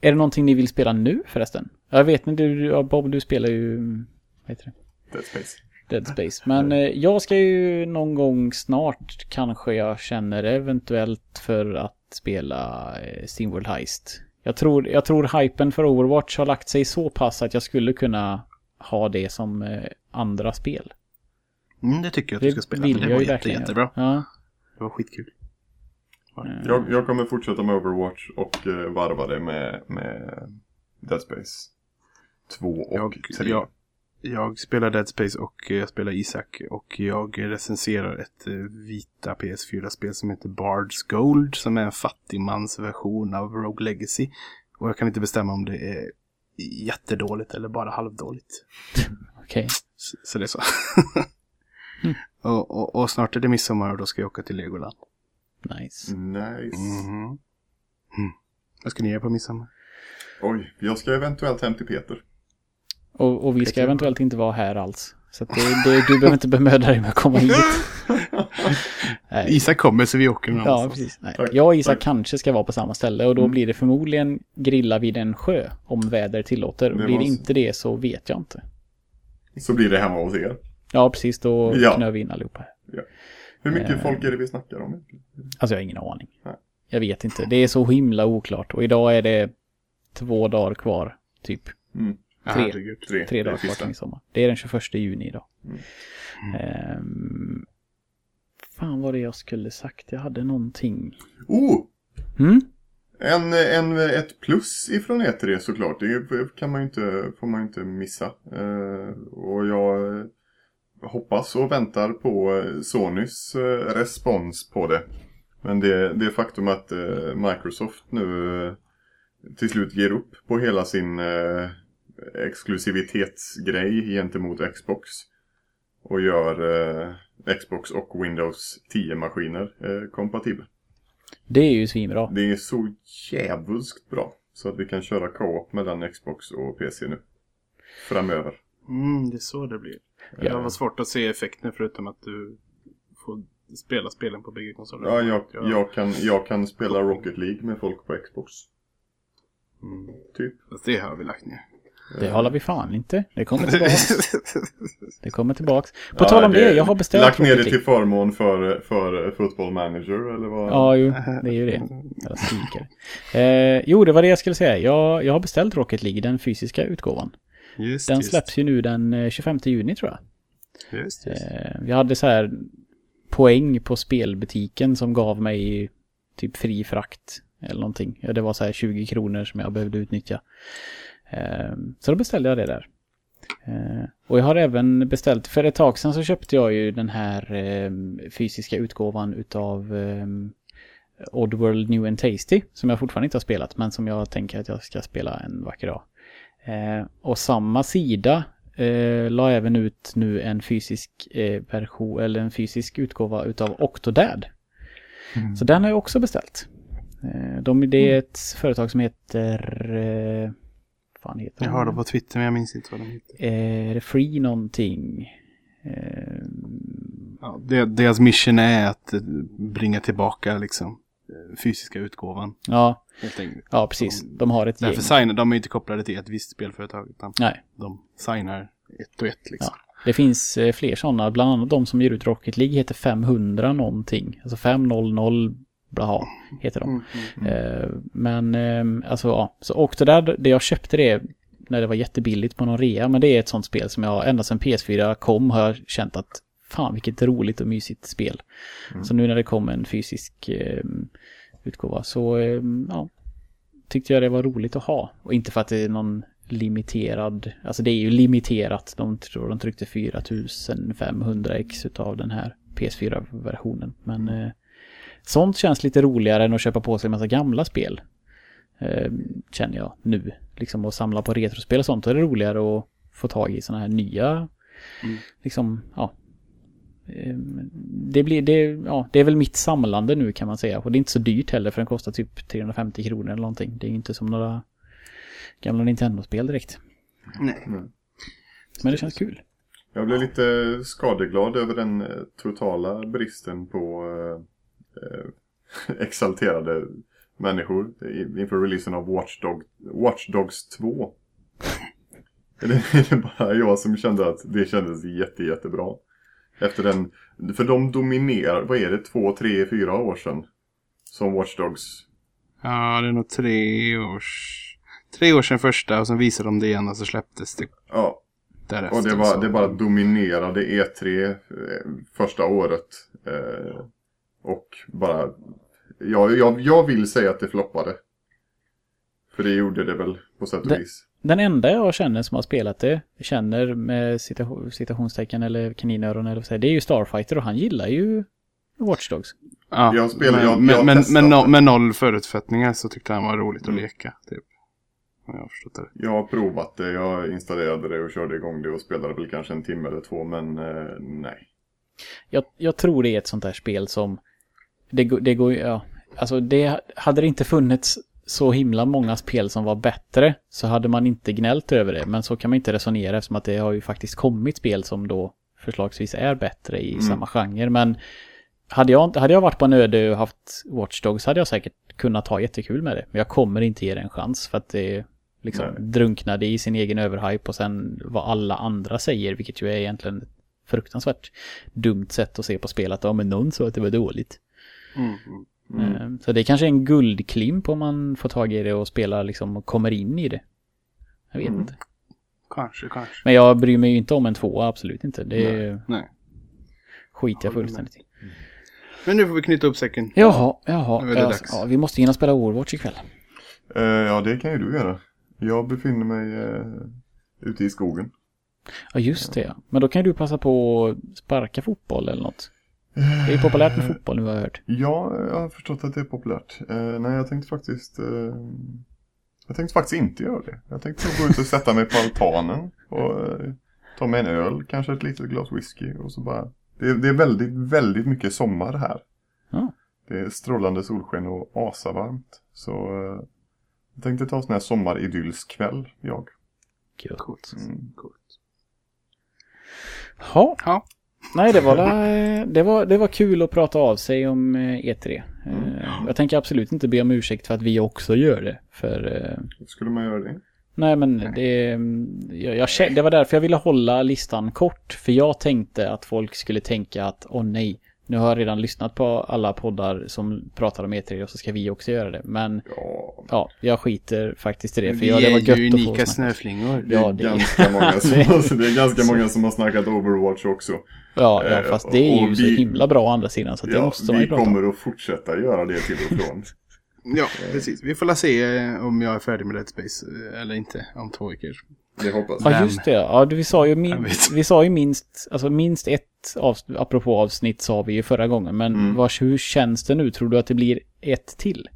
är det någonting ni vill spela nu förresten? Jag vet inte, du, Bob, du spelar ju... Vad heter det? Dead Space. Dead Space. Men eh, jag ska ju någon gång snart kanske jag känner eventuellt för att spela eh, Steamworld Heist. Jag tror, jag tror hypen för Overwatch har lagt sig så pass att jag skulle kunna ha det som eh, andra spel. Mm, det tycker jag att du ska spela. för det jag var ju jätte, jättebra. Ja. Det var skitkul. Jag, jag kommer fortsätta med Overwatch och varva det med, med Dead Space 2 och Jag, 3. jag, jag spelar Dead Space och eh, jag spelar Isaac. Och jag recenserar ett eh, vita PS4-spel som heter Bard's Gold. Som är en fattigmans version av Rogue Legacy. Och jag kan inte bestämma om det är jättedåligt eller bara halvdåligt. *laughs* Okej. Så, så det är så. *laughs* och, och, och snart är det midsommar och då ska jag åka till Legoland. Nice. Nice. Mhm. Mm. Vad ska ni göra på midsommar? Oj, jag ska eventuellt hem till Peter. Och, och vi ska eventuellt inte vara här alls. Så det, det, du behöver inte bemöda dig med att komma hit. *laughs* Isak kommer så vi åker någon Ja, precis. Nej. Jag och Isak kanske ska vara på samma ställe och då Mm. blir det förmodligen grilla vid en sjö om väder tillåter. Det blir det inte det så vet jag inte. Så blir det hemma hos er. Ja, precis. Då Ja. knör vi in allihopa. Hur mycket Eh. folk är det vi snackar om? Alltså jag har ingen aning. Nej. Jag vet inte. Det är så himla oklart. Och idag är det två dagar kvar. Typ Mm. Tre. herregud. Tre, tre dagar kvar till midsommar. Det är den 21 juni idag. Mm. Ehm, fan vad det jag skulle sagt. Jag hade någonting. Oh! Mm? En, en, ett plus ifrån E3 såklart. Det kan man inte, får man ju inte missa. Eh, och jag hoppas och väntar på Sonys eh, respons på det. Men det, det faktum att eh, Microsoft nu eh, till slut ger upp på hela sin exklusivitetsgrej gentemot Xbox. Och gör eh, Xbox och Windows 10-maskiner eh, kompatibla. Det är ju svinbra. Det är så jävulskt bra. Så att vi kan köra co-op mellan Xbox och PC nu. Framöver. Mm, det är så det blir. Ja. Det var svårt att se effekten förutom att du får spela spelen på bägge konsoler. Ja, jag, jag, kan, jag kan spela Rocket League med folk på Xbox. Mm. Typ. Fast det har vi lagt ner. Det håller vi fan inte. Det kommer *laughs* tillbaks. Det kommer tillbaks. På Ja, tal om det, jag har beställt Lagt ner det till förmån för, för Football Manager eller vad? Ja, jo, det är ju det. Eh, jo, det var det jag skulle säga. Jag, jag har beställt Rocket League, den fysiska utgåvan. Just, Den just. släpps ju nu den eh, 25 juni tror jag. Just, just. Eh, jag hade så här poäng på spelbutiken som gav mig typ fri frakt eller någonting. Ja, det var så här 20 kronor som jag behövde utnyttja. Eh, så då beställde jag det där. Eh, och jag har även beställt, för ett tag sedan så köpte jag ju den här eh, fysiska utgåvan utav eh, Oddworld New and Tasty som jag fortfarande inte har spelat men som jag tänker att jag ska spela en vacker dag. Eh, och samma sida eh, la även ut nu en fysisk eh, version eller en fysisk utgåva utav Octodad. Mm. Så den har jag också beställt. Eh, de, det är ett företag som heter... Fan heter Jag de? har dem på Twitter men jag minns inte vad de heter. Eh, är det Free någonting? Eh, Ja, deras mission är att eh, bringa tillbaka liksom fysiska utgåvan. ja, ja, precis. De har ett gäng. Därför signar de är inte kopplade till ett visst spelföretag. Utan Nej, de signar ett och ett liksom. det finns fler sådana. Bland annat de som ger ut Rocket League heter 500 någonting. Alltså 500 blaha heter de. Mm, mm. Eh, men eh, alltså ja, så Octodad, det jag köpte det när det var jättebilligt på någon rea, men det är ett sånt spel som jag ända sedan PS4 kom har jag känt att fan vilket roligt och mysigt spel. Så nu när det kom en fysisk eh, utgåva så eh, ja, tyckte jag det var roligt att ha. Och inte för att det är någon limiterad, alltså det är ju limiterat. De tror de tryckte 4500 ex utav den här PS4-versionen. Men eh, sånt känns lite roligare än att köpa på sig en massa gamla spel. Eh, känner jag nu. Liksom att samla på retrospel och sånt. Då är det roligare att få tag i sådana här nya, Mm. liksom, ja. Eh, Det, blir, det, ja, det är väl mitt samlande nu kan man säga. Och det är inte så dyrt heller för den kostar typ 350 kronor eller någonting. Det är inte som några gamla Nintendo-spel direkt. Nej. Men det känns kul. Jag blev lite skadeglad över den eh, totala bristen på eh, *laughs* exalterade människor inför releasen av Watch, Dog, Watch Dogs 2. *laughs* Är det, är det bara jag som kände att det kändes jätte, jättebra? Efter den, för de dominerar, vad är det, två, tre, fyra år sedan? Som Watch Dogs. Ja, det är nog tre års... Tre år sedan första och sen visade de det igen och så släpptes det Ja, därefter. och det, var, så- det bara dominerade E3 eh, första året. Eh, och bara, ja, jag, jag vill säga att det floppade. För det gjorde det väl på sätt och vis. Den enda jag känner som har spelat det, känner med citation, citationstecken eller kaninöron eller vad säger, det är ju Starfighter och han gillar ju Watch Dogs. Ja, Jag spelar- men, jag- men, jag men, men no, med noll förutsättningar så tyckte han var roligt att Mm. leka. Typ. Jag det. Jag har provat det, jag installerade det och körde igång det och spelade väl kanske en timme eller två, men eh, nej. Jag, jag tror det är ett sånt där spel som, det, det går ju, ja, alltså det, hade det inte funnits så himla många spel som var bättre så hade man inte gnällt över det. Men så kan man inte resonera eftersom att det har ju faktiskt kommit spel som då förslagsvis är bättre i samma genre. Men hade jag, hade jag varit på en öde och haft Watch Dogs hade jag säkert kunnat ha jättekul med det. Men jag kommer inte ge det en chans för att det liksom Nej. drunknade i sin egen överhype och sen vad alla andra säger, vilket ju är egentligen ett fruktansvärt dumt sätt att se på spelet. Ja, men någon sa att det var dåligt. Mm. Eh, Så det är kanske en guldklimp om man får tag i det och spelar liksom och kommer in i det. Jag vet Mm. inte. Kanske, kanske. Men jag bryr mig ju inte om en tvåa, absolut inte. Det Nej. skiter jag fullständigt i. Men nu får vi knyta upp säcken. Jaha, jaha. Nu är det Ja, dags. ja, vi måste hinna spela Overwatch ikväll. Eh, ja, det kan ju du göra. Jag befinner mig eh, ute i skogen. Ja, just det. ja. Men då kan ju du passa på att sparka fotboll eller något. Det är ju populärt med fotboll nu har jag hört. Ja, jag har förstått att det är populärt. Eh, nej, jag tänkte faktiskt... Eh, jag tänkte faktiskt inte göra det. Jag tänkte gå ut och sätta mig på altanen och eh, ta mig en öl, kanske ett litet glas whisky och så bara... Det, är- det är väldigt, väldigt mycket sommar här. Ja. Det är strålande solsken och asavarmt. Så eh, jag tänkte ta en sån här sommaridyllskväll, jag. Gött. Coolt. Mm. Coolt. Ja, Ja. Nej det var, det, var, det var kul att prata av sig om eh, E3. Eh, Jag tänker absolut inte be om ursäkt för att vi också gör det. För eh, Skulle man göra det? Nej men det, jag, jag, kä- det var därför jag ville hålla listan kort. För jag tänkte att folk skulle tänka att åh nej, nu har jag redan lyssnat på alla poddar som pratar om E3 och så ska vi också göra det. Men Ja, ja, jag skiter faktiskt i det. För Vi ja, det var är gött ju att få unika snöflingor. det är, Ja, det- ganska, många som, *laughs* alltså, det är ganska många som har snackat Overwatch också. Ja, ja, Eh, fast det är ju och så vi- himla bra å andra sidan. Så det Ja, måste man ju vi prata om. kommer att fortsätta göra det till och från. *laughs* Ja, precis. Vi får la se eh, om jag är färdig med Dead Space eh, eller inte om två veckor. Det hoppas Ja, Vem? just det. Ja, du, vi sa ju, Jag min, vet. vi sa ju minst, alltså minst ett, av, apropå avsnitt sa vi ju förra gången. Men Mm. vars, hur känns det nu? Tror du att det blir ett till?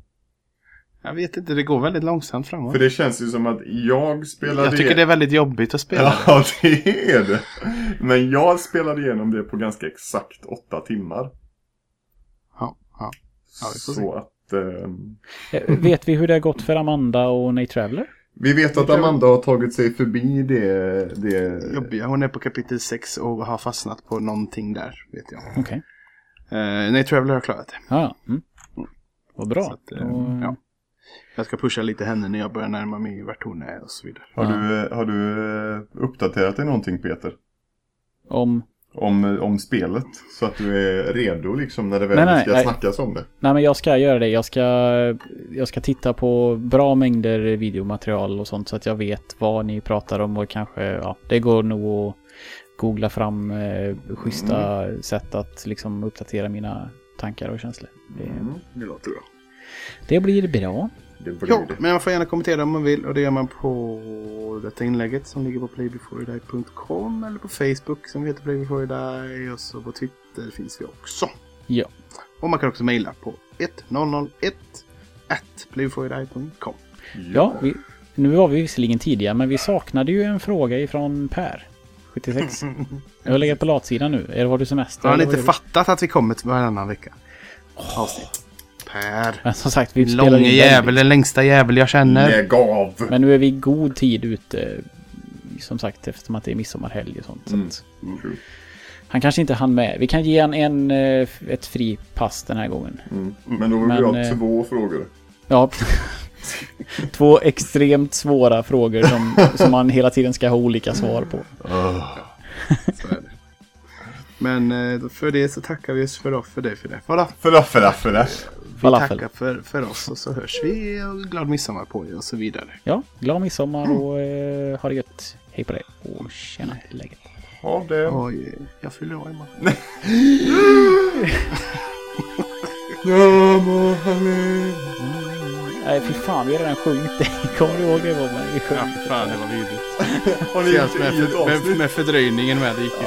Jag vet inte, det går väldigt långsamt framåt. För det känns ju som att jag spelade Jag tycker det är väldigt jobbigt att spela. *laughs* Ja, det är det. Men jag spelade igenom det på ganska exakt åtta timmar. Ja, ja. Ja. Så att... ehm, Eh, Vet vi hur det har gått för Amanda och Nate Traveller? Vi vet att Amanda har tagit sig förbi det... det Jobbiga. Hon är på kapitel 6 och har fastnat på någonting där, vet jag. Okej. Uh, nej, Traveller har klarat det. Ja, ja. Mm. Vad bra. Att, eh, Då- ja. Jag ska pusha lite henne när jag börjar närma mig vart hon är och så vidare. har, du, har du eh, uppdaterat dig någonting Peter? Om... Om, om spelet? Så att du är redo liksom när det väl Nej, nej, ska nej. snackas om det? Nej men jag ska göra det. Jag ska, jag ska titta på bra mängder videomaterial och sånt så att jag vet vad ni pratar om och kanske, ja, det går nog att googla fram eh, schyssta sätt att liksom uppdatera mina tankar och känslor. Det, Mm. Det låter bra. det blir bra. Det blir Ja, det. men man får gärna kommentera om man vill och det gör man på detta inlägget som ligger på playbeforeyoudie.com eller på Facebook som heter playbeforeyoudie och så på Twitter finns vi också. Ja. Och man kan också mejla på 1001 at. Ja, vi, nu var vi visserligen tidiga men vi saknade ju en fråga ifrån Per. 76. *laughs* Jag har legat på latsidan nu. Är, har du semester? Har eller inte fattat att vi kommer varannan vecka? Avsnitt. Per. Men som sagt, vi spelar Långe in jävel, den längsta jävel jag känner. Lägg av! Men nu är vi i god tid ute. Som sagt eftersom att det är midsommarhelg och sånt. Så Mm. att True. han kanske inte hann med. Vi kan ge han en, eh, ett fri pass den här gången. Mm. Men då vill Men, vi ha eh, två frågor. Ja. *laughs* Två extremt svåra frågor som, som man hela tiden ska ha olika svar på. Så det. Men eh, för det så tackar vi oss för, då, för det. För det. För det, för det, för det. Vi Falafel. tackar för, för oss och så hörs vi och glad midsommar på er och så vidare. Ja, glad midsommar och eh, ha det gött. Hej på dig. Och tjena, läget? Ha det. Oj, jag fyller år imorgon. Nej, fy fan, vi har redan sjungit det. Kommer du ihåg det? Man, vi sjöng det. fan det var vidrigt. Med, med, med fördröjningen med. Det gick ju